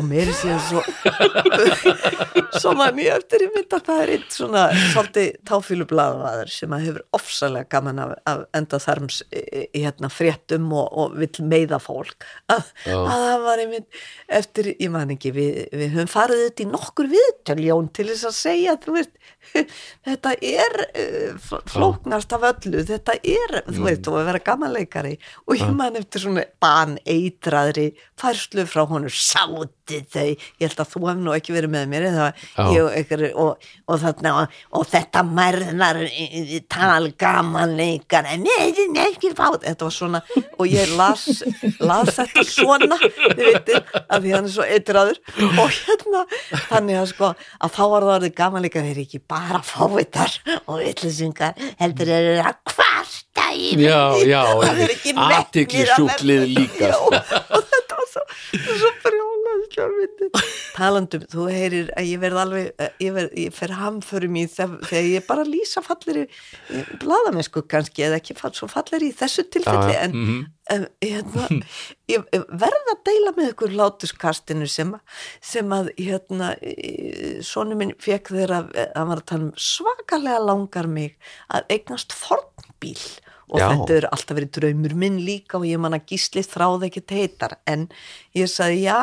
og mér er síðan svo svo man ég eftir í er eitt svona svolítið táfílublaðaður sem að hefur ofsalega gaman af, af enda þarms í, hérna fréttum og, og vill meiða fólk. Að, að það var einmitt eftir, ég man ekki, við, við höfum farið þetta í nokkur viðtöljón til þess að segja, þú veist þetta er uh, flóknast af öllu, þetta er þú veist, og að vera gamanleikari. Og ég man eftir svona baneitraðri færslu frá honum sáti þau, ég held að þú hef nú ekki verið með mér eða og, ykkur, og, og, þarna, og, og þetta mærðnar eh, tal gamanleikari nei, nei, ekki fát þetta. Var svona, og ég las las þetta svona þið veitir, að því hann er svo eitraður. Og hérna, þannig að sko að þá var það orðið gamanleikari þeir eru ekki bara fávitar og villisingar heldur þeir eru að kvarta í Já, já, það er ekki metnir að verða- og þetta var svo, svo brjálað skjálfindi talandum, þú heyrir að ég verð alveg eh, ég, verð, ég fer hamförum í þegar, þegar ég bara lýsa fallir í bladamennsku kannski eða ekki fall, svo fallir í þessu tilfelli já. en um, hérna, ég verð að deila með ykkur látuskastinu sem, að- sem að hérna, sonu minn fekk þeirra hann var að tala um svakalega langar mig að eignast fornbíl og Já. þetta er alltaf verið draumur minn líka og ég man að gísli þráði ekki teitar en ég sagði já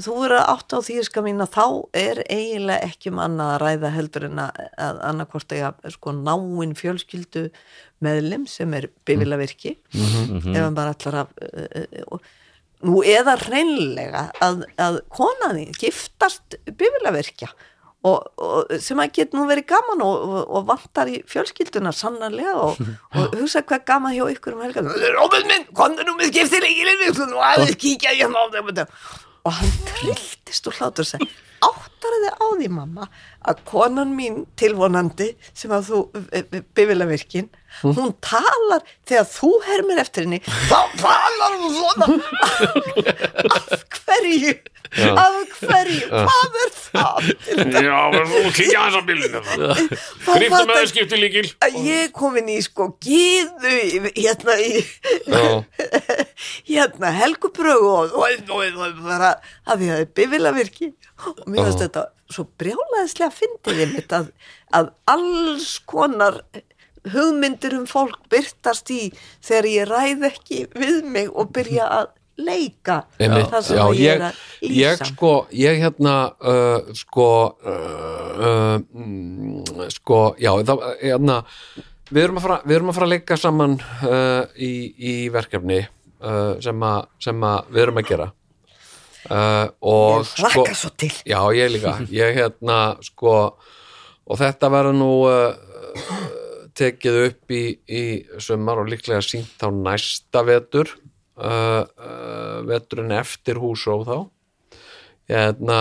þú verður átt á því ska mín að þá er eiginlega ekki um annað að ræða heldur en að, að annarkvort eiga sko náinn fjölskyldu meðlim sem er bifilavirki ef hann bara ætlar að uh, uh, nú eða hreinlega að, að konaði giftast bifilavirkja og, og sem að get nú verið gaman og, og, og vantar í fjölskylduna sannarlega og, og hugsa hvað gaman hjá ykkur um helgan Róbin minn, komðu nú með skulum nú aðeins kíkja ég á þeim og hann trilltist og hlátur og segi áttar þið á því mamma að konan mín tilvonandi sem að þú bifila virkin hún talar þegar þú hermir eftir henni þá talar hún svona af hverju af hverju, hvað er það Já, þú kíkja aðeins á bílinu Þá Gríftu með skipti líkil að ég er komin í sko gíðu hérna í hérna helguprögu og, og bara að því að það er bifila virki og mér finnst þetta svo brjálæðislega fyndið einmitt að, að alls konar hugmyndir um fólk byrtast í þegar ég ræð ekki við mig og byrja að leika Einmitt, það sem Já, að ég ég, er að ég lýsa. sko, ég hérna uh, sko uh, uh, sko, já það, hérna, við erum að fara við erum að fara að leika saman uh, í, í verkefni uh, sem að við erum að gera uh, og ég til Já, ég líka. Ég hérna, sko, og þetta verður nú uh, tekið upp í, í sumar og líklega sínt á næsta vetur, uh, uh, veturinn eftir húsróf þá. Hérna,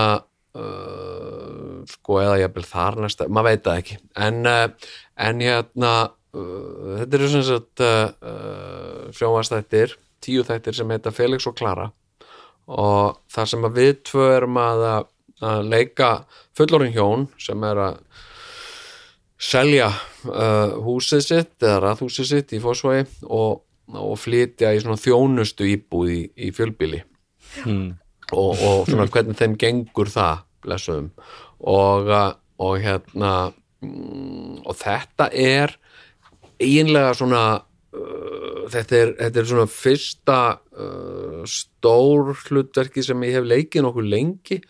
uh, sko, eða ég vil þar næsta, maður veit það ekki. En, uh, en hérna, uh, þetta eru sem sagt uh, uh, sjónvastættir, tíu þættir sem heita Felix og Klara og þar sem að við tvö erum að, að leika fullorinn hjón sem er að selja uh, húsið sitt eða raðhúsið sitt í fósvægi og, og flytja í svona þjónustu íbúð í, í fjölbíli og, og svona hvernig þeim gengur það blessuðum. Og, uh, og hérna mm, og þetta er eiginlega svona þetta, er, þetta er svona fyrsta uh, stór hlutverki sem ég hef leikið nokkuð lengi.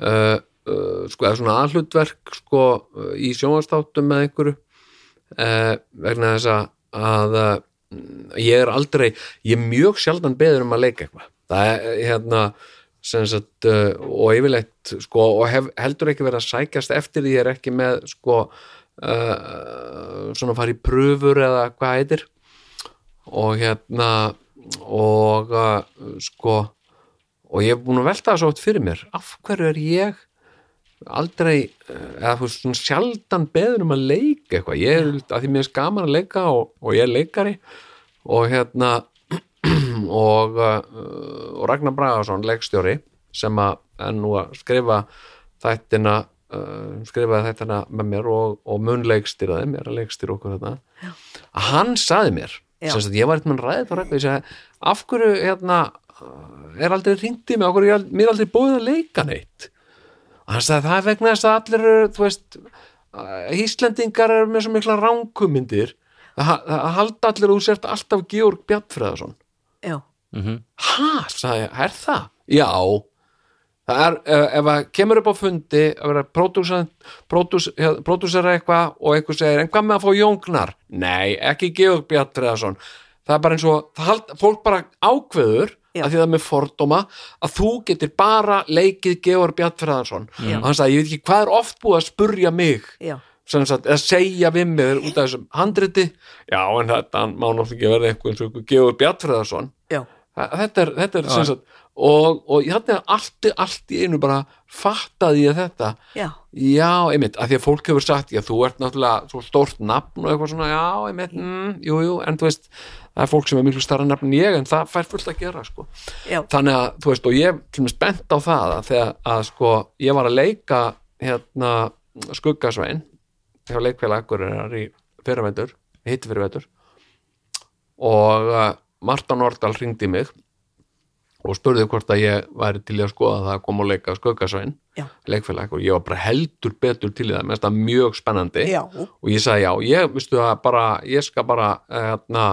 Uh, uh, sko eða svona aðhlutverk sko í sjónvastáttum með einhverju. Vegna þess að, að ég er aldrei ég er mjög sjaldan beður um að leika eitthvað. Það er hérna sagt, uh, og yfirleitt sko, og hef, heldur ekki verið að sækjast eftir því ég er ekki með sko uh, svona fara í pröfur eða hvað heitir og hérna og uh, sko og ég hef búin að velta það svo oft fyrir mér. Af hverju er ég aldrei uh, eða þú veist svona sjaldan beður um að leika eitthvað? Ég er að því mér er gaman að leika og, og ég er leikari. Og hérna og, uh, og Ragnar Bragason leikstjóri sem að er nú að skrifa þættina uh, skrifaði þættina með mér og, og mun leikstýraði mér að leikstýra okkur þetta að hann saði mér Sagt ég var eitthvað ræðið ég segi af hverju hérna er aldrei hringt í mig, af hverju er mér er aldrei búið að leika neitt? Og hann sagði það er vegna þess að allir eru þú veist, Íslendingar eru með svo mikla ránkumindir að, að halda allir úr sért alltaf Georg Bjarnfreðarsson. Já, ha, sagði ég, er það? Já það er, uh, ef að kemur upp á fundi að vera pródúsera eitthvað og eitthvað segir en hvað með að fá Jóngnar? Nei, ekki Georg Bjartreðarsson það er bara eins og, það hald, fólk bara ákveður Já. að því það er með fordóma að þú getur bara leikið Georg Bjartfreðarsson og hann sagði, ég veit ekki hvað er oft búið að spurja mig? Sagt, eða segja við mig út af þessum handriti. Já, en þetta hann má náttúrulega ekki verða eitthvað eins og Georg Þa- þetta er, þetta er sem sagt og, og að allt, allt í einu bara fattaði ég þetta. Já, já, einmitt, af því að fólk hefur sagt já, þú ert náttúrulega svo stórt nafn og eitthvað svona, já, einmitt, mm, jú, jú en þú veist, það er fólk sem er miklu starra nafn en ég en það fær fullt að gera, sko. Já, þannig að, þú veist, og ég er spennt á það að þegar að, sko, ég var að leika hérna skuggasvein hjá leikfélag Akureyrar í fyrirvendur, hitti fyrirvendur og uh, Marta Nordal hringdi í mig og spurði hvort að ég væri til að skoða það að koma og leika skuggasvein já, leikfélag og ég var bara heldur betur til það, mér finnst það mjög spennandi. Já, og ég sagði já, ég, veistu það bara ég skal bara, eh, hérna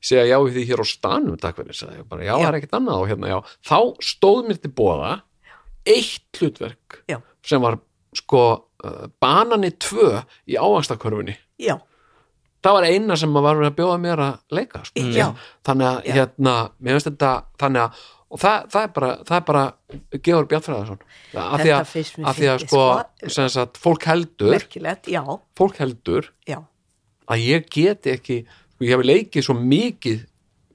segja já við því hér á stanum takk fyrir, sagði ég bara, já, Já. það er ekkert annað og hérna, já, þá stóð mér til bóða eitt hlutverk Já. sem var, sko uh, banani tvö í ávaxtakörfunni. Já, það var eina sem var verið að bjóða mér að leika sko. Þannig að hérna, mér finnst þetta þannig að og það, það, er bara, það er bara Georg Bjartfræðarsson af því að, af því að sko, sko. sem sagt, fólk heldur fólk heldur já. að ég geti ekki sko, ég hef leikið svo mikið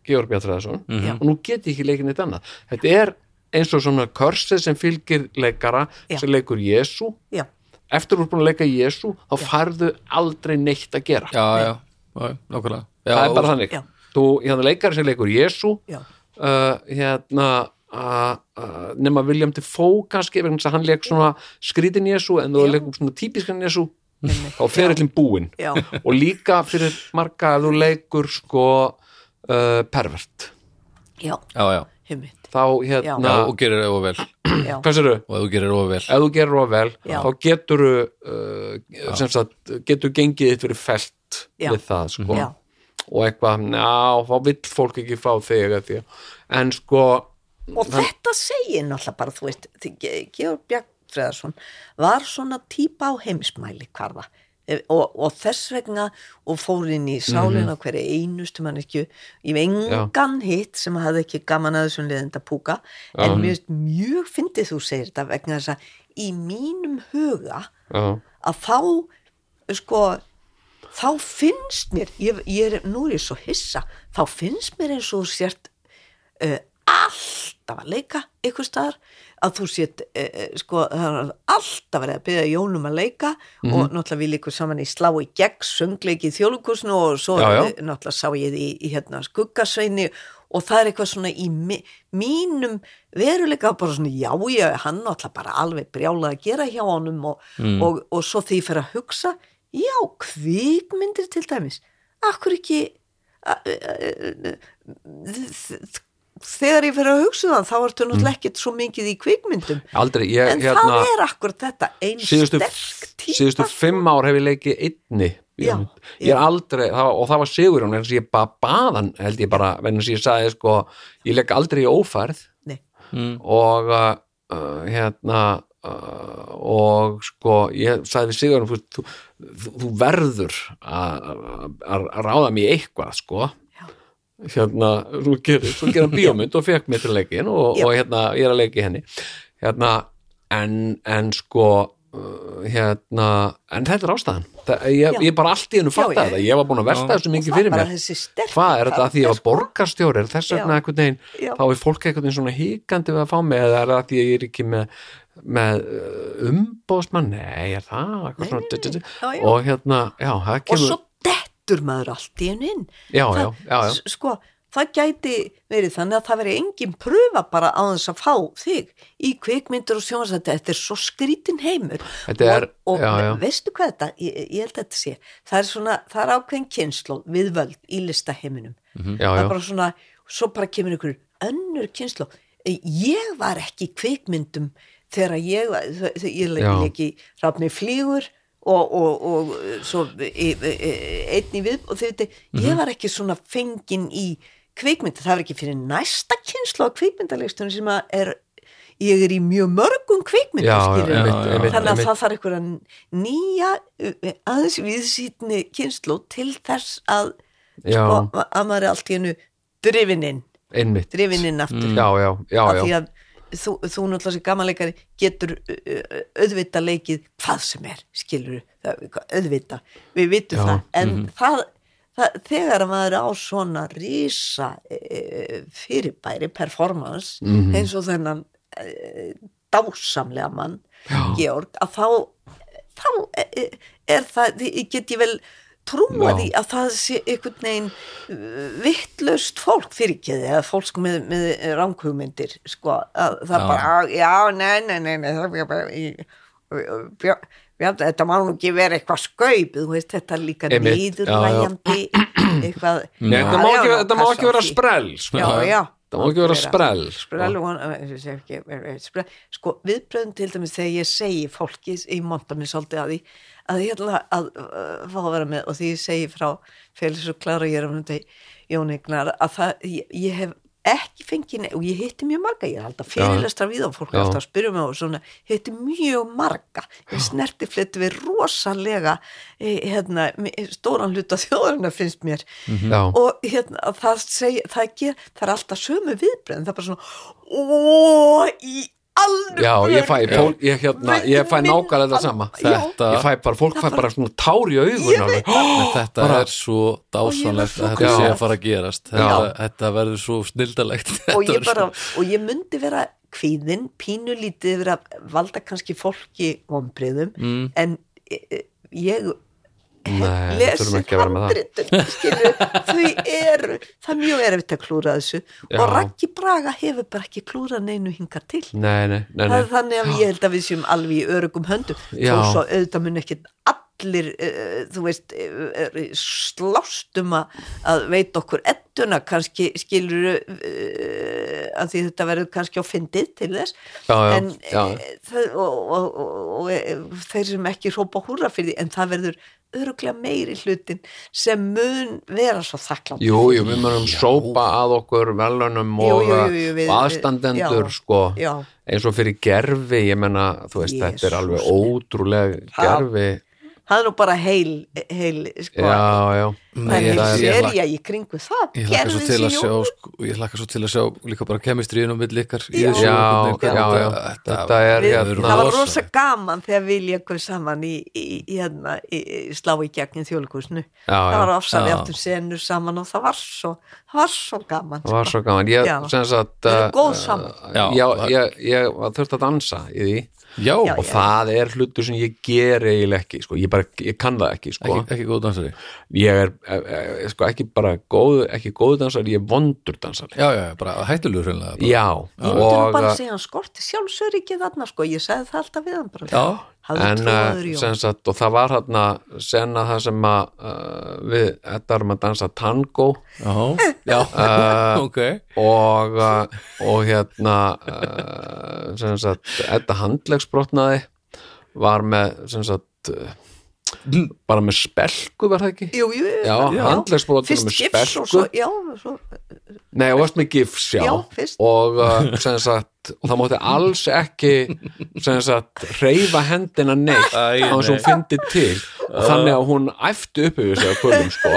Georg Bjartfræðarsson Já. og nú get ég ekki leikið neitt annað. Þetta er eins og svona körsið sem fylgir leikara Já. sem leikur Jésu já, eftir þú er búin að leika Jésu þá færðu aldrei neitt að gera. Já, já, já, nákvæmlega. Já, það er bara þannig. Já. þú, leikari sem leikur Jésu já, uh, hérna uh, uh, nema William Defoe kannski vegna þess að hann leik svona skrítin Jésu en þú leikum svona típiskan Jésu Einmitt. þá fer allir búinn. Og líka fyrir marga ef þú leikur sko uh, pervert. Já, já, já, þá hérna, já, og gerir það vel. Já, hvað sér og ef þú gerir það vel. Ef þú gerir það vel Já. þá getur uh, sem sagt, getur gengið þitt fyrir felt Já. við það sko. Já, og eitthvað, ná, þá vill fólk ekki fá þig að því en sko og þetta segir náttúrulega bara, þú veist, Georg Bjartfreðarsson var svona típa á heimsmæli hvarða. Og, og þess vegna og fór inn í sálina mm hverju einustu mann ekki ég veit engan hitt sem hafði ekki gaman að þessum liðenda púka en mér finnst mjög fyndið þú segir þetta vegna þess að í mínum huga já, að þá sko þá finnst mér ég, ég er, nú er ég svo hissa þá finnst mér eins og þú sért uh, alltaf að leika ykkur staðar að þú sért uh, sko alltaf verið að byrja Jónum að leika Mhm. og náttúrulega við líkum saman í slá í gegn söngleiki í þjólukursnu og svo Já, já. náttúrulega sá ég því í, í hérna skuggasveini og það er eitthvað svona í mi, mínum veruleika bara svona já, já, hann náttúrulega bara alveg brjálað að gera hjá honum og, og, og svo því fyrir að hugsa já, kvikmyndir til dæmis. Akkur ekki þegar ég fyrir að hugsa það þá ertu náttúrulega ekkert svo mikið í kvikmyndum. Aldrei ég, en hérna, það er akkur þetta ein síðustu, sterk típa síðustu fimm ár hef ég leikið einni. Já, ég er já. aldrei, og það var sigur hann, ég bara baðan held ég bara, vegna þess að ég sagði sko, ég leik aldrei í ófærð. Nei. og uh, uh, hérna og sko ég sagði við Sigurinn þú, þú, þú verður að að- að ráða mér eitthvað sko hérna, þú gerir, þú gerir bíómynd og fekk mér til leikin og, Já. og hérna, ég er að leiki henni hérna, en, en sko uh, hérna, en þetta er ástæðan það, ég, Já. ég bara allt í hennu fatta Já, já, þetta ég var búin að velta þessu mikið það fyrir mér hvað er þetta að því ég var sko. borgarstjóri þess vegna Já. einhvern veginn Já. þá er fólk veginn svona híkandi við að fá mig eða er það að því að ég er ekki með með uh, umbóðsmann nei, er það Nei, nei, og hérna, já, það og kemur svo dettur maður allt í hennu inn. Já, já, já, já, sko, það gæti verið þannig að það veri engin pröfa bara á þess að fá þig í kvikmyndur og sjónvarsætti þetta er svo skrítin heimur. Er- og, og já, já. veistu hvað þetta ég, ég held að þetta sé, það er svona það er ákveðin kynnslóð við völd í listaheiminum. Mhm. já, það er bara svona, svo bara kemur ykkur önnur kynnslóð ég var ekki í kvikmyndum þegar ég ég Já. leik ekki rafni flýgur og, og, og svo e, e, e, einn í við og þau Mhm. ég var ekki svona fengin í kvikmynd, það var ekki fyrir næsta kynslu á kvikmyndalegstunum sem að er ég er í mjög mörgum einmitt, þannig að það þarf einhverja nýja aðeins viðsýtni kynslu til þess að sko, að maður er allt í hennu drifininn, drifininn aftur. Já, já, já, af því að þú, þú náttúrulega sem gamanleikari getur auðvita leikið hvað sem er, skilur auðvita, við vitum Já, það. En það, það, þegar maður á svona rísa uh, fyrirbæri performance Mhm. eins og þennan uh, dásamlega mann Georg, að þá þá er það, get ég vel trúa Já. því að það sé einhvern veginn vittlaust fólk fyrir ekki eða fólk með, með ránkhugmyndir sko, að það Já. bara, já, nei, nei, nei, nei það er bara í, bjá, bjá, þetta má nú ekki vera eitthvað skaup, þú veist, þetta er líka Einmitt, niðurlægjandi eitthvað Nei, þetta má ekki, má ekki vera sprell sko. Já, já. Það má ekki vera sprell sko. Sprell, ég segi ekki, eh, sprell. Sko, viðbröðum til dæmis þegar ég segi fólki, ég monta mér svolítið að að ég ætla að fá að vera með og því ég segi frá Félix og Klara ég er um þetta Jón Egnar að það, ég, ég hef ekki fengið, og ég hitti mjög marga ég er alltaf fyrirlestra við og fólk er alltaf að spyrja mig og svona, hitti mjög marga. Ég snerti fletti við rosalega eh, hérna, stóran hluta þjóðurinn finnst mér. Já. og hérna, það, seg, það, ger, það er alltaf sömu viðbröðin, það er bara svona ó, í alveg Já, ég fæ, fólk, ég, hérna, ég fæ nákvæmlega þetta sama. Þetta- Ég fæ bara, fólk fæ bara svona tár í augun Ég alveg. En þetta Bara- er svo dásanlegt að þetta sé að fara að gerast. Þetta, þetta verður svo snildalegt. Og ég bara, og ég myndi vera kvíðin, pínulítið vera valda kannski fólki vonbriðum, Mm. en e, e, ég Nei, við lesi þurfum ekki að vera með það. handritin skilu, þau eru það er mjög erfitt að klúra þessu Já. og Raggi Braga hefur bara ekki klúra neinu hingar til Nei, nei, nei, það nei. er þannig að ég held að við séum alveg í örugum höndum Já. þó svo auðvitað mun ekki allir uh, þú veist uh, slástum að, veit okkur ettuna kannski skilur uh, að því þetta verður kannski á fyndið til þess Já, já, en já. eh, það, og, og, og, og eh, þeir sem ekki hrópa húra fyrir því en það verður öruglega meiri hlutin sem mun vera svo þakklátt Jú, jú, við mögum sópa að okkur velunum og, jú, jú, jú, við- aðstandendur já, sko, já. eins og fyrir gerfi ég menna, þú veist, þetta er alveg Jesús minn. ótrúleg Ha? gerfi það er nú bara heil, heil sko, Já, já það Nei, er ég- heil ég serja í kringu það Ég hlakka svo sko, ég hlakka svo til að sjá líka bara kemistriðin og milli ykkar í Já. þessu, Já, já, þetta- Þetta er Við, hérna- það var rosa. gaman þegar við lékum saman í, í, í, hérna, í, í slá í gegn þjóðleikusnu Já, það var ofsa við Já. áttum senur saman og það var svo, það var svo gaman það var sko. svo gaman ég, Já. sem sagt erum uh, góð saman. já, Já, ég, ég, ég var þurft að dansa í því Já, Já, og já. það er hlutur sem ég ger eiginlega ekki, sko, ég bara, ég kann það ekki sko, ekki, ekki góð dansari? Ég er e, e, sko, ekki bara góð, ekki góð dansari, ég er vondur dansari. Já, já, bara bara. já, ég myndi nú bara að segja hann skorti sjálfsöryggið þarna sko, ég sagði það alltaf við hann bara. Já, en uh, hann sagt, og það var hérna senna það sem að uh, við, þetta erum að dansa tango. Já, já. Uh, ok. og, uh, og hérna uh, sem sagt, þetta handlegsbrotnaði var með sem sagt uh, bara með spelku var það ekki? jú, jú, Já, handleggsbrotnaði fyrst með gifs og spelku. svo, já, svo, Nei, og varst með gifs, já, Já, fyrst. og uh, sem sagt, og það mátti alls ekki sem sagt, reyfa hendina neitt Æ, á þess að hún fyndi til. Og þannig að hún æfti upp yfir sig að kvölum sko.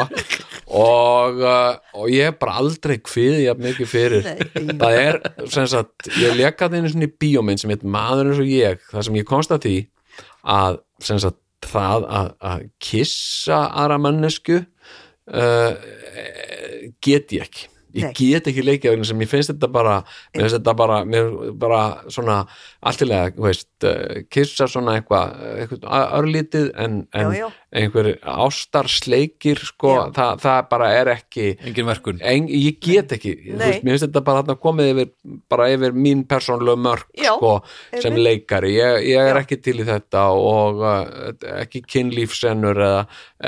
Og, uh, og ég hef bara aldrei kviði jafn mikið fyrir. Nei. það er, sem sagt, ég lekaði einu svona í bíómynd sem heit maður eins og ég það sem ég komst að því að sem sagt, það að, að kissa aðra mannesku uh, get ég ekki ég Nei. get ekki leikja vegna sem ég finnst þetta bara mér finnst þetta bara, mér, bara svona alltilega, þú veist, uh, kissa svona eitthvað, eitthvað örlítið en, en Já, já. einhver ástarsleikir sko, Já. það, það bara er ekki Engin verkun en, ég get ekki, veist, mér finnst þetta bara komið yfir, bara yfir mín persónulegu mörg Já, sko, sem einmitt. leikari, ég, ég er Já. ekki til í þetta og uh, ekki kynlífsennur eða,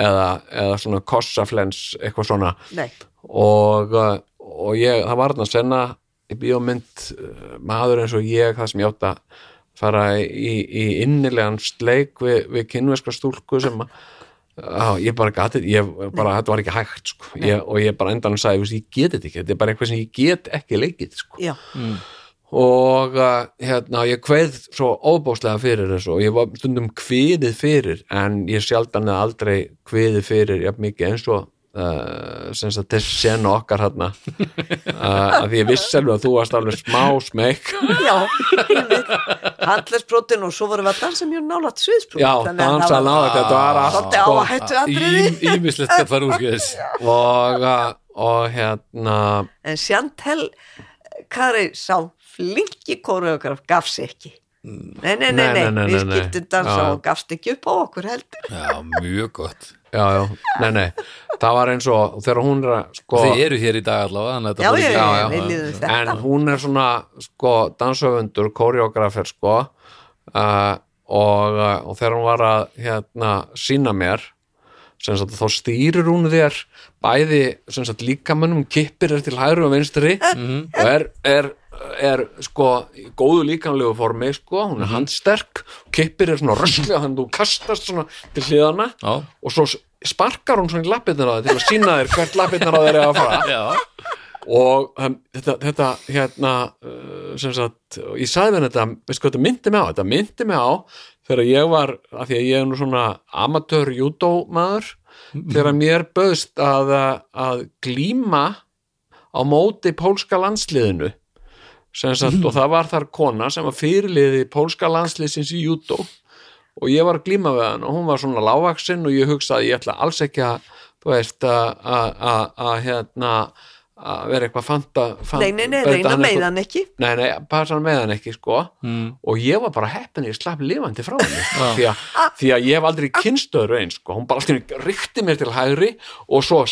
eða, eða svona kossaflens eitthvað svona nei, og, uh, og ég, það var þarna senna í bíómynd uh, maður eins og ég, það sem ég átt að fara í, í innilegan sleik við, við kynveska stúlku sem að á, ég bara gati, ég bara, þetta var ekki hægt sko. ég, og ég bara þú veist, ég get þetta ekki þetta er bara eitthvað sem ég get ekki leikið sko. Já, og uh, hérna, ég kveið svo óbóðslega fyrir þessu og ég var stundum kviðið fyrir en ég sjaldan eða aldrei kviðið fyrir jafn mikið eins og uh, sem sagt þessi senu okkar hérna uh, að því ég vissi alveg að þú varst alveg smá smekk já handlegsbrotin og svo vorum við að dansa mjög nálægt sviðsbrot já, dansa náða þetta var allt Svolítið sko, Ímislegt að fara úr og, uh, og hérna en Chantel Kari sá flinki koreograf gaf sig ekki nei, nei, nei, Nei, nei, nei, nei, við skiptum dansa Já. og gafst ekki upp á okkur heldur. Já, mjög gott. Já, já, nei, nei, það var eins og þegar hún er að sko Þið eru hér í dag allavega Já, já, já, við líðum þetta. En hún er svona sko dansöfundur, koreografer sko. Uh, og, uh, og þegar hún var að hérna sína mér sem sagt, þá stýrir hún þér bæði sem sagt, líkamönnum kippir er til hægri og vinstri og er, er, er sko í góðu líkamlegu formi sko, hún er handsterk kippir er svona rösklega þannig að þú kastast svona til hliðana Já, og svo sparkar hún svona í lappirnar á þér til að sína þér hvert lappirnar á þér er að fara. Já, og um, þetta, þetta hérna uh, sem sagt, ég sagði mér þetta veistu hvað þetta myndi mig á, þetta myndi mig á þegar ég var, af því að ég er nú svona amatör júdó maður þegar mér böðst að, að glíma á móti pólska landsliðinu sagt, og það var þar kona sem var fyrirliði pólska landsliðsins í júdó. Og ég var glíma við hann og hún var svona lágvaksinn og ég hugsaði ég ætla alls ekki að að- hérna að vera eitthvað fanta, fanta Nei, nei, nei, reyna hann ekki. Nei, nei, passa hann með hann ekki sko. Mm. og ég var bara heppin ég slapp lifandi frá henni. Því, að, því að ég hef aldrei kynstöður einn sko. hún bara alltaf ríkti mér til hægri og svo,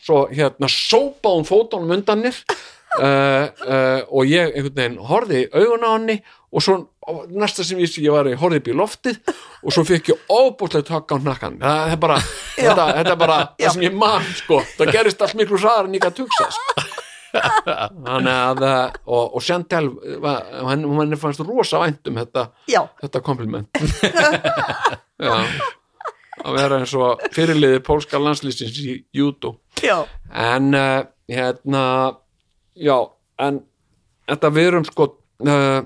svo hérna sópa hún fótunum undanir uh, uh, og ég einhvern veginn horfði í augun á henni og svo næsta sem ég vissi ég var ég horfði upp í loftið og svo fekk ég óbúslega taka á hnakkan það er bara, þetta, þetta er bara það sem ég man sko, það gerist allt miklu hraðar en ég gæti hugsa sko. Þannig að uh, og, og var- henni fannst rosa vænt um þetta, þetta kompliment. Já. Að vera eins og fyrirliði pólska landslýsins í já, en uh, hérna já, en þetta við erum sko uh,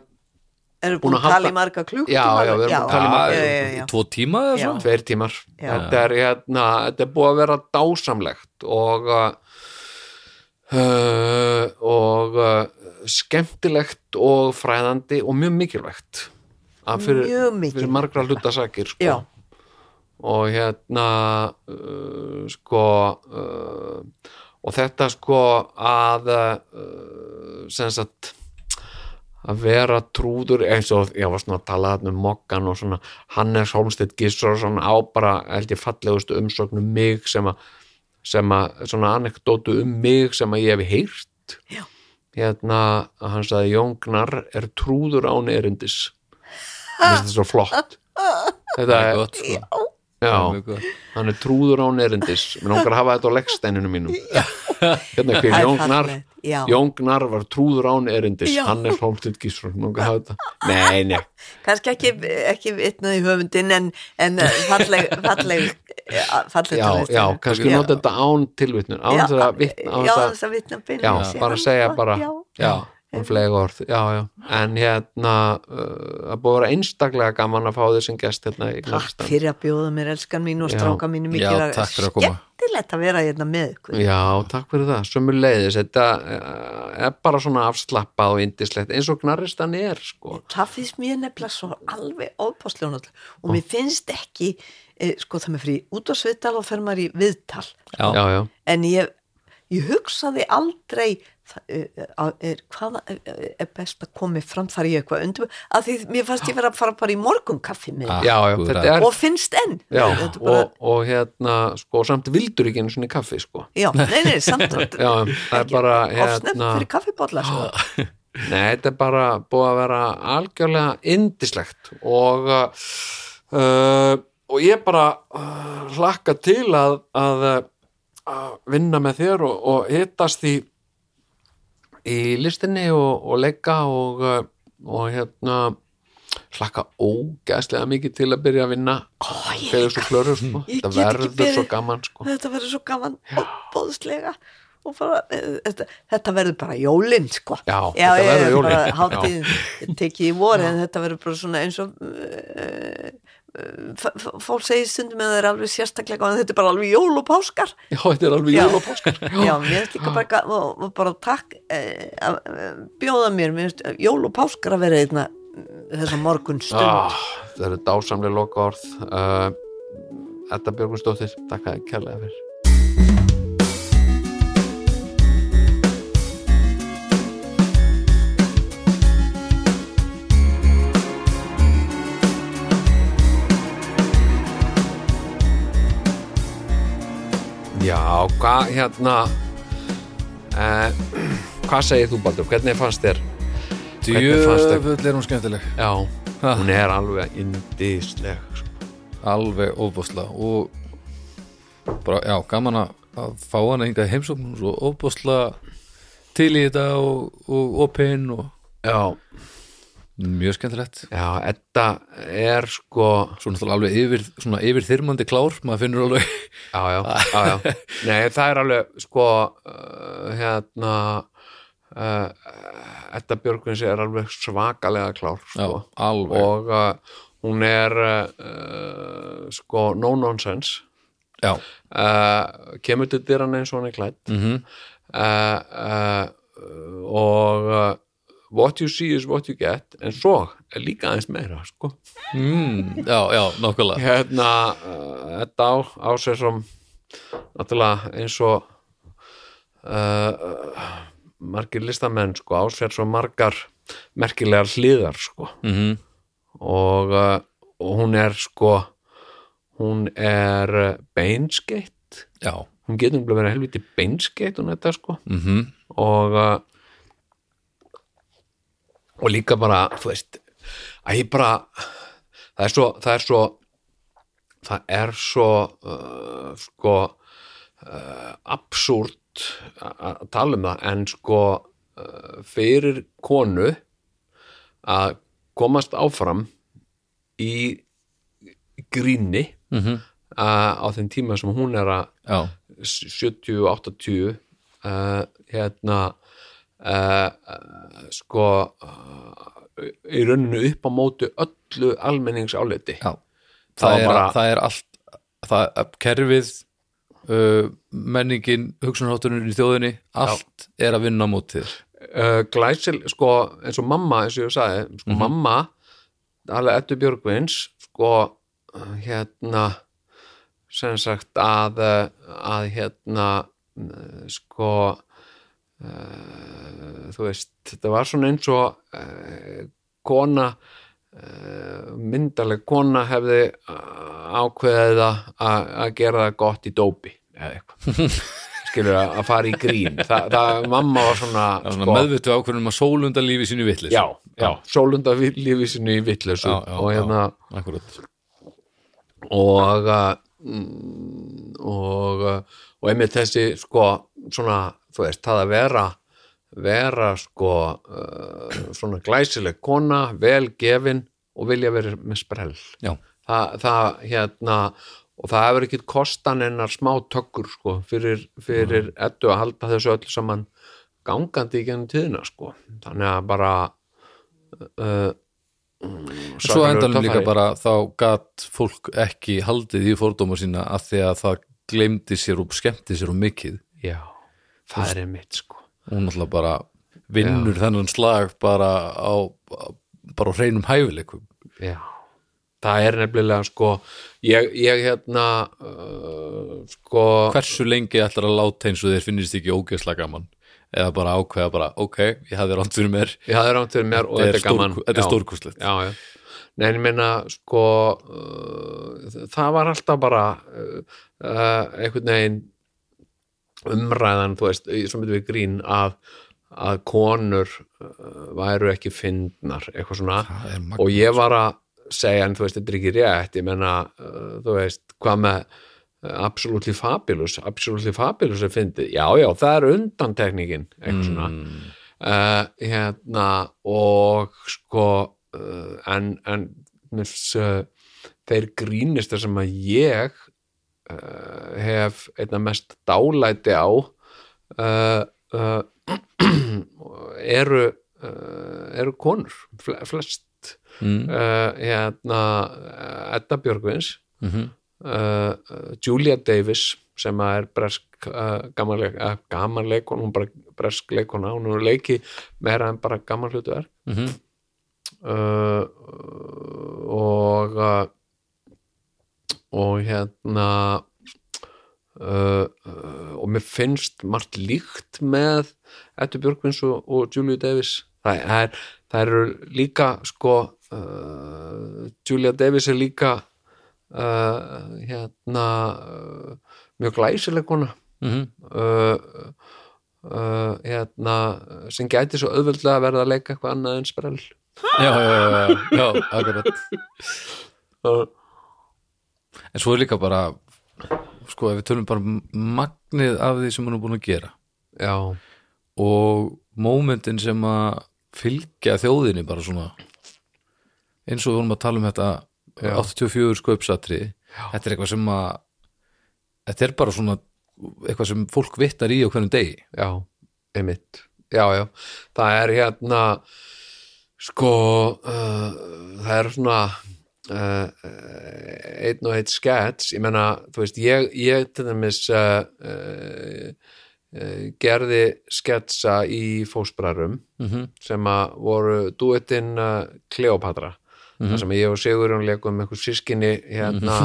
erum Búin búin að tala í marga klukk Já, já, við erum búin að tala í marga- tvo tíma eða svo tveir tímar. Þetta er hérna, þetta er búið að vera dásamlegt og uh, uh, og uh, skemmtilegt og fræðandi og mjög mikilvægt. Fyrir, Mjög mikilvægt. fyrir margra hlutasakir sko. Og hérna uh, sko uh, og þetta sko að uh, sem sagt að vera trúður eins og ég var svona að tala um mokkan og svona Hannes Holmstedt Gissursson á bara held ég fallegustu umsögn um mig sem að sem að svona anekdótu um mig sem að ég hef heyrt. Já. hérna að hann sagði Jón Gnarr er trúður án erindis. Þetta er svo flott. Þetta er er, gott sko já, hann er trúður án erindis. Mér langar að hafa þetta á leggsteininu mínum. Hérna hver Það er Jón Gnarr fallegt, já. Jón Gnarr var trúður án erindis. Já. hann er hafa þetta. Nei, nei, kannski ekki, ekki vitnað í höfundin en, en eh, falleg falleg falleg já, já, kannski nota þetta án tilvitnun án þess að vitna já, þess að vitna Já, bara segja bara- já, já, um fleig orð já, já, en hérna uh, að búið að vera einstaklega gaman að fá þér sem gest hérna í takk Knarstan fyrir að bjóða mér elskan mín og stráka mínu Já, mikið takk að skemmtilegt að vera hérna með ykkur. Já, takk fyrir það, sömur leiðis þetta uh, er bara svona afslappað og indislegt eins og knarristan er sko. það finnst mér nefnilega svo alveg ópásljónu og mér finnst ekki eh, sko það með fyrir út á sviðtal og fer maður í viðtal. Já. já, en ég, ég hugsaði aldrei það, er, hvað er, best að komi fram þar ég eitthvað undir að því mér fannst ég vera að fara bara í morgunkaffi með Ah. já, er og finnst enn já, er bara, og, og hérna sko, samt vildur ekki einu svona kaffi sko. já, nei, nei, samt já, það er bara hérna, fyrir kaffibólla sko. Nei, þetta er bara búið að vera algjörlega indislegt og uh, og ég bara uh, hlakka til að, að, að vinna með þér og, og hittast í í listinni og, og leika og, uh, og hérna hlakka ógæslega mikið til að byrja að vinna Ó, ég þegar svo klörur sko. Þetta verður svo gaman sko. þetta verður svo gaman bóðslega og bara, eh, þetta, þetta verður bara jólinn sko Já, já þetta verður er jólin. bara Já. hátíð tekið í voru en þetta verður bara svona eins og uh, fólk segir stundum að það er alveg sérstaklega en þetta er bara alveg jól og páskar Já, þetta er alveg Já. jól og páskar já, mér finnst líka bara, og, og bara takk eh, að eh, bjóða mér, mér finnst jól og páskar að vera einna þessa morgun stund ah, Það eru dásamlega loka orð uh, Þetta Björgunsdóttir Takk að kærlega fyrir Já, hvað hérna uh, Hvað segir þú Baldur? Hvernig fannst þér? Hvernig fannst þér? Djöfull er hún skemmtileg Já, Ha. hún er alveg indisleg sko. alveg ofbúsla og bara, já, gaman að að fá hana hingað í heimsókn og svo ofbúsla til í þetta og, og opinn og Já, mjög skemmtilegt. Já, þetta er sko svo náttúrulega alveg yfir, svona yfir þyrmandi klár maður finnur alveg. Já, já, já, já. Nei, það er alveg sko uh, hérna uh, Edda Björgvins er alveg svakalega klár já, sko. alveg. Og uh, hún er uh, sko no nonsense. Já, uh, kemur til dyrann eins og hann er klætt mm uh, uh, og what you see is what you get en svo er líka aðeins meira sko. Mm, já, já, nákvæmlega. Hérna uh, þetta á, á sér som náttúrulega eins og uh, margir listamenn sko á sér svo margar merkilegar hliðar sko. Mm og, uh, og hún er sko hún er beinskeitt já, hún getur nefnilega verið helviti beinskeitt hún þetta sko. Mm og uh, og líka bara þú veist að ég bara það er svo það er svo, það er svo uh, sko uh, absúrt að tala um það en sko uh, fyrir konu að komast áfram í gríni Mhm. uh, á þeim tíma sem hún er að já, 70-80 uh, hérna uh, uh, sko uh, í rauninu upp á móti öllu almenningsáliti. Já. Það Það, er, bara- það er allt það, kerfið uh, menningin, hugsunarháttunum í þjóðinni allt er að vinna á móti þér. Uh, glæsil, sko, eins og mamma eins og ég sagði, sko mamma alveg Eddu Björgvins sko, hérna sem sagt að að hérna sko uh, þú veist, þetta var svona eins og uh, kona uh, myndaleg kona hefði ákveðið að að gera það gott í dópi eða eitthvað. Skilur að, að fara í grín. Þa, það, mamma var svona, svona meðvittu ákveðnum að sólunda lífi sínu vitlis já, já, sólunda lífi sinu já, og hérna og mm, og uh, og einmitt þessi sko svona, þú veist, það að vera vera sko uh, svona glæsileg kona vel gefin og vilja vera með sprell. Já, það, hérna og það hefur ekki kostan ennar smá tökkur sko fyrir, fyrir ettu að halda þessu öllu saman gangandi í gennum tíðina sko. Þannig að bara uh, mm, svo svakalegur endanum líka bara þá gat fólk ekki haldið í fordóma sína að því að það gleymdi sér og skemmti sér og mikið. Já, það er einmitt sko. hún náttúrulega bara vinnur þennan slag bara á bara á hreinum hæfileikum. Já, það er nefnilega sko ég, ég hérna uh, sko hversu lengi ætlar að láta eins og þér finnist ekki ógeðslega gaman eða bara ákveða bara, ok, ég hafði ránt fyrir mér. Ég hafði rámt fyrir mér og Þetta er gaman. þetta er já. Nei, ég meina sko uh, það var alltaf bara uh, uh, einhvern veginn umræðan, þú veist, svo myndum við grín að, að konur uh, væru ekki fyndnar eitthvað svona. Og ég var að segja, en þú veist, þetta er ekki rétt ég meina, uh, þú veist, hvað með absolutely fabulous absolutely fabulous er fyndið, já, já, það er undantekningin, eitthvað svona. Mm, uh, hérna og sko uh, en, en uh, þeir grínistar sem að ég hef einna mest dálæti á eru eru konur fle- flest. Mm, hérna Edda Björgvins mhm, uh, uh, Julia Davis sem er bresk uh, gamanleik, uh, gamanleikon hún bara bresk leikona, hún er leiki meira en bara gaman hlutverk. Mhm, uh, og uh, og hérna uh, uh, og mér finnst margt líkt með Ettu Björgvins og, og Julia Davis. Það er, það eru líka sko Julia Davis er líka uh, hérna uh, mjög glæsileg kona. Uh, uh, hérna sem gæti svo auðveldlega að verða að leika eitthvað annað en sprell. Já, já, já, já, akkurat. En svo er líka bara sko, ef við tölum bara magnið af því sem hún er búin að gera. Já, og mómentin sem að fylgja þjóðinni bara svona eins og við vorum að tala um þetta 84 sköpsatri þetta er eitthvað sem að þetta er bara svona eitthvað sem fólk vittar í á hvernig degi. Já, einmitt. Já, já, það er hérna sko uh, það er svona uh, einn og einn skets. Ég menna, þú veist, ég, ég til dæmis uh, uh, uh, gerði sketsa í fósbrarum mm sem að voru duettinn uh, Kleopatra þar sem ég og Sigurjón leikum einhver sískinni hérna.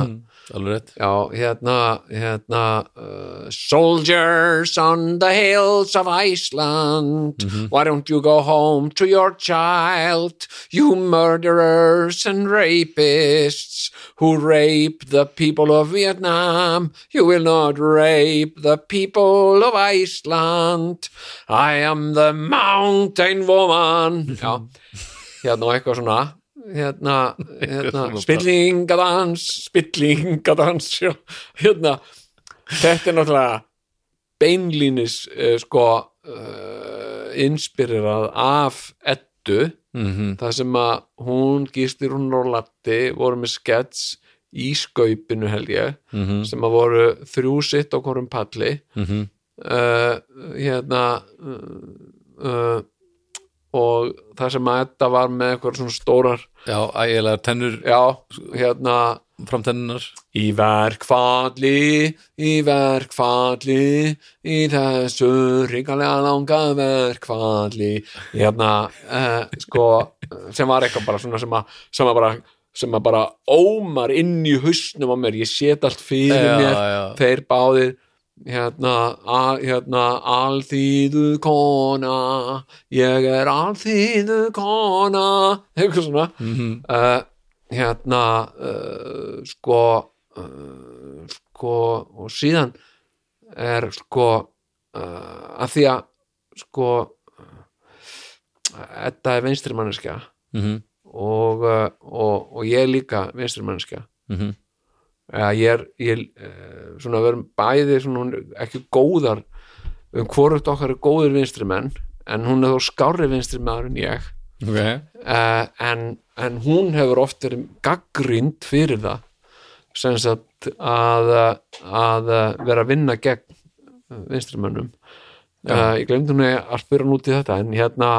Alveg rétt. Já, hérna, hérna uh, Soldiers on the hills of Iceland. Why don't you go home to your child You murderers and rapists Who rape the people of Vietnam? You will not rape the people of Iceland. I am the mountain woman. Já, hérna og eitthvað svona hérna, hérna spillingadans spillingadans hérna þetta er náttúrulega beinlínis uh, sko uh, inspirerað af ettu mm það sem að hún gístir hún og Latti voru með skets í skaupinu held ég -hmm. sem að voru þrjú sitt á hvorum palli. Mm uh, hérna uh, uh, og það sem að þetta var með eitthvað svona stórar já, ægilegar tennur já, hérna framtennunar Í verkfalli, í verkfalli, í þessu ríkalega langa verkfalli, hérna, uh, sko, sem var eitthvað bara svona sem að, sem að bara, sem að bara ómar inn í hausnum á mér, ég set allt fyrir Já, mér, já. þeir báðir, hérna, hérna, alþýðu kona, ég er alþýðu kona, eitthvað svona, mm uh, hérna uh, sko uh, sko og síðan er sko að því að sko þetta er vinstri manneskja -hmm. og, og, og ég líka vinstri manneskja. Mm eða ég er, ég er uh, svona verum bæði svona ekki góðar um hvorugt okkar er góður vinstri menn en hún er þó skárri vinstri maður en ég. Ok, uh, en, en hún hefur oft verið gaggrind fyrir það sem sagt að, að vera að vinna gegn vinstrimönnum uh, ég glemdi hún að spyrja hún út í þetta en hérna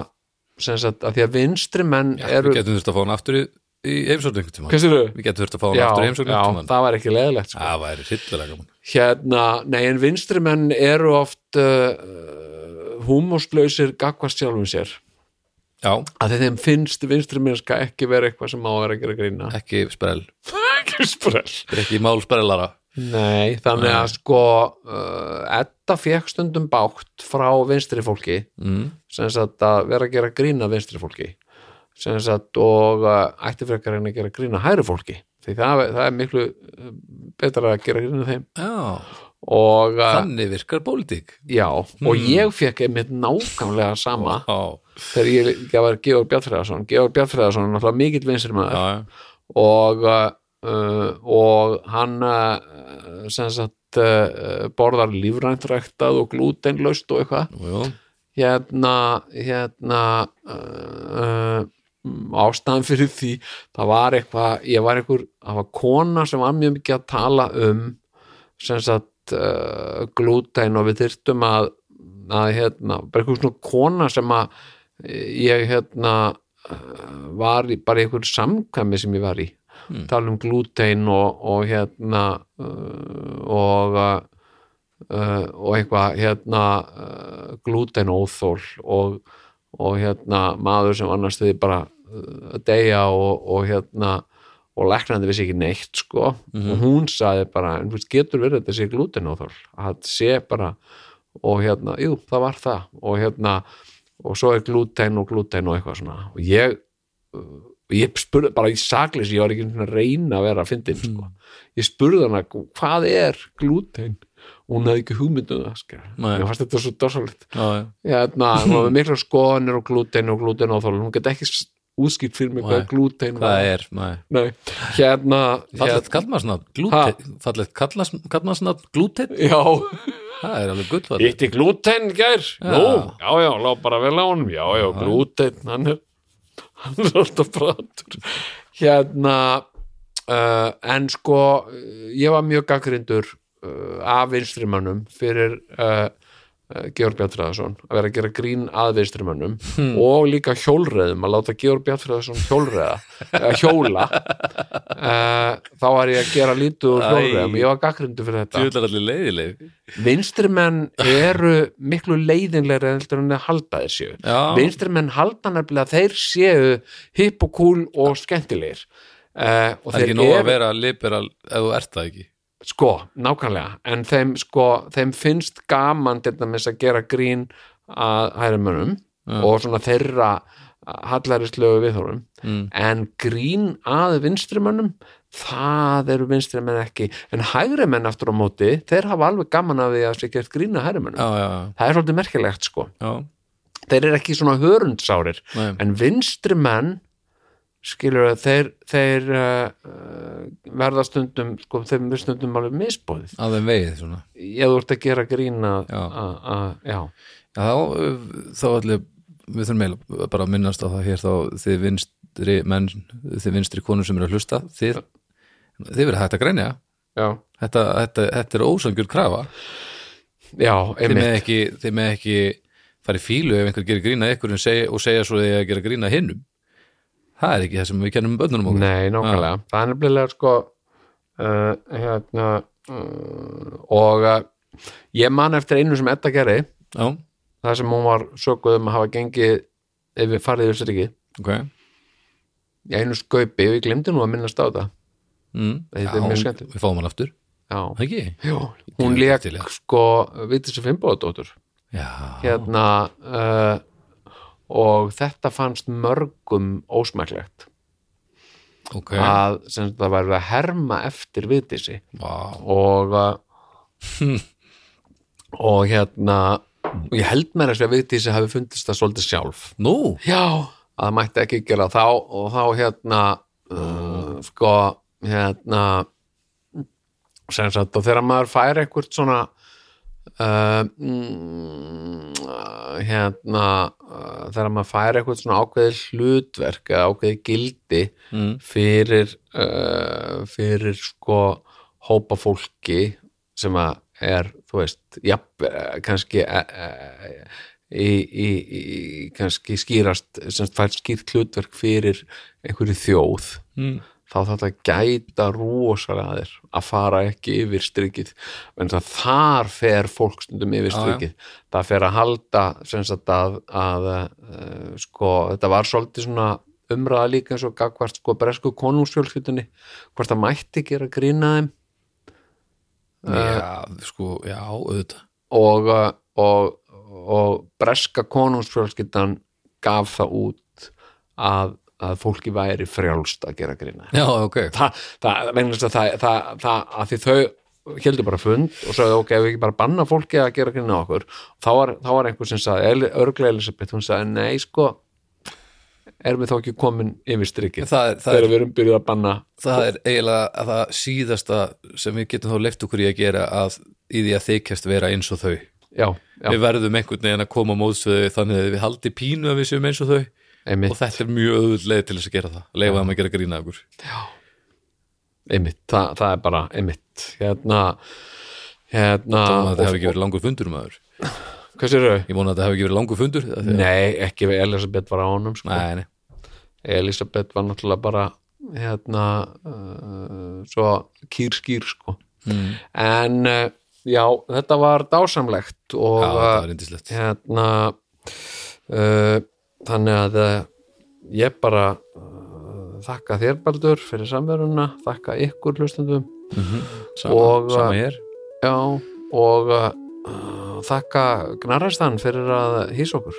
sem sagt að því að vinstrimenn já, eru við getum þurft að fá hann aftur í, í heimsókn einhvern sérðu? við getum þurft að fá hann aftur í heimsókn já, einhvern tímann. það var ekki leðilegt sko. það væri hryllilega gaman. Hérna, nei en vinstrimenn eru oft uh, húmóslausir gagvast sjálfum sér. Já, að þeim finnst vinstrimennska ekki vera eitthvað sem á að vera að gera grína. Ekki sprell. Ekki sprell. Ekki mál sprellara. Nei, þannig að sko uh, Edda fekk stundum bátt frá vinstri fólki mm. sem að vera að gera grína vinstri fólki sem sagt og uh, ætti frekar en að gera grína hæri fólki því það, það er miklu uh, betra að gera grína þeim. Já, og uh, þannig virkar pólitík. Já, og ég fekk einmitt nákvæmlega sama já, þegar ég ég var Georg Bjartfræðarsson Georg Bjartfræðarsson er náttúrulega mikill vinstri maður. Já. og uh, og hann uh, sem sagt uh, borðar lífræntræktað og glútenlaust og eitthvað. Hérna hérna ástæðan fyrir því það var eitthvað, ég var einhver það var kona sem var mjög mikið að tala um sem sagt uh, glúten og við þyrftum að að hérna, bara einhver svona kona sem að ég hérna uh, var í, bara einhver samkvæmi sem ég var í Hmm. tala um glútein og, og hérna uh, og uh, og eitthvað hérna glútein óþól og, og hérna maður sem annars þið bara uh, að deyja og, og hérna og læknandi vissi ekki neitt sko. Og hún sagði bara, en þú veist, getur verið þetta sé glútein óþól, að sé bara og hérna, jú, það var það. Og hérna, og svo er glútein og glútein og eitthvað svona. Og ég uh, ég spurði bara í saklis, ég var ekki reyna að vera að fyndin sko. ég spurði hana hvað er glútein og hún hefði ekki sko. Nei. ég fannst þetta svo hérna, hún með mikla skoðanir og glútein og glútein og þóla, hún get ekki útskýrt fyrir mig hvað Nei. glútein hvað er, nei. Nei, hérna, Fallegt hérna kallmannsnafn, glúten glúten? Já, Það er alveg gull hitti glútein gær Já. já, já, lá bara vel á honum. Já, já, glútein, hann er hann er alltaf pratur hérna uh, en sko uh, ég var mjög gaggrindur af vinstrimannum fyrir uh, uh, Georg Bjartfræðarsson að vera að gera grín að vinstrimannum og líka hjólreðum að láta Georg Bjartfræðarsson hjólreða uh, hjóla. Uh, þá var ég að gera lítið úr hjólreðum ég var gaggrindur fyrir þetta. Vinstrimenn eru miklu leiðinlegri heldur en þeir halda Já. vinstrimenn halda nefnilega að þeir séu hipp og cool og skemmtilegir. Uh, og Það er ekki nóg að vera liberal ef þú ert það ekki sko, nákvæmlega. En þeim sko, þeim finnst gaman til dæmis að gera grín að hærimönnum og svona þeirra hallaríslegu viðhórum mm. en grín að vinstrimönnum það eru vinstrimenn ekki. En hægrimenn aftur á móti þeir hafa alveg gaman af því að sé gert grín að hærimönnum Já, já, það er svolítið merkilegt sko. Já, þeir eru ekki svona hörundsárir Nei. en vinstri menn skilur að þeir, þeir uh, uh, verða stundum sko, þeim er stundum alveg misbóðið að þeim vegið svona. Ég þú ert að gera grína Já. já, Já, þá, allir við þurfum eiginlega bara að minnast á það hér þá þið vinstri menn, þið vinstri konur sem eru að hlusta þið, þið verið hægt að grænja þetta, þetta, þetta er ósangjur krafa. Já einmitt. ekki, þið með ekki fara í fílu ef einhver gerir grína ykkur segja, og segja svo þið að gera grína hinnum það er ekki það sem við kennum bönnunum okkur nei, nákvæmlega, það er nefnilega sko uh, hérna uh, og uh, ég man eftir einu sem Edda gerði. Já, það sem hún var sökuð um að hafa gengið við farið yfir sér ekki ok. Í einu skaupi og ég glemdi nú að minnast á þetta mm. Þetta er mjög skemmtilegt. Við fáum hann aftur, já, það hún já. sko Vigdísi Finnbóðadóttur Já, hérna uh, og þetta fannst mörgum ósmæklegt ok. Að sem það væri að herma eftir Vigdísi. Vá, og og hérna og ég held mér að Vigdísi hafi fundist það svolítið sjálf. Nú, já, að það mætti ekki gera þá og þá hérna uh, sko hérna sem sagt og þegar maður fær eitthvað svona uh, mm, hérna uh, þegar maður fær eitthvað svona ákveðið hlutverk eða ákveðið gildi mm. fyrir uh, fyrir sko hópa fólki sem að er, þú veist, jafn, eh, kannski uh, í, í, í kannski skýrast sem fær skýrt hlutverk fyrir einhverju þjóð Mm. Þá þetta gæta rosalega að þér að fara ekki yfir strikið. En þar fer fólk stundum yfir Já, já. strikið. Það fer að halda sem sagt að, að uh, sko, þetta var svolítið svona umræða líka eins og gagvart sko bresku konungsfjölskyldunni hvort það mætti gera grína þeim. Já, sko, já, auðvitað. og, og, og breska konungsfjölskyldan gaf það út að, að fólki væri frjálst að gera grína Já, ok, það, það, það, það, það, að því þau heldur bara fund og sagði ok, ef við ekki bara banna fólki að gera grína okkur þá var, þá var einhver sem sagði, örglega Elisabeth hún sagði, nei sko erum við þá ekki komin yfir það þegar við erum byrjuð að banna það er eiginlega að það síðasta sem við getum þá leift okkur í að gera að í því að þykjast vera eins og þau. Já, já, við verðum einhvern veginn að koma á móðsveið þannig að við haldi pínu að við séum eins og þau einmitt, og þetta er mjög öðvöld leið til þess að gera það að leifa þeim að gera grína okkur einmitt það, það er bara einmitt hérna hérna Þannig að þetta og- hefði ekki verið langur fundur um aður hvað sér þau? Ég vona að þetta hefði ekki verið langur fundur af Nei, ekki við Elisabeth var á honum sko. Nei, nei, Elisabeth var náttúrulega bara hérna uh, svo kýrskýr sko. Mm. en uh, já, þetta var dásamlegt og Já, uh, hérna uh, þannig að uh, ég bara uh, þakka þér Baldur fyrir samveruna, þakka ykkur hlustundum Sama, og, sama uh, hér. já, og uh, þakka Gnarastan fyrir að hýsa okkur